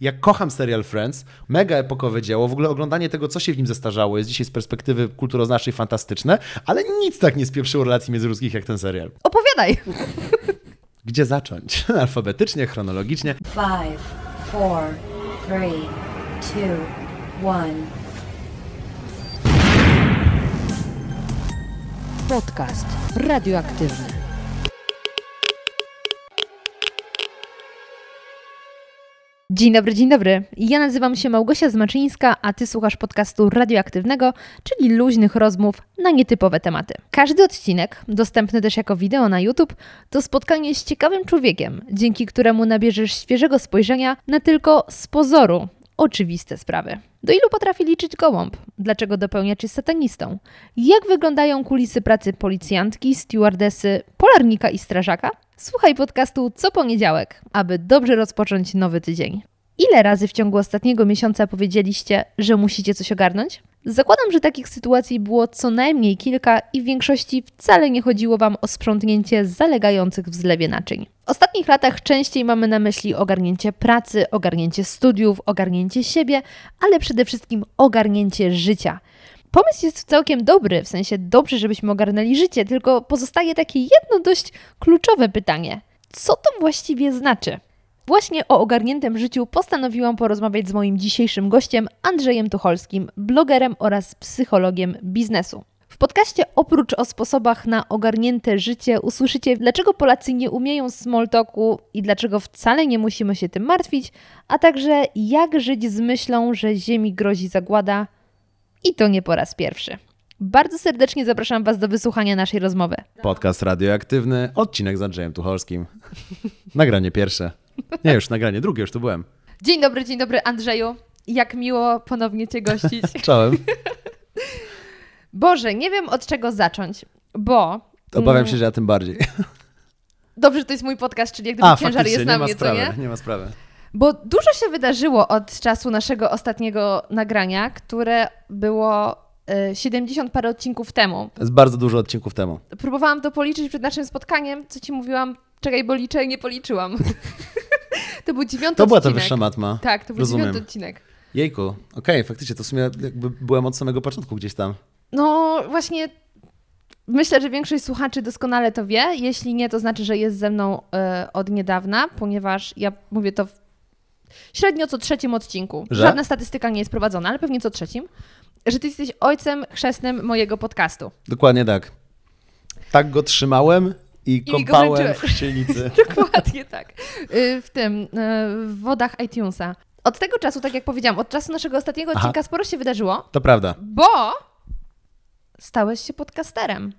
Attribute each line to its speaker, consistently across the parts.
Speaker 1: Ja kocham serial Friends, mega epokowe dzieło, w ogóle oglądanie tego, co się w nim zestarzało, jest dzisiaj z perspektywy kulturoznawczej fantastyczne, ale nic tak nie spieprzyło relacji międzyludzkich jak ten serial.
Speaker 2: Opowiadaj!
Speaker 1: Gdzie zacząć? Alfabetycznie, chronologicznie.
Speaker 3: Five, four, three, two, one.
Speaker 2: Podcast radioaktywny. Dzień dobry, dzień dobry. Ja nazywam się Małgosia Zmaczyńska, a ty słuchasz podcastu radioaktywnego, czyli luźnych rozmów na nietypowe tematy. Każdy odcinek, dostępny też jako wideo na YouTube, to spotkanie z ciekawym człowiekiem, dzięki któremu nabierzesz świeżego spojrzenia na tylko z pozoru oczywiste sprawy. Do ilu potrafi liczyć gołąb? Dlaczego dopełniacz jest satanistą? Jak wyglądają kulisy pracy policjantki, stewardesy, polarnika i strażaka? Słuchaj podcastu co poniedziałek, aby dobrze rozpocząć nowy tydzień. Ile razy w ciągu ostatniego miesiąca powiedzieliście, że musicie coś ogarnąć? Zakładam, że takich sytuacji było co najmniej kilka i w większości wcale nie chodziło Wam o sprzątnięcie zalegających w zlewie naczyń. W ostatnich latach częściej mamy na myśli ogarnięcie pracy, ogarnięcie studiów, ogarnięcie siebie, ale przede wszystkim ogarnięcie życia. Pomysł jest całkiem dobry, w sensie dobrze, żebyśmy ogarnęli życie, tylko pozostaje takie jedno dość kluczowe pytanie. Co to właściwie znaczy? Właśnie o ogarniętym życiu postanowiłam porozmawiać z moim dzisiejszym gościem Andrzejem Tucholskim, blogerem oraz psychologiem biznesu. W podcaście oprócz o sposobach na ogarnięte życie usłyszycie, dlaczego Polacy nie umieją small talku i dlaczego wcale nie musimy się tym martwić, a także jak żyć z myślą, że Ziemi grozi zagłada i to nie po raz pierwszy. Bardzo serdecznie zapraszam Was do wysłuchania naszej rozmowy.
Speaker 1: Podcast radioaktywny, odcinek z Andrzejem Tucholskim. Nagranie pierwsze. Nie, już nagranie drugie, już tu byłem.
Speaker 2: Dzień dobry, dzień dobry Andrzeju. Jak miło ponownie Cię gościć.
Speaker 1: Czołem.
Speaker 2: Boże, nie wiem od czego zacząć, bo...
Speaker 1: Obawiam
Speaker 2: mm,
Speaker 1: się, że ja tym bardziej.
Speaker 2: Dobrze, że to jest mój podcast, czyli jak gdyby
Speaker 1: A,
Speaker 2: ciężar jest na mnie,
Speaker 1: sprawy,
Speaker 2: co nie?
Speaker 1: nie ma sprawy.
Speaker 2: Bo dużo się wydarzyło od czasu naszego ostatniego nagrania, które było y, 70 parę odcinków temu.
Speaker 1: To jest bardzo dużo odcinków temu.
Speaker 2: Próbowałam to policzyć przed naszym spotkaniem, co Ci mówiłam, czekaj, bo liczę i nie policzyłam. to był dziewiąty
Speaker 1: To była ta
Speaker 2: odcinek.
Speaker 1: wyższa matma.
Speaker 2: Tak, to był
Speaker 1: Rozumiem.
Speaker 2: dziewiąty odcinek.
Speaker 1: Jejku, okej, faktycznie, to w sumie jakby byłem od samego początku gdzieś tam.
Speaker 2: No właśnie, myślę, że większość słuchaczy doskonale to wie. Jeśli nie, to znaczy, że jest ze mną e, od niedawna, ponieważ ja mówię to w średnio co trzecim odcinku.
Speaker 1: Że?
Speaker 2: Żadna statystyka nie jest prowadzona, ale pewnie co trzecim. Że ty jesteś ojcem chrzestnym mojego podcastu.
Speaker 1: Dokładnie tak. Tak go trzymałem i kąpałem w
Speaker 2: wręczyłem.
Speaker 1: chrzcielnicy.
Speaker 2: Dokładnie tak. Y, W tym, y, w wodach iTunesa. Od tego czasu, tak jak powiedziałam, od czasu naszego ostatniego
Speaker 1: Aha.
Speaker 2: odcinka sporo się wydarzyło,
Speaker 1: To prawda.
Speaker 2: bo stałeś się podcasterem.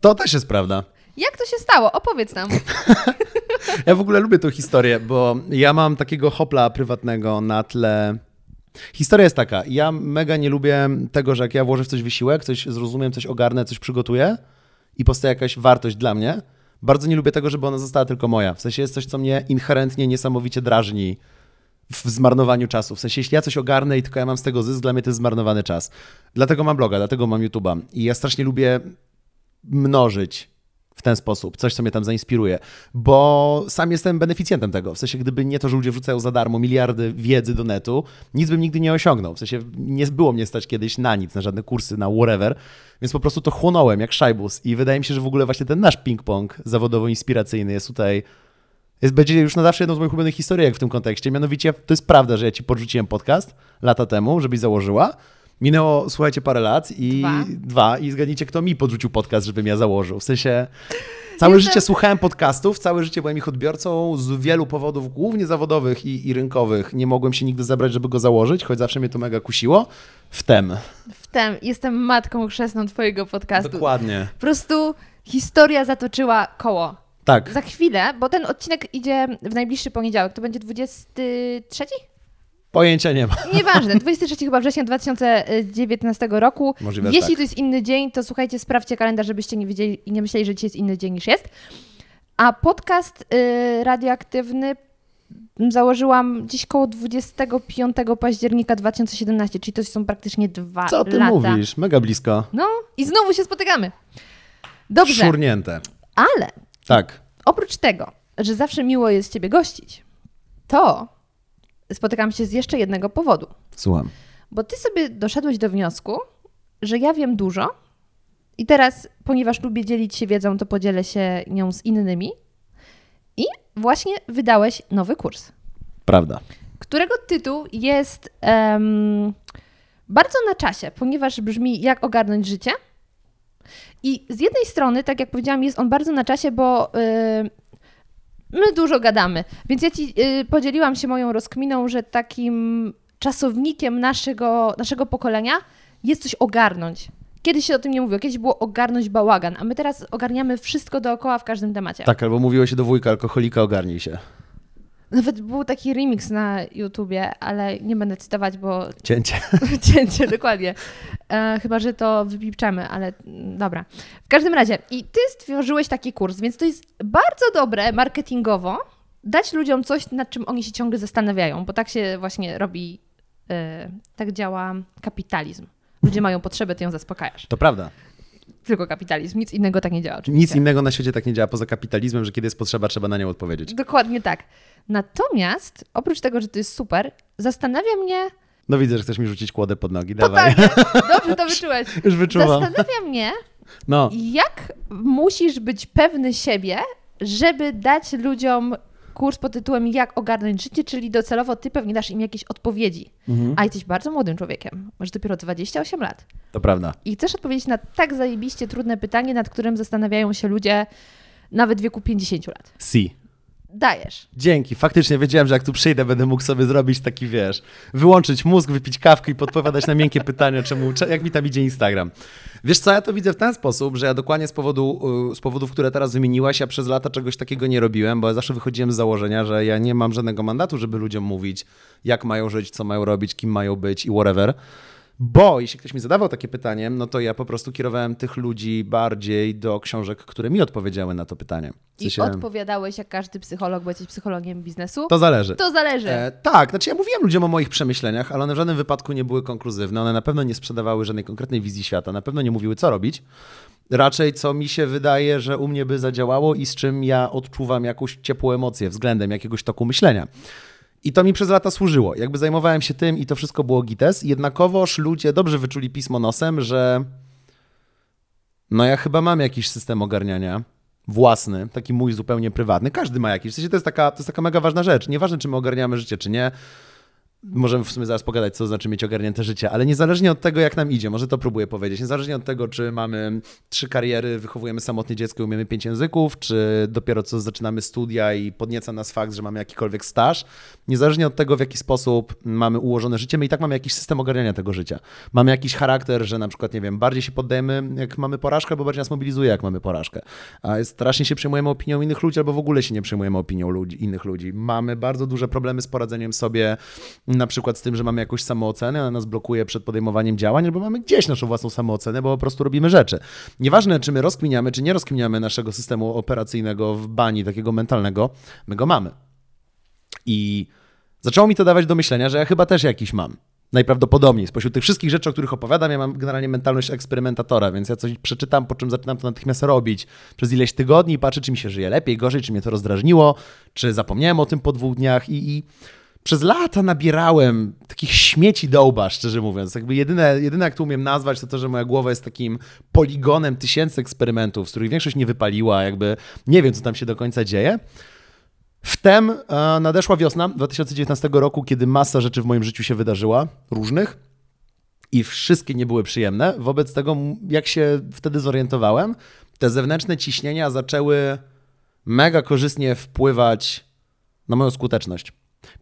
Speaker 1: To też jest prawda.
Speaker 2: Jak to się stało? Opowiedz nam.
Speaker 1: Ja w ogóle lubię tą historię, bo ja mam takiego hopla prywatnego na tle. Historia jest taka. Ja mega nie lubię tego, że jak ja włożę w coś wysiłek, coś zrozumiem, coś ogarnę, coś przygotuję i powstaje jakaś wartość dla mnie. Bardzo nie lubię tego, żeby ona została tylko moja. W sensie jest coś, co mnie inherentnie niesamowicie drażni w zmarnowaniu czasu. W sensie, jeśli ja coś ogarnę i tylko ja mam z tego zysk, dla mnie to jest zmarnowany czas. Dlatego mam bloga, dlatego mam YouTube'a. I ja strasznie lubię mnożyć w ten sposób, coś, co mnie tam zainspiruje, bo sam jestem beneficjentem tego. W sensie, gdyby nie to, że ludzie wrzucają za darmo miliardy wiedzy do netu, nic bym nigdy nie osiągnął. W sensie, nie było mnie stać kiedyś na nic, na żadne kursy, na whatever, więc po prostu to chłonąłem jak szajbus i wydaje mi się, że w ogóle właśnie ten nasz ping-pong zawodowo-inspiracyjny jest tutaj jest, będzie już na zawsze jedną z moich ulubionych historii w tym kontekście. Mianowicie to jest prawda, że ja ci podrzuciłem podcast lata temu, żebyś założyła. Minęło, słuchajcie, parę lat i
Speaker 2: Dwa.
Speaker 1: dwa i zgadnijcie, kto mi podrzucił podcast, żebym ja założył. W sensie całe
Speaker 2: Jestem-
Speaker 1: życie słuchałem podcastów, całe życie byłem ich odbiorcą z wielu powodów, głównie zawodowych i, i rynkowych. Nie mogłem się nigdy zebrać, żeby go założyć, choć zawsze mnie to mega kusiło. Wtem.
Speaker 2: Wtem jestem matką chrzestną twojego podcastu.
Speaker 1: Dokładnie.
Speaker 2: Po prostu historia zatoczyła koło.
Speaker 1: Tak.
Speaker 2: Za chwilę, bo ten odcinek idzie w najbliższy poniedziałek. To będzie 23?
Speaker 1: Pojęcia nie ma.
Speaker 2: Nieważne, 23 chyba września 2019 roku.
Speaker 1: Możliwe,
Speaker 2: Jeśli
Speaker 1: tak.
Speaker 2: to jest inny dzień, to słuchajcie, sprawdźcie kalendarz, żebyście nie wiedzieli i nie myśleli, że dzisiaj jest inny dzień niż jest. A podcast y, radioaktywny założyłam gdzieś koło 25 października 2017, czyli to są praktycznie dwa
Speaker 1: Co ty
Speaker 2: lata.
Speaker 1: mówisz? Mega blisko.
Speaker 2: No i znowu się spotykamy. Dobrze,
Speaker 1: Szurnięte.
Speaker 2: ale
Speaker 1: Tak.
Speaker 2: oprócz tego, że zawsze miło jest Ciebie gościć, to spotykam się z jeszcze jednego powodu.
Speaker 1: Słucham.
Speaker 2: Bo ty sobie doszedłeś do wniosku, że ja wiem dużo i teraz, ponieważ lubię dzielić się wiedzą, to podzielę się nią z innymi. I właśnie wydałeś nowy kurs,
Speaker 1: Prawda.
Speaker 2: którego tytuł jest em, bardzo na czasie, ponieważ brzmi Jak ogarnąć życie. I z jednej strony, tak jak powiedziałam, jest on bardzo na czasie, bo y, my dużo gadamy. Więc ja ci y, podzieliłam się moją rozkminą, że takim czasownikiem naszego, naszego pokolenia jest coś ogarnąć. Kiedyś się o tym nie mówiło, kiedyś było ogarnąć bałagan, a my teraz ogarniamy wszystko dookoła w każdym temacie.
Speaker 1: Tak, albo mówiło się do wujka alkoholika, ogarnij się.
Speaker 2: Nawet był taki remix na YouTubie, ale nie będę cytować, bo
Speaker 1: Cięcie.
Speaker 2: cięcie, dokładnie. E, chyba, że to wypipczamy, ale dobra. W każdym razie, i ty stworzyłeś taki kurs, więc to jest bardzo dobre marketingowo dać ludziom coś, nad czym oni się ciągle zastanawiają, bo tak się właśnie robi, e, tak działa kapitalizm. Ludzie mają potrzebę, ty ją zaspokajasz.
Speaker 1: To prawda.
Speaker 2: Tylko kapitalizm, nic innego tak nie działa. Oczywiście.
Speaker 1: Nic innego na świecie tak nie działa poza kapitalizmem, że kiedy jest potrzeba, trzeba na nią odpowiedzieć.
Speaker 2: Dokładnie tak. Natomiast, oprócz tego, że to jest super, zastanawia mnie,
Speaker 1: No widzę, że chcesz mi rzucić kłodę pod nogi. Dawaj.
Speaker 2: Totalnie. Dobrze to wyczułeś.
Speaker 1: Już wyczuwam.
Speaker 2: Zastanawia mnie,
Speaker 1: No,
Speaker 2: jak musisz być pewny siebie, żeby dać ludziom kurs pod tytułem Jak ogarnąć życie, czyli docelowo ty pewnie dasz im jakieś odpowiedzi.
Speaker 1: Mhm.
Speaker 2: A jesteś bardzo młodym człowiekiem. Masz dopiero 28 lat.
Speaker 1: to prawda.
Speaker 2: I chcesz odpowiedzieć na tak zajebiście trudne pytanie, nad którym zastanawiają się ludzie nawet w wieku 50 lat.
Speaker 1: Si.
Speaker 2: Dajesz.
Speaker 1: Dzięki. Faktycznie wiedziałem, że jak tu przyjdę, będę mógł sobie zrobić taki, wiesz, wyłączyć mózg, wypić kawkę i podpowiadać na miękkie pytania, czemu, cze- jak mi tam idzie Instagram. Wiesz co, ja to widzę w ten sposób, że ja dokładnie z, powodu, y, z powodów, które teraz wymieniłaś, ja przez lata czegoś takiego nie robiłem, bo ja zawsze wychodziłem z założenia, że ja nie mam żadnego mandatu, żeby ludziom mówić, jak mają żyć, co mają robić, kim mają być i whatever. Bo jeśli ktoś mi zadawał takie pytanie, no to ja po prostu kierowałem tych ludzi bardziej do książek, które mi odpowiedziały na to pytanie. W
Speaker 2: I
Speaker 1: sensie-
Speaker 2: odpowiadałeś jak każdy psycholog, bo jesteś psychologiem biznesu.
Speaker 1: To zależy.
Speaker 2: To zależy.
Speaker 1: E, tak, znaczy ja mówiłem ludziom o moich przemyśleniach, ale one w żadnym wypadku nie były konkluzywne. One na pewno nie sprzedawały żadnej konkretnej wizji świata, na pewno nie mówiły, co robić. Raczej, co mi się wydaje, że u mnie by zadziałało i z czym ja odczuwam jakąś ciepłą emocję względem jakiegoś toku myślenia. I to mi przez lata służyło. Jakby zajmowałem się tym i to wszystko było gites. Jednakowoż ludzie dobrze wyczuli pismo nosem, że no ja chyba mam jakiś system ogarniania własny, taki mój zupełnie prywatny. Każdy ma jakiś. W sensie to jest taka, to jest taka mega ważna rzecz. Nieważne, czy my ogarniamy życie, czy nie. Możemy w sumie zaraz pogadać, co znaczy mieć ogarnięte życie, ale niezależnie od tego, jak nam idzie, może to próbuję powiedzieć, niezależnie od tego, czy mamy trzy kariery, wychowujemy samotnie dziecko i umiemy pięć języków, czy dopiero co zaczynamy studia i podnieca nas fakt, że mamy jakikolwiek staż, niezależnie od tego, w jaki sposób mamy ułożone życie, my i tak mamy jakiś system ogarniania tego życia. Mamy jakiś charakter, że na przykład, nie wiem, bardziej się poddajemy, jak mamy porażkę, albo bardziej nas mobilizuje, jak mamy porażkę. A strasznie się przejmujemy opinią innych ludzi, albo w ogóle się nie przejmujemy opinią ludzi, innych ludzi. Mamy bardzo duże problemy z poradzeniem sobie, na przykład z tym, że mamy jakąś samoocenę, ona nas blokuje przed podejmowaniem działań, albo mamy gdzieś naszą własną samoocenę, bo po prostu robimy rzeczy. Nieważne, czy my rozkminiamy, czy nie rozkminiamy naszego systemu operacyjnego w bani takiego mentalnego, my go mamy. I zaczęło mi to dawać do myślenia, że ja chyba też jakiś mam. Najprawdopodobniej. Spośród tych wszystkich rzeczy, o których opowiadam, ja mam generalnie mentalność eksperymentatora, więc ja coś przeczytam, po czym zaczynam to natychmiast robić przez ileś tygodni i patrzę, czy mi się żyje lepiej, gorzej, czy mnie to rozdrażniło, czy zapomniałem o tym po dwóch dniach i, i przez lata nabierałem takich śmieci do łba, szczerze mówiąc. Jakby jedyne, jedyne, jak to umiem nazwać, to to, że moja głowa jest takim poligonem tysięcy eksperymentów, z których większość nie wypaliła, jakby nie wiem, co tam się do końca dzieje. Wtem e, nadeszła wiosna 2019 roku, kiedy masa rzeczy w moim życiu się wydarzyła, różnych, i wszystkie nie były przyjemne. Wobec tego, jak się wtedy zorientowałem, te zewnętrzne ciśnienia zaczęły mega korzystnie wpływać na moją skuteczność.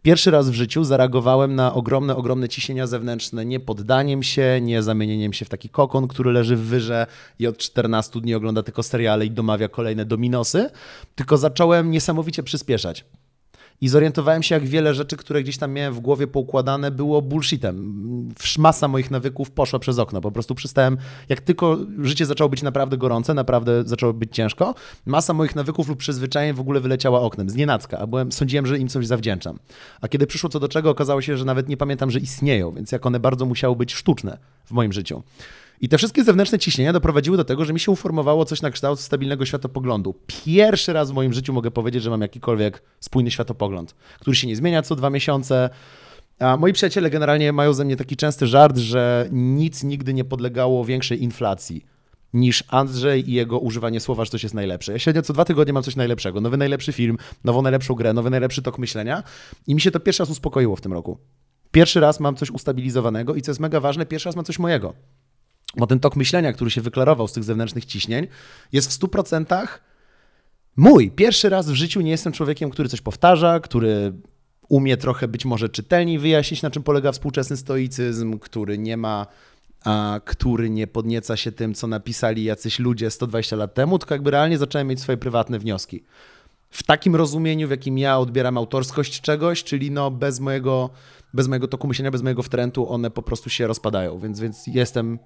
Speaker 1: Pierwszy raz w życiu zareagowałem na ogromne, ogromne ciśnienia zewnętrzne nie poddaniem się, nie zamienieniem się w taki kokon, który leży w wyrze i od 14 dni ogląda tylko seriale i domawia kolejne dominosy, tylko zacząłem niesamowicie przyspieszać. I zorientowałem się, jak wiele rzeczy, które gdzieś tam miałem w głowie poukładane, było bullshitem. Masa moich nawyków poszła przez okno. Po prostu przestałem, jak tylko życie zaczęło być naprawdę gorące, naprawdę zaczęło być ciężko, masa moich nawyków lub przyzwyczajeń w ogóle wyleciała oknem, z a byłem, sądziłem, że im coś zawdzięczam. A kiedy przyszło co do czego, okazało się, że nawet nie pamiętam, że istnieją, więc jak one bardzo musiały być sztuczne w moim życiu. I te wszystkie zewnętrzne ciśnienia doprowadziły do tego, że mi się uformowało coś na kształt stabilnego światopoglądu. Pierwszy raz w moim życiu mogę powiedzieć, że mam jakikolwiek spójny światopogląd, który się nie zmienia co dwa miesiące. A moi przyjaciele generalnie mają ze mnie taki częsty żart, że nic nigdy nie podlegało większej inflacji niż Andrzej i jego używanie słowa, że coś jest najlepsze. Ja średnio co dwa tygodnie mam coś najlepszego. Nowy najlepszy film, nową najlepszą grę, nowy najlepszy tok myślenia. I mi się to pierwszy raz uspokoiło w tym roku. Pierwszy raz mam coś ustabilizowanego i co jest mega ważne, pierwszy raz mam coś mojego. Bo ten tok myślenia, który się wyklarował z tych zewnętrznych ciśnień, jest w 100% mój. Pierwszy raz w życiu nie jestem człowiekiem, który coś powtarza, który umie trochę być może czytelniej wyjaśnić, na czym polega współczesny stoicyzm, który nie ma, a, który nie podnieca się tym, co napisali jacyś ludzie 120 lat temu, tylko jakby realnie zacząłem mieć swoje prywatne wnioski. W takim rozumieniu, w jakim ja odbieram autorskość czegoś, czyli no bez mojego, bez mojego toku myślenia, bez mojego wtrętu, one po prostu się rozpadają, więc, więc jestem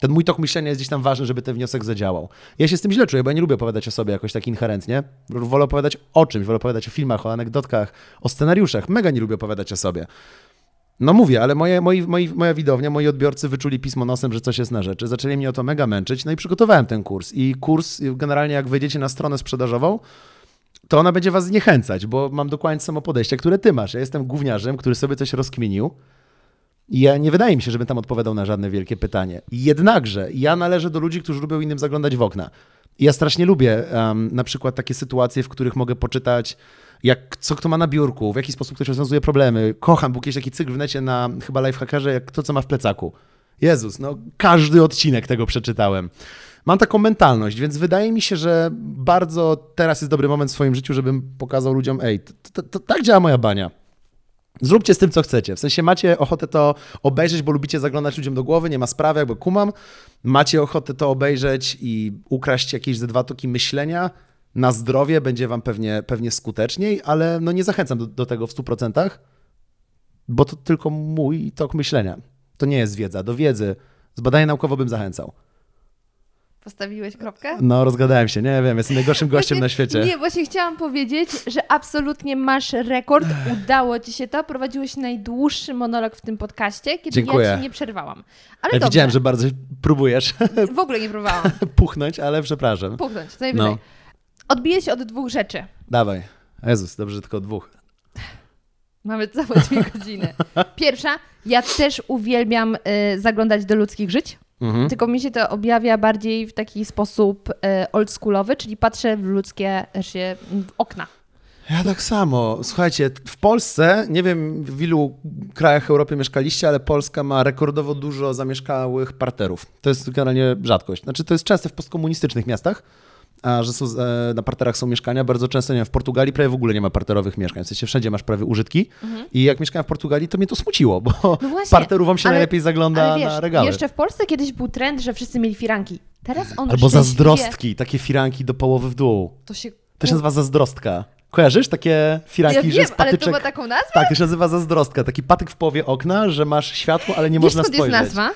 Speaker 1: ten mój tok myślenia jest gdzieś tam ważny, żeby ten wniosek zadziałał. Ja się z tym źle czuję, bo ja nie lubię opowiadać o sobie jakoś tak inherentnie. Wolę opowiadać o czymś, wolę opowiadać o filmach, o anegdotkach, o scenariuszach. Mega nie lubię opowiadać o sobie. No mówię, ale moje, moi, moi, moja widownia, moi odbiorcy wyczuli pismo nosem, że coś jest na rzeczy. Zaczęli mnie o to mega męczyć, no i przygotowałem ten kurs. I kurs, generalnie jak wejdziecie na stronę sprzedażową, to ona będzie was zniechęcać, bo mam dokładnie samo podejście, które ty masz. Ja jestem gówniarzem, który sobie coś rozkminił, ja nie wydaje mi się, żebym tam odpowiadał na żadne wielkie pytanie. Jednakże ja należę do ludzi, którzy lubią innym zaglądać w okna. Ja strasznie lubię um, na przykład takie sytuacje, w których mogę poczytać, jak co kto ma na biurku, w jaki sposób ktoś rozwiązuje problemy. Kocham, był kiedyś taki cykl w necie na chyba Lifehackerze, jak to, co ma w plecaku. Jezus, no każdy odcinek tego przeczytałem. Mam taką mentalność, więc wydaje mi się, że bardzo teraz jest dobry moment w swoim życiu, żebym pokazał ludziom, ej, to, to, to tak działa moja bania. Zróbcie z tym, co chcecie. W sensie macie ochotę to obejrzeć, bo lubicie zaglądać ludziom do głowy, nie ma sprawy, jakby kumam. Macie ochotę to obejrzeć i ukraść jakieś ze dwa toki myślenia na zdrowie, będzie wam pewnie, pewnie skuteczniej, ale no nie zachęcam do, do tego w 100%, bo to tylko mój tok myślenia. To nie jest wiedza. Do wiedzy z badania naukowo bym zachęcał.
Speaker 2: Postawiłeś kropkę?
Speaker 1: No, rozgadałem się, nie wiem, jestem najgorszym gościem
Speaker 2: Właśnie-
Speaker 1: na świecie.
Speaker 2: Nie, właśnie chciałam powiedzieć, że absolutnie masz rekord. Udało ci się to. Prowadziłeś najdłuższy monolog w tym podcaście, kiedy
Speaker 1: Dziękuję.
Speaker 2: ja ci nie przerwałam. Ale
Speaker 1: Ja widziałem, że bardzo próbujesz
Speaker 2: W ogóle nie próbowałam.
Speaker 1: puchnąć, ale przepraszam.
Speaker 2: Puchnąć, co najwyżej.
Speaker 1: No.
Speaker 2: Odbiję się od dwóch rzeczy.
Speaker 1: Dawaj. Jezus, dobrze, że tylko dwóch.
Speaker 2: Mamy całe dwie godziny. Pierwsza, ja też uwielbiam y, zaglądać do ludzkich żyć.
Speaker 1: Mhm.
Speaker 2: Tylko mi się to objawia bardziej w taki sposób e, oldschoolowy, czyli patrzę w ludzkie się w okna.
Speaker 1: Ja tak samo. Słuchajcie, w Polsce, nie wiem w ilu krajach Europy mieszkaliście, ale Polska ma rekordowo dużo zamieszkałych parterów. To jest generalnie rzadkość. Znaczy, to jest częste w postkomunistycznych miastach, że są, e, na parterach są mieszkania. Bardzo często, nie wiem, w Portugalii prawie w ogóle nie ma parterowych mieszkań. W sensie wszędzie masz prawie użytki. I jak mieszkałem w Portugalii, to mnie to smuciło, bo
Speaker 2: Mhm. No właśnie,
Speaker 1: parterów wam się
Speaker 2: ale-
Speaker 1: najlepiej zagląda
Speaker 2: Ale wiesz,
Speaker 1: na regały.
Speaker 2: jeszcze w Polsce kiedyś był trend, że wszyscy mieli firanki. Teraz on
Speaker 1: Albo zazdrostki, takie firanki do połowy w dół.
Speaker 2: To się...
Speaker 1: To się nazywa zazdrostka. Kojarzysz takie firanki,
Speaker 2: Ja
Speaker 1: że
Speaker 2: wiem,
Speaker 1: z
Speaker 2: ale to
Speaker 1: patyczek...
Speaker 2: ma taką nazwę?
Speaker 1: Tak, to się nazywa zazdrostka. Taki patyk w połowie okna, że masz światło, ale nie
Speaker 2: Wiesz
Speaker 1: można spojrzeć.
Speaker 2: jest nazwa?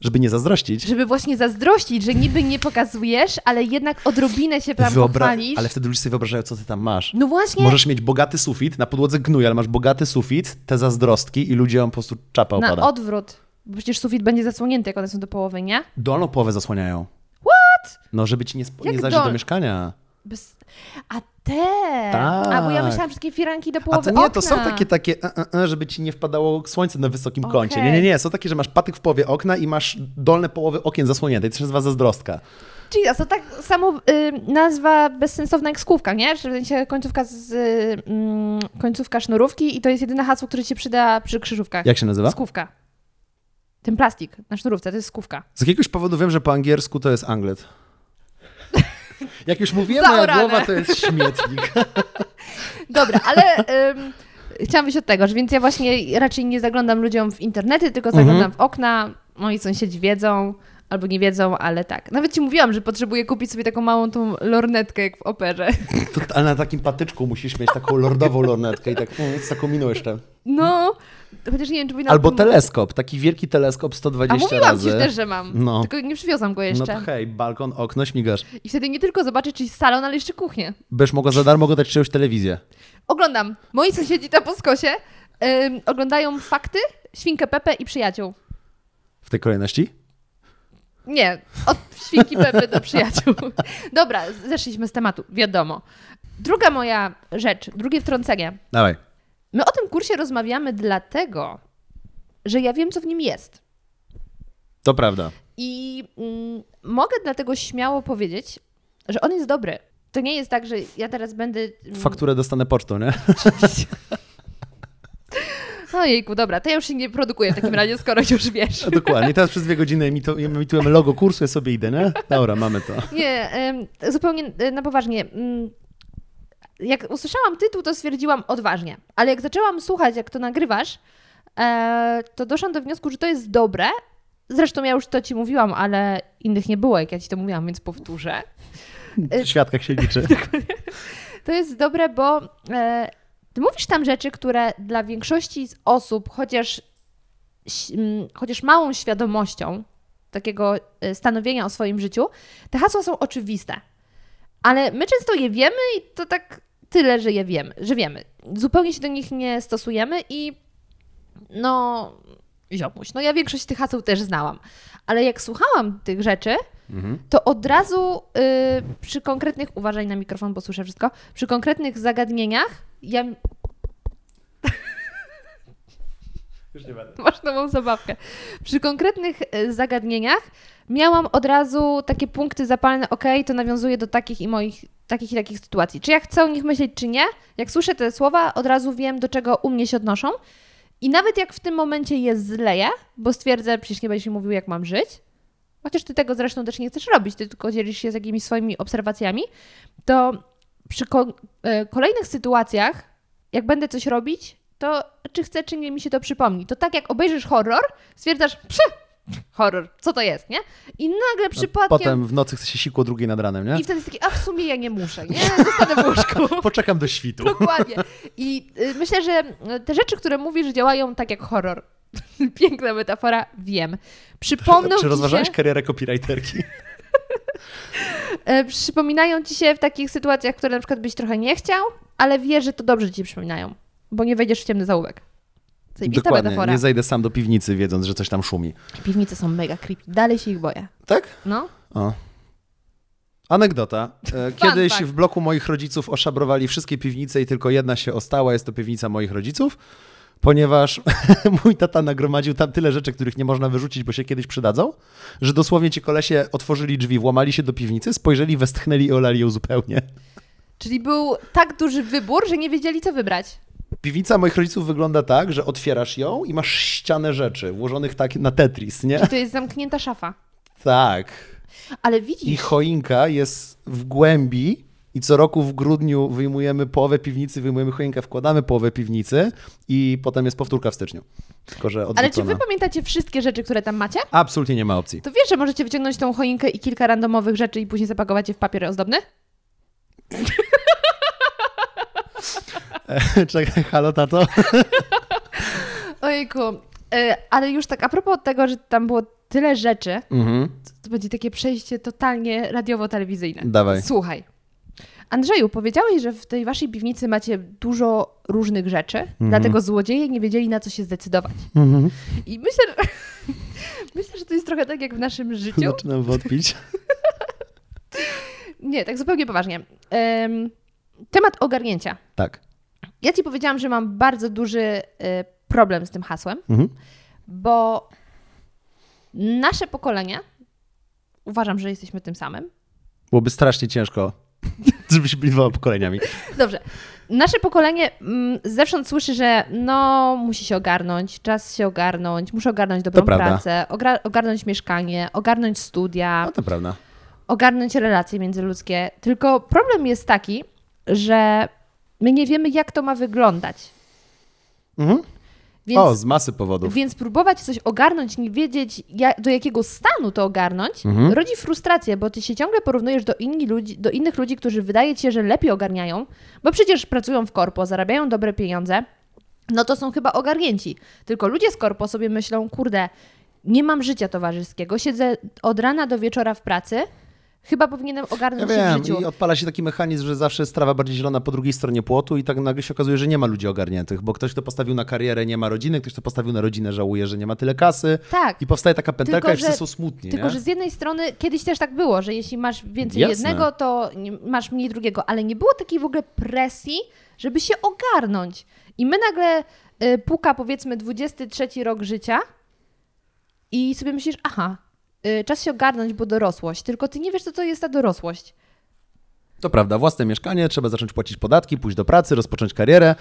Speaker 1: Żeby nie zazdrościć.
Speaker 2: Żeby właśnie zazdrościć, że niby nie pokazujesz, ale jednak odrobinę się tam
Speaker 1: Wyobra-
Speaker 2: pochwalisz.
Speaker 1: Ale wtedy ludzie sobie wyobrażają, co ty tam masz.
Speaker 2: No właśnie,
Speaker 1: Możesz mieć bogaty sufit, na podłodze gnój, ale masz bogaty sufit, te zazdrostki i ludziom po prostu czapa
Speaker 2: na
Speaker 1: opada.
Speaker 2: odwrót. Bo przecież sufit będzie zasłonięty, jak one są do połowy, nie?
Speaker 1: Dolną połowę zasłaniają. What? No, żeby ci nie,
Speaker 2: Jak
Speaker 1: nie zajrzeć do mieszkania.
Speaker 2: Bez... A te!
Speaker 1: Tak.
Speaker 2: A bo ja myślałam, że takie firanki do
Speaker 1: A
Speaker 2: połowy
Speaker 1: to nie,
Speaker 2: okna.
Speaker 1: to są takie, takie e, e, e, żeby ci nie wpadało słońce na wysokim
Speaker 2: Okej.
Speaker 1: kącie. Nie, nie, nie. Są takie, że masz patyk w połowie okna i masz dolne połowy okien zasłonięte. I to się nazywa zazdrostka.
Speaker 2: Czyli to tak samo y, nazwa bezsensowna jak skówka, nie? Że końcówka z y, końcówka sznurówki i to jest jedyne hasło, które ci się przyda przy krzyżówkach.
Speaker 1: Jak się nazywa?
Speaker 2: Skówka. Ten plastik na sznurówce to jest skówka.
Speaker 1: Z jakiegoś powodu wiem, że po angielsku to jest anglet. Jak już mówiłem, moja głowa to jest śmietnik.
Speaker 2: Dobra, ale ym, chciałam wyjść od tego, że więc ja właśnie raczej nie zaglądam ludziom w internety, tylko zaglądam w okna. Moi sąsiedzi wiedzą albo nie wiedzą, ale tak. Nawet ci mówiłam, że potrzebuję kupić sobie taką małą tą lornetkę jak w operze.
Speaker 1: To, ale na takim patyczku musisz mieć taką lordową lornetkę i tak mm, z taką miną jeszcze.
Speaker 2: No, chociaż nie wiem, czy
Speaker 1: Albo
Speaker 2: tym-
Speaker 1: teleskop, taki wielki teleskop
Speaker 2: A
Speaker 1: 120
Speaker 2: mówiłam
Speaker 1: razy.
Speaker 2: ci też, że mam.
Speaker 1: No.
Speaker 2: Tylko nie przywiozłam go
Speaker 1: No
Speaker 2: jeszcze.
Speaker 1: to hej, balkon, okno, śmigasz.
Speaker 2: I wtedy nie tylko zobaczę czyjś salon, ale jeszcze kuchnię.
Speaker 1: Będziesz mogła za darmo oglądać czyjąś telewizję.
Speaker 2: Oglądam. Moi sąsiedzi tam po skosie ym, oglądają fakty, świnkę Pepe i przyjaciół.
Speaker 1: W tej kolejności?
Speaker 2: Nie, od świnki Pepy do przyjaciół. Dobra, zeszliśmy z tematu, wiadomo. Druga moja rzecz, drugie wtrącenie.
Speaker 1: Dawaj.
Speaker 2: My o tym kursie rozmawiamy dlatego, że ja wiem, co w nim jest.
Speaker 1: To prawda.
Speaker 2: I mm, mogę dlatego śmiało powiedzieć, że on jest dobry. To nie jest tak, że ja teraz będę. mm,
Speaker 1: Fakturę dostanę pocztą, nie?
Speaker 2: Ojejku, dobra, to ja już się nie produkuję w takim razie, skoro już wiesz.
Speaker 1: No, dokładnie. Teraz przez dwie godziny emitujemy logo kursu, ja sobie idę, nie? Dobra, mamy to.
Speaker 2: Nie, zupełnie e, na poważnie. Jak usłyszałam tytuł, to stwierdziłam odważnie. Ale jak zaczęłam słuchać, jak to nagrywasz, e, to doszłam do wniosku, że to jest dobre. Zresztą ja już to ci mówiłam, ale innych nie było, jak ja ci to mówiłam, więc powtórzę.
Speaker 1: W świadkach się liczy.
Speaker 2: To jest dobre, bo e, ty mówisz tam rzeczy, które dla większości z osób, chociaż, chociaż małą świadomością takiego e, stanowienia o swoim życiu, te hasła są oczywiste. Ale my często je wiemy i to tak tyle, że je wiemy, że wiemy. Zupełnie się do nich nie stosujemy i no, ziomuś. No ja większość tych haseł też znałam. Ale jak słuchałam tych rzeczy,
Speaker 1: Mhm.
Speaker 2: to od razu y, przy konkretnych, uważaj na mikrofon, bo słyszę wszystko, przy konkretnych zagadnieniach, ja
Speaker 1: Już nie będę.
Speaker 2: masz nową zabawkę, przy konkretnych y, zagadnieniach miałam od razu takie punkty zapalne, ok, to nawiązuje do takich i moich, takich i takich sytuacji. Czy ja chcę o nich myśleć, czy nie? Jak słyszę te słowa, od razu wiem, do czego u mnie się odnoszą. I nawet jak w tym momencie je zleję, bo stwierdzę, przecież nie będziesz mi mówił, jak mam żyć, chociaż ty tego zresztą też nie chcesz robić, ty tylko dzielisz się z jakimiś swoimi obserwacjami, to przy e, kolejnych sytuacjach, jak będę coś robić, to czy chcę, czy nie mi się to przypomni. To tak jak obejrzysz horror, stwierdzasz, przy, horror, co to jest, nie? I nagle przypadkiem...
Speaker 1: Potem w nocy chce się sikło drugiej nad ranem, nie?
Speaker 2: I wtedy jest taki, a w sumie ja nie muszę, nie? Zostanę w łóżku.
Speaker 1: Poczekam do świtu.
Speaker 2: Dokładnie. I y, myślę, że y, te rzeczy, które mówisz, działają tak jak horror. Piękna metafora, wiem. Przypomną
Speaker 1: Czy rozważałeś
Speaker 2: się,
Speaker 1: karierę copywriterki?
Speaker 2: e, przypominają ci się w takich sytuacjach, które na przykład byś trochę nie chciał, ale wiesz, że to dobrze ci przypominają, bo nie wejdziesz w ciemny zaułek. Zajebista
Speaker 1: Dokładnie.
Speaker 2: metafora.
Speaker 1: Nie zejdę sam do piwnicy, wiedząc, że coś tam szumi.
Speaker 2: Piwnice są mega creepy. Dalej się ich boję.
Speaker 1: Tak?
Speaker 2: No.
Speaker 1: O. Anegdota. E, Kiedyś
Speaker 2: fact.
Speaker 1: w bloku moich rodziców oszabrowali wszystkie piwnice i tylko jedna się ostała, jest to piwnica moich rodziców, ponieważ mój tata nagromadził tam tyle rzeczy, których nie można wyrzucić, bo się kiedyś przydadzą, że dosłownie ci kolesie otworzyli drzwi, włamali się do piwnicy, spojrzeli, westchnęli i olali ją zupełnie.
Speaker 2: Czyli był tak duży wybór, że nie wiedzieli, co wybrać.
Speaker 1: Piwnica moich rodziców wygląda tak, że otwierasz ją i masz ścianę rzeczy włożonych tak na Tetris, nie?
Speaker 2: Czy to jest zamknięta szafa.
Speaker 1: Tak.
Speaker 2: Ale
Speaker 1: I
Speaker 2: widzisz,
Speaker 1: choinka jest w głębi i co roku w grudniu wyjmujemy połowę piwnicy, wyjmujemy choinkę, wkładamy połowę piwnicy i potem jest powtórka w styczniu. Tylko, że
Speaker 2: ale czy wy pamiętacie wszystkie rzeczy, które tam macie?
Speaker 1: Absolutnie nie ma opcji.
Speaker 2: To wiesz, że możecie wyciągnąć tą choinkę i kilka randomowych rzeczy i później zapakować je w papier ozdobny?
Speaker 1: Czekaj, halo tato?
Speaker 2: Ojejku. E, ale już tak a propos tego, że tam było tyle rzeczy,
Speaker 1: Mhm.
Speaker 2: to będzie takie przejście totalnie radiowo-telewizyjne.
Speaker 1: Dawaj.
Speaker 2: Słuchaj. Andrzeju, powiedziałeś, że w tej waszej piwnicy macie dużo różnych rzeczy,
Speaker 1: Mhm.
Speaker 2: dlatego złodzieje nie wiedzieli, na co się zdecydować.
Speaker 1: Mhm.
Speaker 2: I myślę, że, myślę, że to jest trochę tak jak w naszym życiu.
Speaker 1: Zaczynam wątpić.
Speaker 2: Nie, tak zupełnie poważnie. Em, temat ogarnięcia.
Speaker 1: Tak.
Speaker 2: Ja ci powiedziałam, że mam bardzo duży y, problem z tym hasłem,
Speaker 1: Mhm.
Speaker 2: bo nasze pokolenie, uważam, że jesteśmy tym samym.
Speaker 1: Byłoby strasznie ciężko, żebyśmy byli dwoma pokoleniami.
Speaker 2: Dobrze. Nasze pokolenie mm, zewsząd słyszy, że no, musi się ogarnąć, czas się ogarnąć, muszę ogarnąć dobrą pracę, ogarnąć mieszkanie, ogarnąć studia,
Speaker 1: No to prawda.
Speaker 2: ogarnąć relacje międzyludzkie. Tylko problem jest taki, że my nie wiemy, jak to ma wyglądać.
Speaker 1: Mhm.
Speaker 2: Więc,
Speaker 1: O, z masy powodów.
Speaker 2: więc próbować coś ogarnąć, nie wiedzieć, jak, do jakiego stanu to ogarnąć,
Speaker 1: Mhm.
Speaker 2: rodzi frustrację, bo ty się ciągle porównujesz do, inni ludzi, do innych ludzi, którzy wydaje ci się, że lepiej ogarniają, bo przecież pracują w korpo, zarabiają dobre pieniądze, no to są chyba ogarnięci. Tylko ludzie z korpo sobie myślą, kurde, nie mam życia towarzyskiego, siedzę od rana do wieczora w pracy, Chyba powinienem
Speaker 1: Ja
Speaker 2: ogarnąć się
Speaker 1: wiem,
Speaker 2: w życiu.
Speaker 1: i odpala się taki mechanizm, że zawsze jest trawa bardziej zielona po drugiej stronie płotu i tak nagle się okazuje, że nie ma ludzi ogarniętych, bo ktoś, kto postawił na karierę, nie ma rodziny, ktoś, kto postawił na rodzinę, żałuje, że nie ma tyle kasy
Speaker 2: Tak.
Speaker 1: i powstaje taka pętelka
Speaker 2: Tylko,
Speaker 1: i wszyscy
Speaker 2: że-
Speaker 1: są smutni,
Speaker 2: Tylko,
Speaker 1: nie?
Speaker 2: że z jednej strony kiedyś też tak było, że jeśli masz więcej
Speaker 1: Jasne.
Speaker 2: jednego, to masz mniej drugiego, ale nie było takiej w ogóle presji, żeby się ogarnąć. I my nagle y, puka powiedzmy 23 rok życia i sobie myślisz, aha, czas się ogarnąć, bo dorosłość. Tylko ty nie wiesz, co to jest ta dorosłość.
Speaker 1: To prawda, własne mieszkanie, trzeba zacząć płacić podatki, pójść do pracy, rozpocząć karierę.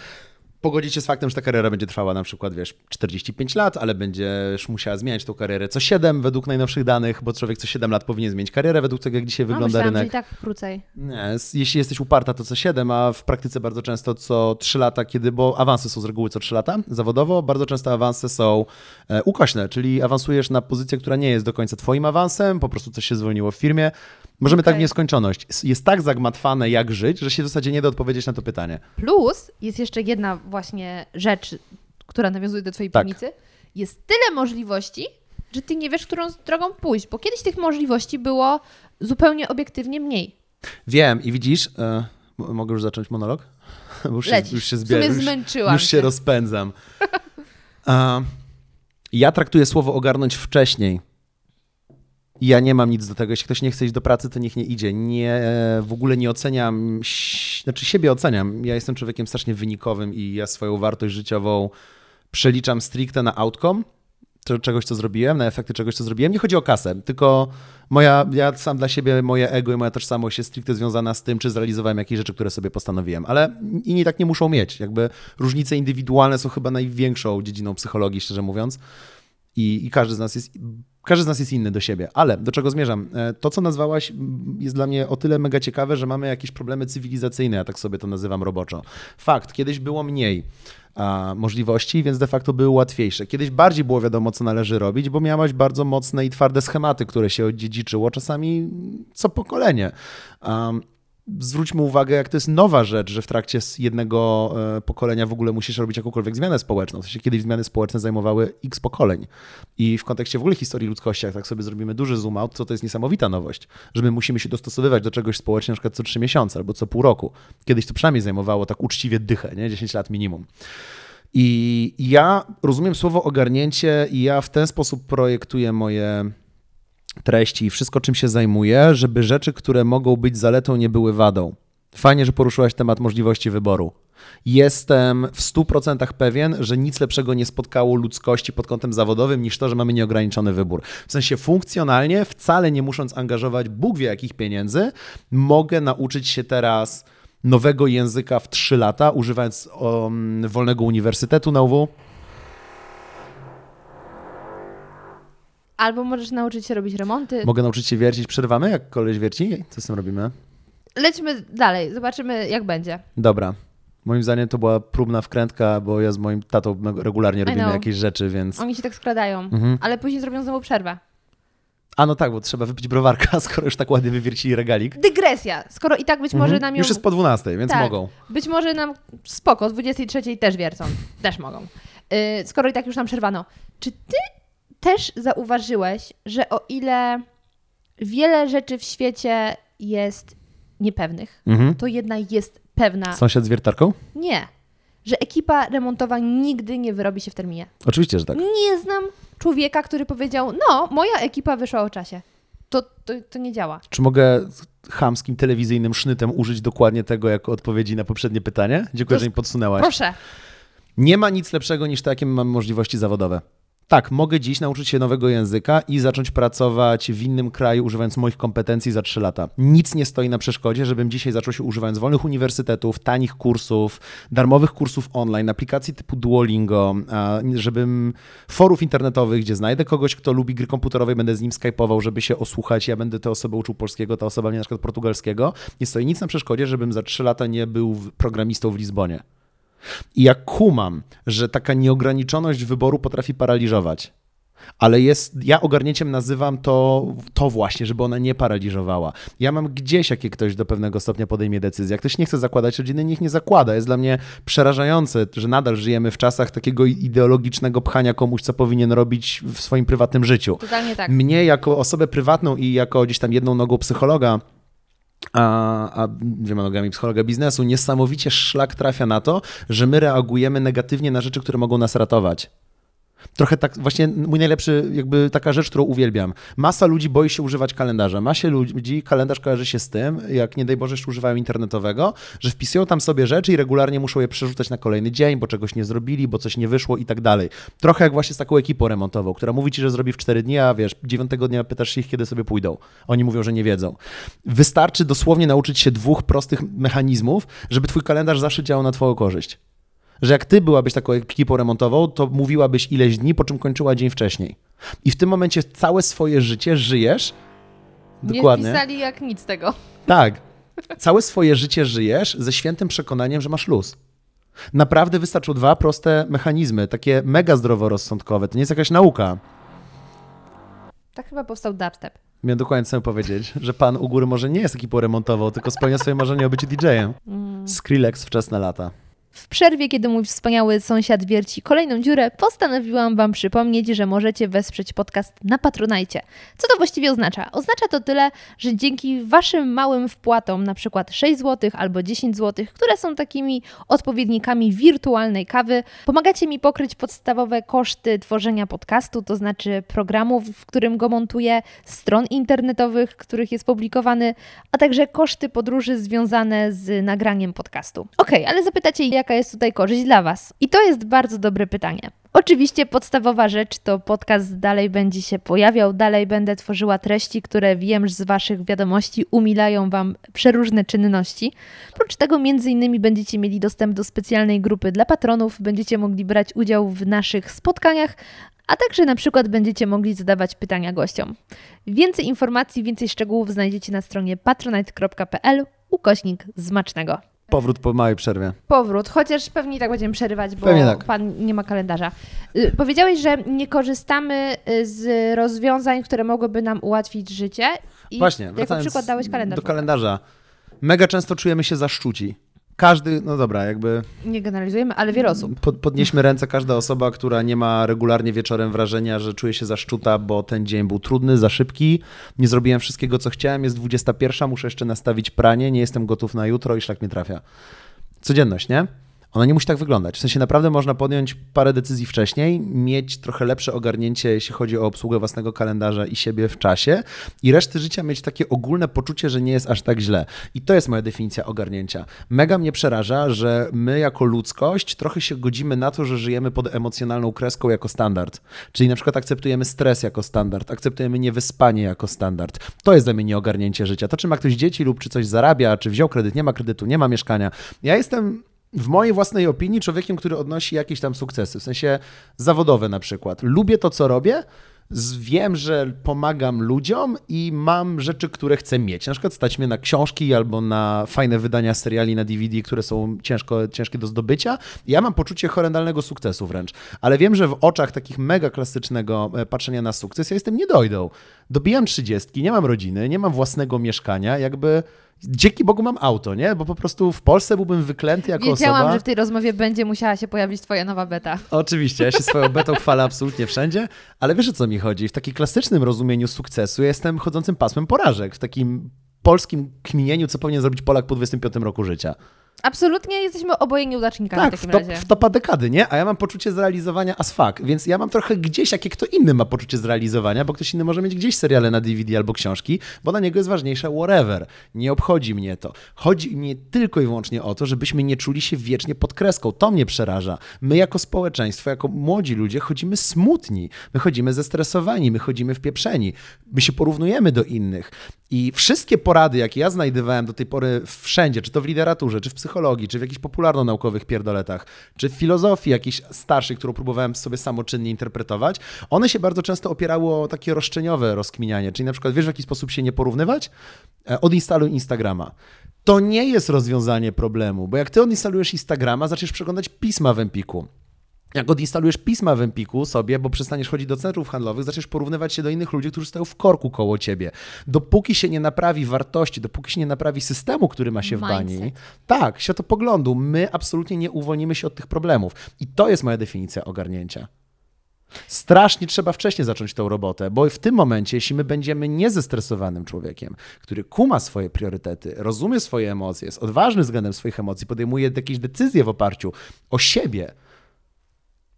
Speaker 1: Pogodzić się z faktem, że ta kariera będzie trwała na przykład, wiesz, 45 lat, ale będziesz musiała zmieniać tą karierę co 7 według najnowszych danych, bo człowiek co 7 lat powinien zmienić karierę według tego, jak dzisiaj
Speaker 2: A,
Speaker 1: wygląda
Speaker 2: myślałam,
Speaker 1: rynek.
Speaker 2: że i tak krócej.
Speaker 1: Nie, jeśli jesteś uparta, to co 7, a w praktyce bardzo często co 3 lata, kiedy, bo awansy są z reguły co 3 lata zawodowo, bardzo często awanse są e, ukośne, czyli awansujesz na pozycję, która nie jest do końca twoim awansem, po prostu coś się zwolniło w firmie. Możemy tak
Speaker 2: Okej.
Speaker 1: w nieskończoność. Jest tak zagmatwane, jak żyć, że się w zasadzie nie da odpowiedzieć na to pytanie.
Speaker 2: Plus jest jeszcze jedna właśnie rzecz, która nawiązuje do twojej
Speaker 1: Tak.
Speaker 2: piwnicy. Jest tyle możliwości, że ty nie wiesz, którą drogą pójść, bo kiedyś tych możliwości było zupełnie obiektywnie mniej.
Speaker 1: Wiem i widzisz, e, mogę już zacząć monolog? Bo już, się, już się zbieram. Już,
Speaker 2: zmęczyłam
Speaker 1: już się rozpędzam. Ja traktuję słowo ogarnąć wcześniej. Ja nie mam nic do tego. Jeśli ktoś nie chce iść do pracy, to niech nie idzie. Nie, w ogóle nie oceniam, znaczy siebie oceniam. Ja jestem człowiekiem strasznie wynikowym i ja swoją wartość życiową przeliczam stricte na outcome, czegoś, co zrobiłem, na efekty czegoś, co zrobiłem. Nie chodzi o kasę, tylko moja, ja sam dla siebie, moje ego i moja tożsamość jest stricte związana z tym, czy zrealizowałem jakieś rzeczy, które sobie postanowiłem. Ale inni tak nie muszą mieć. Jakby różnice indywidualne są chyba największą dziedziną psychologii, szczerze mówiąc. I, i każdy z nas jest. Każdy z nas jest inny do siebie, ale do czego zmierzam? E, To, co nazwałaś, jest dla mnie o tyle mega ciekawe, że mamy jakieś problemy cywilizacyjne, ja tak sobie to nazywam roboczo. Fakt, kiedyś było mniej możliwości, więc de facto były łatwiejsze. Kiedyś bardziej było wiadomo, co należy robić, bo miałaś bardzo mocne i twarde schematy, które się odziedziczyło, czasami co pokolenie. Zwróćmy uwagę, jak to jest nowa rzecz, że w trakcie jednego e, pokolenia w ogóle musisz robić jakąkolwiek zmianę społeczną. W sensie kiedyś zmiany społeczne zajmowały x pokoleń. I w kontekście w ogóle historii ludzkości, jak tak sobie zrobimy duży zoom out, to to jest niesamowita nowość, że my musimy się dostosowywać do czegoś społecznie na przykład co trzy miesiące albo co pół roku. Kiedyś to przynajmniej zajmowało tak uczciwie dychę, nie? 10 lat minimum. I ja rozumiem słowo ogarnięcie i ja w ten sposób projektuję moje treści i wszystko, czym się zajmuję, żeby rzeczy, które mogą być zaletą, nie były wadą. Fajnie, że poruszyłaś temat możliwości wyboru. Jestem w 100% pewien, że nic lepszego nie spotkało ludzkości pod kątem zawodowym niż to, że mamy nieograniczony wybór. W sensie funkcjonalnie, wcale nie musząc angażować Bóg wie jakich pieniędzy, mogę nauczyć się teraz nowego języka w 3 lata, używając um, wolnego uniwersytetu na UW.
Speaker 2: Albo możesz nauczyć się robić remonty.
Speaker 1: Mogę nauczyć się wiercić. Przerwamy, jak koleś wierci? Co z tym robimy?
Speaker 2: Lećmy dalej, zobaczymy jak będzie.
Speaker 1: Dobra. Moim zdaniem to była próbna wkrętka, bo ja z moim tatą regularnie robimy jakieś rzeczy, więc...
Speaker 2: Oni się tak skradają,
Speaker 1: Mhm.
Speaker 2: ale później zrobią znowu przerwę.
Speaker 1: A no tak, bo trzeba wypić browarka, skoro już tak ładnie wywiercili regalik.
Speaker 2: Dygresja, skoro i tak być może
Speaker 1: Mhm.
Speaker 2: nam ją...
Speaker 1: Już jest po 12, więc
Speaker 2: Tak.
Speaker 1: mogą.
Speaker 2: Być może nam spoko, o 23 też wiercą. Też mogą. Yy, skoro i tak już nam przerwano. Czy ty też zauważyłeś, że o ile wiele rzeczy w świecie jest niepewnych,
Speaker 1: Mhm.
Speaker 2: to jedna jest pewna.
Speaker 1: Sąsiad z wiertarką?
Speaker 2: Nie. Że ekipa remontowa nigdy nie wyrobi się w terminie.
Speaker 1: Oczywiście, że tak.
Speaker 2: Nie znam człowieka, który powiedział, no, moja ekipa wyszła o czasie. To, to, to nie działa.
Speaker 1: Czy mogę chamskim telewizyjnym sznytem użyć dokładnie tego jako odpowiedzi na poprzednie pytanie? Dziękuję,
Speaker 2: To
Speaker 1: że mi podsunęłaś.
Speaker 2: Proszę.
Speaker 1: Nie ma nic lepszego niż to, jakie mamy możliwości zawodowe. Tak, mogę dziś nauczyć się nowego języka i zacząć pracować w innym kraju, używając moich kompetencji za 3 lata. Nic nie stoi na przeszkodzie, żebym dzisiaj zaczął się używając wolnych uniwersytetów, tanich kursów, darmowych kursów online, aplikacji typu Duolingo, żebym forów internetowych, gdzie znajdę kogoś, kto lubi gry komputerowe będę z nim skypował, żeby się osłuchać, ja będę tę osobę uczył polskiego, ta osoba mnie na przykład portugalskiego. Nie stoi nic na przeszkodzie, żebym za 3 lata nie był programistą w Lizbonie. I ja kumam, że taka nieograniczoność wyboru potrafi paraliżować. Ale jest, ja ogarnięciem nazywam to, to właśnie, żeby ona nie paraliżowała. Ja mam gdzieś, jakie ktoś do pewnego stopnia podejmie decyzję. Jak ktoś nie chce zakładać rodziny, niech nie zakłada. Jest dla mnie przerażające, że nadal żyjemy w czasach takiego ideologicznego pchania komuś, co powinien robić w swoim prywatnym życiu.
Speaker 2: Totalnie tak.
Speaker 1: Mnie jako osobę prywatną i jako gdzieś tam jedną nogą psychologa, a, a dwiema nogami psychologa biznesu, niesamowicie szlak trafia na to, że my reagujemy negatywnie na rzeczy, które mogą nas ratować. Trochę tak, właśnie mój najlepszy, jakby taka rzecz, którą uwielbiam. Masa ludzi boi się używać kalendarza. Masie ludzi kalendarz kojarzy się z tym, jak nie daj Boże jeszcze używają internetowego, że wpisują tam sobie rzeczy i regularnie muszą je przerzucać na kolejny dzień, bo czegoś nie zrobili, bo coś nie wyszło i tak dalej. Trochę jak właśnie z taką ekipą remontową, która mówi ci, że zrobi w 4 dni, a wiesz, dziewiątego dnia pytasz się ich, kiedy sobie pójdą. Oni mówią, że nie wiedzą. Wystarczy dosłownie nauczyć się dwóch prostych mechanizmów, żeby twój kalendarz zawsze działał na twoją korzyść że jak ty byłabyś taką ekipą remontową, to mówiłabyś ileś dni, po czym kończyła dzień wcześniej. I w tym momencie całe swoje życie żyjesz. Dokładnie.
Speaker 2: Nie wpisali jak nic tego.
Speaker 1: Tak. Całe swoje życie żyjesz ze świętym przekonaniem, że masz luz. Naprawdę wystarczą dwa proste mechanizmy, takie mega zdroworozsądkowe. To nie jest jakaś nauka.
Speaker 2: Tak chyba powstał dubstep.
Speaker 1: Miałem dokładnie co powiedzieć, że pan u góry może nie jest ekipą remontową, tylko spełnia swoje marzenie o byciu DJ-em. Skrillex wczesne lata.
Speaker 2: W przerwie, kiedy mój wspaniały sąsiad wierci kolejną dziurę, postanowiłam Wam przypomnieć, że możecie wesprzeć podcast na Patronajcie. Co to właściwie oznacza? Oznacza to tyle, że dzięki Waszym małym wpłatom, na przykład 6 zł albo 10 zł, które są takimi odpowiednikami wirtualnej kawy, pomagacie mi pokryć podstawowe koszty tworzenia podcastu, to znaczy programów, w którym go montuję, stron internetowych, w których jest publikowany, a także koszty podróży związane z nagraniem podcastu. Ok, ale zapytacie, jak jaka jest tutaj korzyść dla Was? I to jest bardzo dobre pytanie. Oczywiście podstawowa rzecz to podcast dalej będzie się pojawiał, dalej będę tworzyła treści, które wiem z Waszych wiadomości umilają Wam przeróżne czynności. Oprócz tego między innymi będziecie mieli dostęp do specjalnej grupy dla patronów, będziecie mogli brać udział w naszych spotkaniach, a także na przykład będziecie mogli zadawać pytania gościom. Więcej informacji, więcej szczegółów znajdziecie na stronie patronite.pl ukośnik zmacznego.
Speaker 1: Powrót po małej przerwie.
Speaker 2: Powrót, chociaż pewnie i tak będziemy przerywać, bo
Speaker 1: tak.
Speaker 2: pan nie ma kalendarza. Y, Powiedziałeś, że nie korzystamy y, z rozwiązań, które mogłyby nam ułatwić życie. I
Speaker 1: Właśnie,
Speaker 2: jako przykład dałeś kalendarz.
Speaker 1: do kalendarza. Mega często czujemy się zaszczuci. Każdy, no dobra, jakby
Speaker 2: Nie generalizujemy, ale wiele osób.
Speaker 1: pod, podnieśmy ręce każda osoba, która nie ma regularnie wieczorem wrażenia, że czuje się zaszczuta, bo ten dzień był trudny, za szybki, nie zrobiłem wszystkiego, co chciałem, jest 21, muszę jeszcze nastawić pranie, nie jestem gotów na jutro i szlak mnie trafia. Codzienność, nie? Ona nie musi tak wyglądać. W sensie naprawdę można podjąć parę decyzji wcześniej, mieć trochę lepsze ogarnięcie, jeśli chodzi o obsługę własnego kalendarza i siebie w czasie, i reszty życia mieć takie ogólne poczucie, że nie jest aż tak źle. I to jest moja definicja ogarnięcia. Mega mnie przeraża, że my jako ludzkość trochę się godzimy na to, że żyjemy pod emocjonalną kreską jako standard. Czyli na przykład akceptujemy stres jako standard, akceptujemy niewyspanie jako standard. To jest dla mnie nieogarnięcie życia. To, czy ma ktoś dzieci lub czy coś zarabia, czy wziął kredyt, nie ma kredytu, nie ma mieszkania. Ja jestem w mojej własnej opinii człowiekiem, który odnosi jakieś tam sukcesy, w sensie zawodowe na przykład. Lubię to, co robię, wiem, że pomagam ludziom i mam rzeczy, które chcę mieć. Na przykład stać mnie na książki albo na fajne wydania seriali na DVD, które są ciężko, ciężkie do zdobycia. Ja mam poczucie horrendalnego sukcesu wręcz, ale wiem, że w oczach takich mega klasycznego e, patrzenia na sukces ja jestem niedojdą. Dobijam trzydziestki, nie mam rodziny, nie mam własnego mieszkania, jakby dzięki Bogu mam auto, nie? Bo po prostu w Polsce byłbym wyklęty jako
Speaker 2: Wiedziałam,
Speaker 1: osoba.
Speaker 2: że w tej rozmowie będzie musiała się pojawić Twoja nowa beta.
Speaker 1: Oczywiście, ja się swoją betą chwalę absolutnie wszędzie, ale wiesz o co mi chodzi? W takim klasycznym rozumieniu sukcesu ja jestem chodzącym pasmem porażek, w takim polskim kminieniu, co powinien zrobić Polak po 25 roku życia.
Speaker 2: Absolutnie jesteśmy oboje nieudacznikami
Speaker 1: Tak,
Speaker 2: w takim
Speaker 1: w, top,
Speaker 2: razie.
Speaker 1: w topa dekady, nie? A ja mam poczucie zrealizowania as fuck, więc ja mam trochę gdzieś, jakie kto inny ma poczucie zrealizowania, bo ktoś inny może mieć gdzieś seriale na DVD albo książki, bo dla niego jest ważniejsze whatever. Nie obchodzi mnie to. Chodzi mnie tylko i wyłącznie o to, żebyśmy nie czuli się wiecznie pod kreską. To mnie przeraża. My jako społeczeństwo, jako młodzi ludzie chodzimy smutni, my chodzimy zestresowani, my chodzimy wpieprzeni, my się porównujemy do innych. I wszystkie porady, jakie ja znajdowałem do tej pory wszędzie, czy to w literaturze, czy w psychologii, czy w jakichś popularno-naukowych pierdoletach, czy w filozofii jakiejś starszej, którą próbowałem sobie samoczynnie interpretować, one się bardzo często opierały o takie roszczeniowe rozkminianie. Czyli na przykład wiesz, w jaki sposób się nie porównywać? E, Odinstaluj Instagrama. To nie jest rozwiązanie problemu, bo jak ty odinstalujesz Instagrama, zaczniesz przeglądać pisma w Empiku. Jak odinstalujesz pisma w Empiku sobie, bo przestaniesz chodzić do centrów handlowych, zaczniesz porównywać się do innych ludzi, którzy stoją w korku koło ciebie. Dopóki się nie naprawi wartości, dopóki się nie naprawi systemu, który ma się w bani, tak, światopoglądu, my absolutnie nie uwolnimy się od tych problemów. I to jest moja definicja ogarnięcia. Strasznie trzeba wcześniej zacząć tą robotę, bo w tym momencie, jeśli my będziemy niezestresowanym człowiekiem, który kuma swoje priorytety, rozumie swoje emocje, jest odważny względem swoich emocji, podejmuje jakieś decyzje w oparciu o siebie,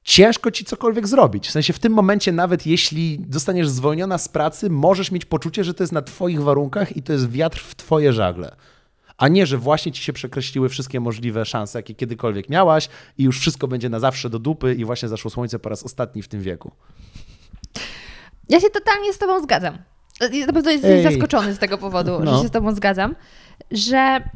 Speaker 1: ciężko ci cokolwiek zrobić. W sensie w tym momencie, nawet jeśli zostaniesz zwolniona z pracy, możesz mieć poczucie, że to jest na twoich warunkach i to jest wiatr w twoje żagle. A nie, że właśnie ci się przekreśliły wszystkie możliwe szanse, jakie kiedykolwiek miałaś i już wszystko będzie na zawsze do dupy i właśnie zaszło słońce po raz ostatni w tym wieku.
Speaker 2: Ja się totalnie z Tobą zgadzam. Na pewno jesteś
Speaker 1: Ej.
Speaker 2: zaskoczony z tego powodu,
Speaker 1: No.
Speaker 2: że się z Tobą zgadzam, że,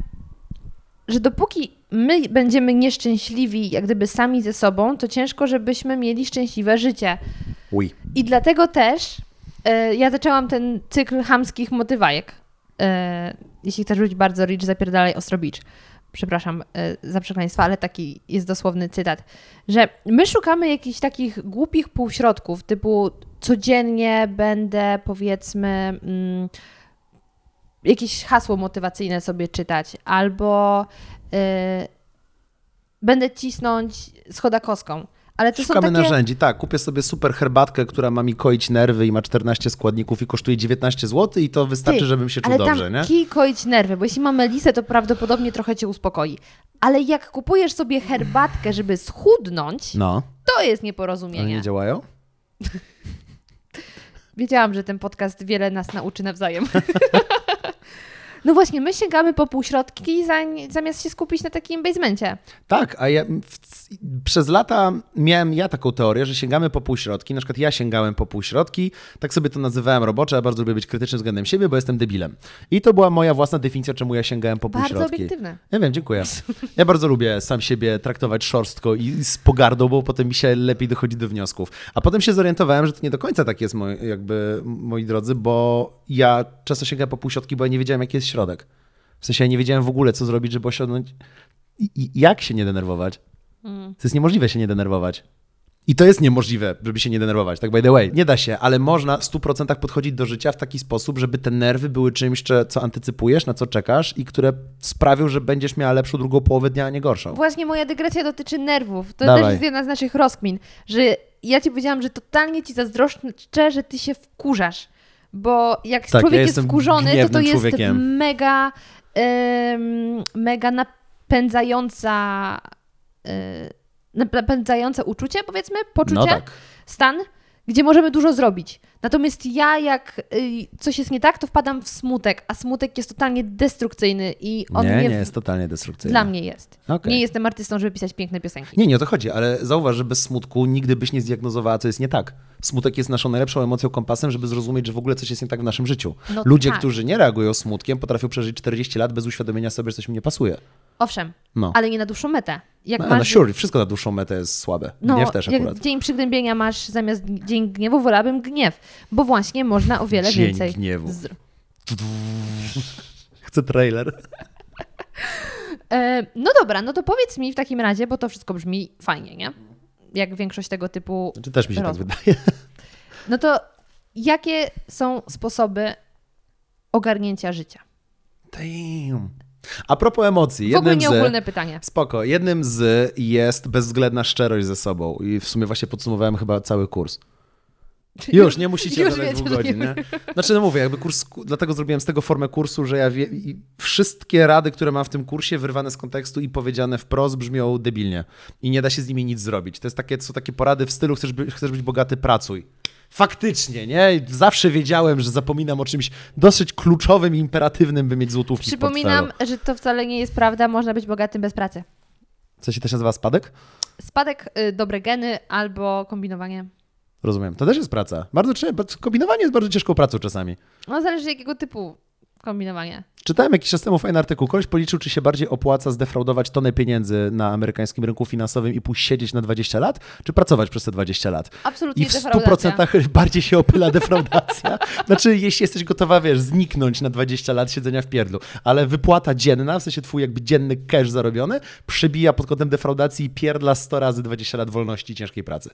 Speaker 2: że dopóki my będziemy nieszczęśliwi, jak gdyby sami ze sobą, to ciężko, żebyśmy mieli szczęśliwe życie.
Speaker 1: Uj.
Speaker 2: I dlatego też e, ja zaczęłam ten cykl chamskich motywajek. E, jeśli chcesz być bardzo rich, zapierdalaj ostro. Przepraszam e, za przekleństwa, ale taki jest dosłowny cytat. Że my szukamy jakichś takich głupich półśrodków, typu codziennie będę powiedzmy mm, jakieś hasło motywacyjne sobie czytać, albo e, będę cisnąć schodakowską. Ale to
Speaker 1: Szukamy
Speaker 2: są takie...
Speaker 1: narzędzi. Tak, kupię sobie super herbatkę, która ma mi koić nerwy i ma 14 składników i kosztuje 19 zł i to wystarczy,
Speaker 2: Ty,
Speaker 1: żebym się czuł
Speaker 2: ale
Speaker 1: dobrze,
Speaker 2: tam
Speaker 1: nie?
Speaker 2: kij koić nerwy, bo jeśli mamy lisę, to prawdopodobnie trochę cię uspokoi. Ale jak kupujesz sobie herbatkę, żeby schudnąć,
Speaker 1: No,
Speaker 2: to jest nieporozumienie.
Speaker 1: nie działają?
Speaker 2: Wiedziałam, że ten podcast wiele nas nauczy nawzajem. No właśnie, my sięgamy po półśrodki zamiast się skupić na takim basemencie.
Speaker 1: Tak, a ja w, przez lata miałem ja taką teorię, że sięgamy po półśrodki. Na przykład ja sięgałem po półśrodki, tak sobie to nazywałem roboczo, ja bardzo lubię być krytyczny względem siebie, bo jestem debilem. I to była moja własna definicja, czemu ja sięgałem po
Speaker 2: Bardzo
Speaker 1: półśrodki.
Speaker 2: obiektywne.
Speaker 1: Ja wiem, dziękuję. Ja bardzo lubię sam siebie traktować szorstko i z pogardą, bo potem mi się lepiej dochodzi do wniosków. A potem się zorientowałem, że to nie do końca tak jest, moi, jakby, moi drodzy, bo ja często sięgałem po półśrodki, bo ja nie wiedziałem, jaki jest środek. W sensie ja nie wiedziałem w ogóle, co zrobić, żeby osiągnąć... I, i jak się nie denerwować?
Speaker 2: Mm.
Speaker 1: To jest niemożliwe się nie denerwować. I to jest niemożliwe, żeby się nie denerwować, tak by the way. Nie da się, ale można w 100% podchodzić do życia w taki sposób, żeby te nerwy były czymś, co antycypujesz, na co czekasz i które sprawią, że będziesz miała lepszą drugą połowę dnia, a nie gorszą.
Speaker 2: Właśnie moja dygresja dotyczy nerwów. To
Speaker 1: Dawaj.
Speaker 2: też jest jedna z naszych rozkmin, że ja ci powiedziałam, że totalnie ci zazdroszczę, że ty się wkurzasz. Bo jak
Speaker 1: Tak,
Speaker 2: człowiek
Speaker 1: ja
Speaker 2: jest wkurzony, to to jest
Speaker 1: człowiekiem.
Speaker 2: mega, em, mega napędzająca, e, napędzające uczucie, powiedzmy, poczucie,
Speaker 1: No tak.
Speaker 2: stan, gdzie możemy dużo zrobić. Natomiast ja, jak y, coś jest nie tak, to wpadam w smutek, a smutek jest totalnie destrukcyjny i on
Speaker 1: Nie, nie, jest totalnie destrukcyjny.
Speaker 2: dla mnie jest.
Speaker 1: Okej.
Speaker 2: Nie jestem artystą, żeby pisać piękne piosenki.
Speaker 1: Nie, nie o to chodzi, ale zauważ, że bez smutku nigdy byś nie zdiagnozowała, co jest nie tak. Smutek jest naszą najlepszą emocją, kompasem, żeby zrozumieć, że w ogóle coś jest nie tak w naszym życiu.
Speaker 2: No
Speaker 1: Ludzie,
Speaker 2: tak.
Speaker 1: którzy nie reagują smutkiem, potrafią przeżyć 40 lat bez uświadomienia sobie, że coś im nie pasuje.
Speaker 2: Owszem,
Speaker 1: No.
Speaker 2: ale nie na dłuższą metę. Jak
Speaker 1: No,
Speaker 2: masz,
Speaker 1: no sure, wszystko na dłuższą metę jest słabe.
Speaker 2: no,
Speaker 1: Gniew też
Speaker 2: jak
Speaker 1: akurat.
Speaker 2: dzień przygnębienia masz zamiast dzień gniewu, wolałabym gniew, bo właśnie można o wiele
Speaker 1: Dzień
Speaker 2: więcej.
Speaker 1: gniewu.
Speaker 2: Z...
Speaker 1: Chcę trailer.
Speaker 2: E, no dobra, no to powiedz mi w takim razie, bo to wszystko brzmi fajnie, nie? Jak większość tego typu.
Speaker 1: Znaczy, też mi się tak
Speaker 2: rozmów.
Speaker 1: wydaje.
Speaker 2: No to jakie są sposoby ogarnięcia życia?
Speaker 1: Damn. A propos emocji,
Speaker 2: W ogóle
Speaker 1: jednym z...
Speaker 2: nieogólne pytanie.
Speaker 1: Spoko. Jednym z jest bezwzględna szczerość ze sobą. I w sumie właśnie podsumowałem chyba cały kurs. Już, nie musicie
Speaker 2: Już wiecie,
Speaker 1: dwóch
Speaker 2: że
Speaker 1: godzin,
Speaker 2: nie-
Speaker 1: nie? Znaczy, no mówię, jakby kurs, dlatego zrobiłem z tego formę kursu, że ja wie, wszystkie rady, które mam w tym kursie, wyrwane z kontekstu i powiedziane wprost, brzmią debilnie. I nie da się z nimi nic zrobić. To jest takie, są takie porady w stylu, chcesz, by, chcesz być bogaty, pracuj. Faktycznie, nie? Zawsze wiedziałem, że zapominam o czymś dosyć kluczowym i imperatywnym, by mieć złotówki
Speaker 2: Przypominam, że to wcale nie jest prawda, można być bogatym bez pracy.
Speaker 1: Co się też nazywa spadek?
Speaker 2: Spadek, y, dobre geny albo kombinowanie.
Speaker 1: Rozumiem. To też jest praca. Bardzo, kombinowanie jest bardzo ciężką pracą czasami.
Speaker 2: No zależy jakiego typu kombinowanie.
Speaker 1: Czytałem jakiś czas temu fajny artykuł. Koleś policzył, czy się bardziej opłaca zdefraudować tonę pieniędzy na amerykańskim rynku finansowym i pójść siedzieć na 20 lat, czy pracować przez te 20 lat.
Speaker 2: Absolutnie
Speaker 1: I w
Speaker 2: defraudacja.
Speaker 1: 100% bardziej się opyla defraudacja. Znaczy, jeśli jesteś gotowa, wiesz, zniknąć na 20 lat siedzenia w pierdlu, ale wypłata dzienna, w sensie twój jakby dzienny cash zarobiony, przebija pod kątem defraudacji i pierdla 100 razy 20 lat wolności i ciężkiej pracy.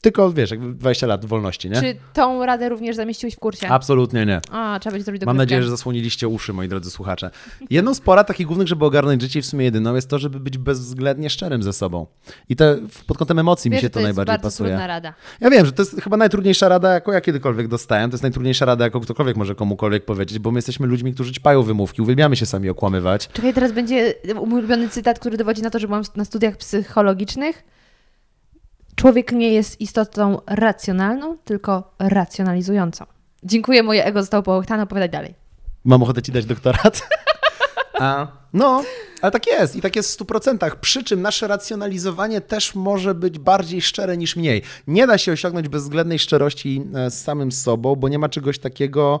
Speaker 1: Tylko, wiesz, jakby 20 lat wolności, nie?
Speaker 2: Czy tą radę również zamieściłeś w kursie?
Speaker 1: Absolutnie nie.
Speaker 2: A, trzeba będzie zrobić
Speaker 1: Mam nadzieję, że zasłoniliście uszy, moi drodzy słuchacze. Jedną z porad takich głównych, żeby ogarnąć życie i w sumie jedyną, jest to, żeby być bezwzględnie szczerym ze sobą. I to pod kątem emocji
Speaker 2: Wiesz,
Speaker 1: mi się
Speaker 2: że
Speaker 1: to,
Speaker 2: jest
Speaker 1: najbardziej
Speaker 2: bardzo
Speaker 1: pasuje.
Speaker 2: trudna rada.
Speaker 1: Ja wiem, że to jest chyba najtrudniejsza rada, jaką ja kiedykolwiek dostałem. To jest najtrudniejsza rada, jaką ktokolwiek może komukolwiek powiedzieć, bo my jesteśmy ludźmi, którzy ćpają wymówki, uwielbiamy się sami okłamywać.
Speaker 2: Czekaj, teraz będzie mój ulubiony cytat, który dowodzi na to, że byłam na studiach psychologicznych. Człowiek nie jest istotą racjonalną, tylko racjonalizującą. Dziękuję, moje ego zostało połechtane, opowiadaj dalej.
Speaker 1: Mam ochotę ci dać doktorat. A, no, ale tak jest i tak jest w 100%. Przy czym nasze racjonalizowanie też może być bardziej szczere niż mniej. Nie da się osiągnąć bezwzględnej szczerości e, z samym sobą, bo nie ma czegoś takiego.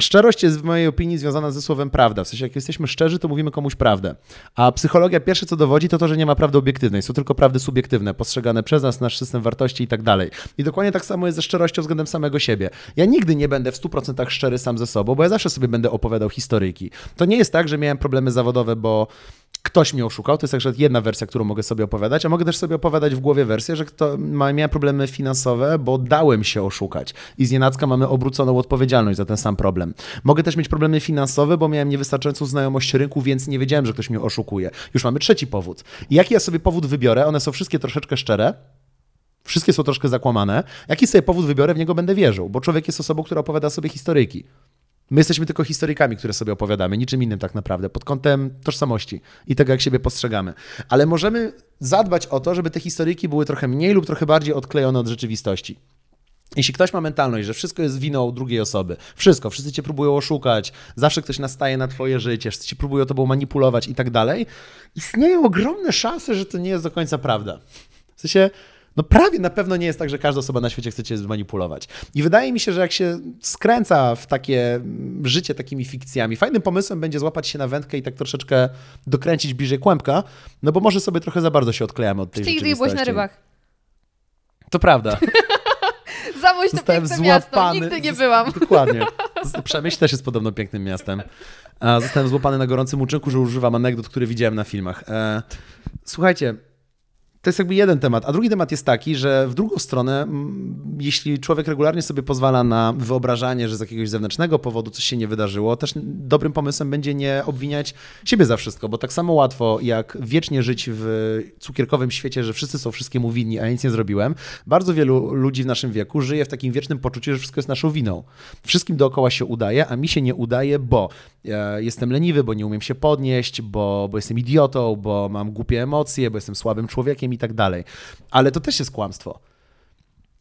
Speaker 1: Szczerość jest w mojej opinii związana ze słowem prawda. W sensie, jak jesteśmy szczerzy, to mówimy komuś prawdę. A psychologia pierwsze, co dowodzi, to to, że nie ma prawdy obiektywnej. Są tylko prawdy subiektywne, postrzegane przez nas, nasz system wartości i tak dalej. I dokładnie tak samo jest ze szczerością względem samego siebie. Ja nigdy nie będę w 100% szczery sam ze sobą, bo ja zawsze sobie będę opowiadał historyjki. To nie jest tak, że miałem problemy zawodowe, bo ktoś mnie oszukał. To jest także jedna wersja, którą mogę sobie opowiadać, a mogę też sobie opowiadać w głowie wersję, że kto, ma- miałem problemy finansowe, bo dałem się oszukać. I z nienacka mamy obróconą odpowiedzialność za ten sam problem. Mogę też mieć problemy finansowe, bo miałem niewystarczającą znajomość rynku, więc nie wiedziałem, że ktoś mnie oszukuje. Już mamy trzeci powód. Jaki ja sobie powód wybiorę, one są wszystkie troszeczkę szczere, Wszystkie są troszkę zakłamane. Jaki sobie powód wybiorę, w niego będę wierzył, bo człowiek jest osobą, która opowiada sobie historyjki. My jesteśmy tylko historykami, które sobie opowiadamy, niczym innym tak naprawdę, pod kątem tożsamości i tego, jak siebie postrzegamy. Ale możemy zadbać o to, żeby te historyjki były trochę mniej lub trochę bardziej odklejone od rzeczywistości. Jeśli ktoś ma mentalność, że wszystko jest winą drugiej osoby, wszystko, wszyscy cię próbują oszukać, zawsze ktoś nastaje na twoje życie, wszyscy cię próbują tobą manipulować i tak dalej, istnieją ogromne szanse, że to nie jest do końca prawda. W sensie, no prawie na pewno nie jest tak, że każda osoba na świecie chce cię zmanipulować. I wydaje mi się, że jak się skręca w takie mm, życie takimi fikcjami, fajnym pomysłem będzie złapać się na wędkę i tak troszeczkę dokręcić bliżej kłębka, no bo może sobie trochę za bardzo się odklejamy od tej
Speaker 2: nie
Speaker 1: rzeczywistości.
Speaker 2: byłeś na rybach.
Speaker 1: To prawda.
Speaker 2: Zamóż to piękne miasto,
Speaker 1: złapany.
Speaker 2: nigdy nie byłam.
Speaker 1: Dokładnie. Przemyśl też jest podobno pięknym miastem. Zostałem złapany na gorącym uczynku, że używam anegdot, które widziałem na filmach. E, słuchajcie, to jest jakby jeden temat. A drugi temat jest taki, że w drugą stronę, jeśli człowiek regularnie sobie pozwala na wyobrażanie, że z jakiegoś zewnętrznego powodu coś się nie wydarzyło, też dobrym pomysłem będzie nie obwiniać siebie za wszystko, bo tak samo łatwo jak wiecznie żyć w cukierkowym świecie, że wszyscy są wszystkiemu winni, a ja nic nie zrobiłem, bardzo wielu ludzi w naszym wieku żyje w takim wiecznym poczuciu, że wszystko jest naszą winą. Wszystkim dookoła się udaje, a mi się nie udaje, bo e, jestem leniwy, bo nie umiem się podnieść, bo, bo jestem idiotą, bo mam głupie emocje, bo jestem słabym człowiekiem i tak dalej. Ale to też jest kłamstwo.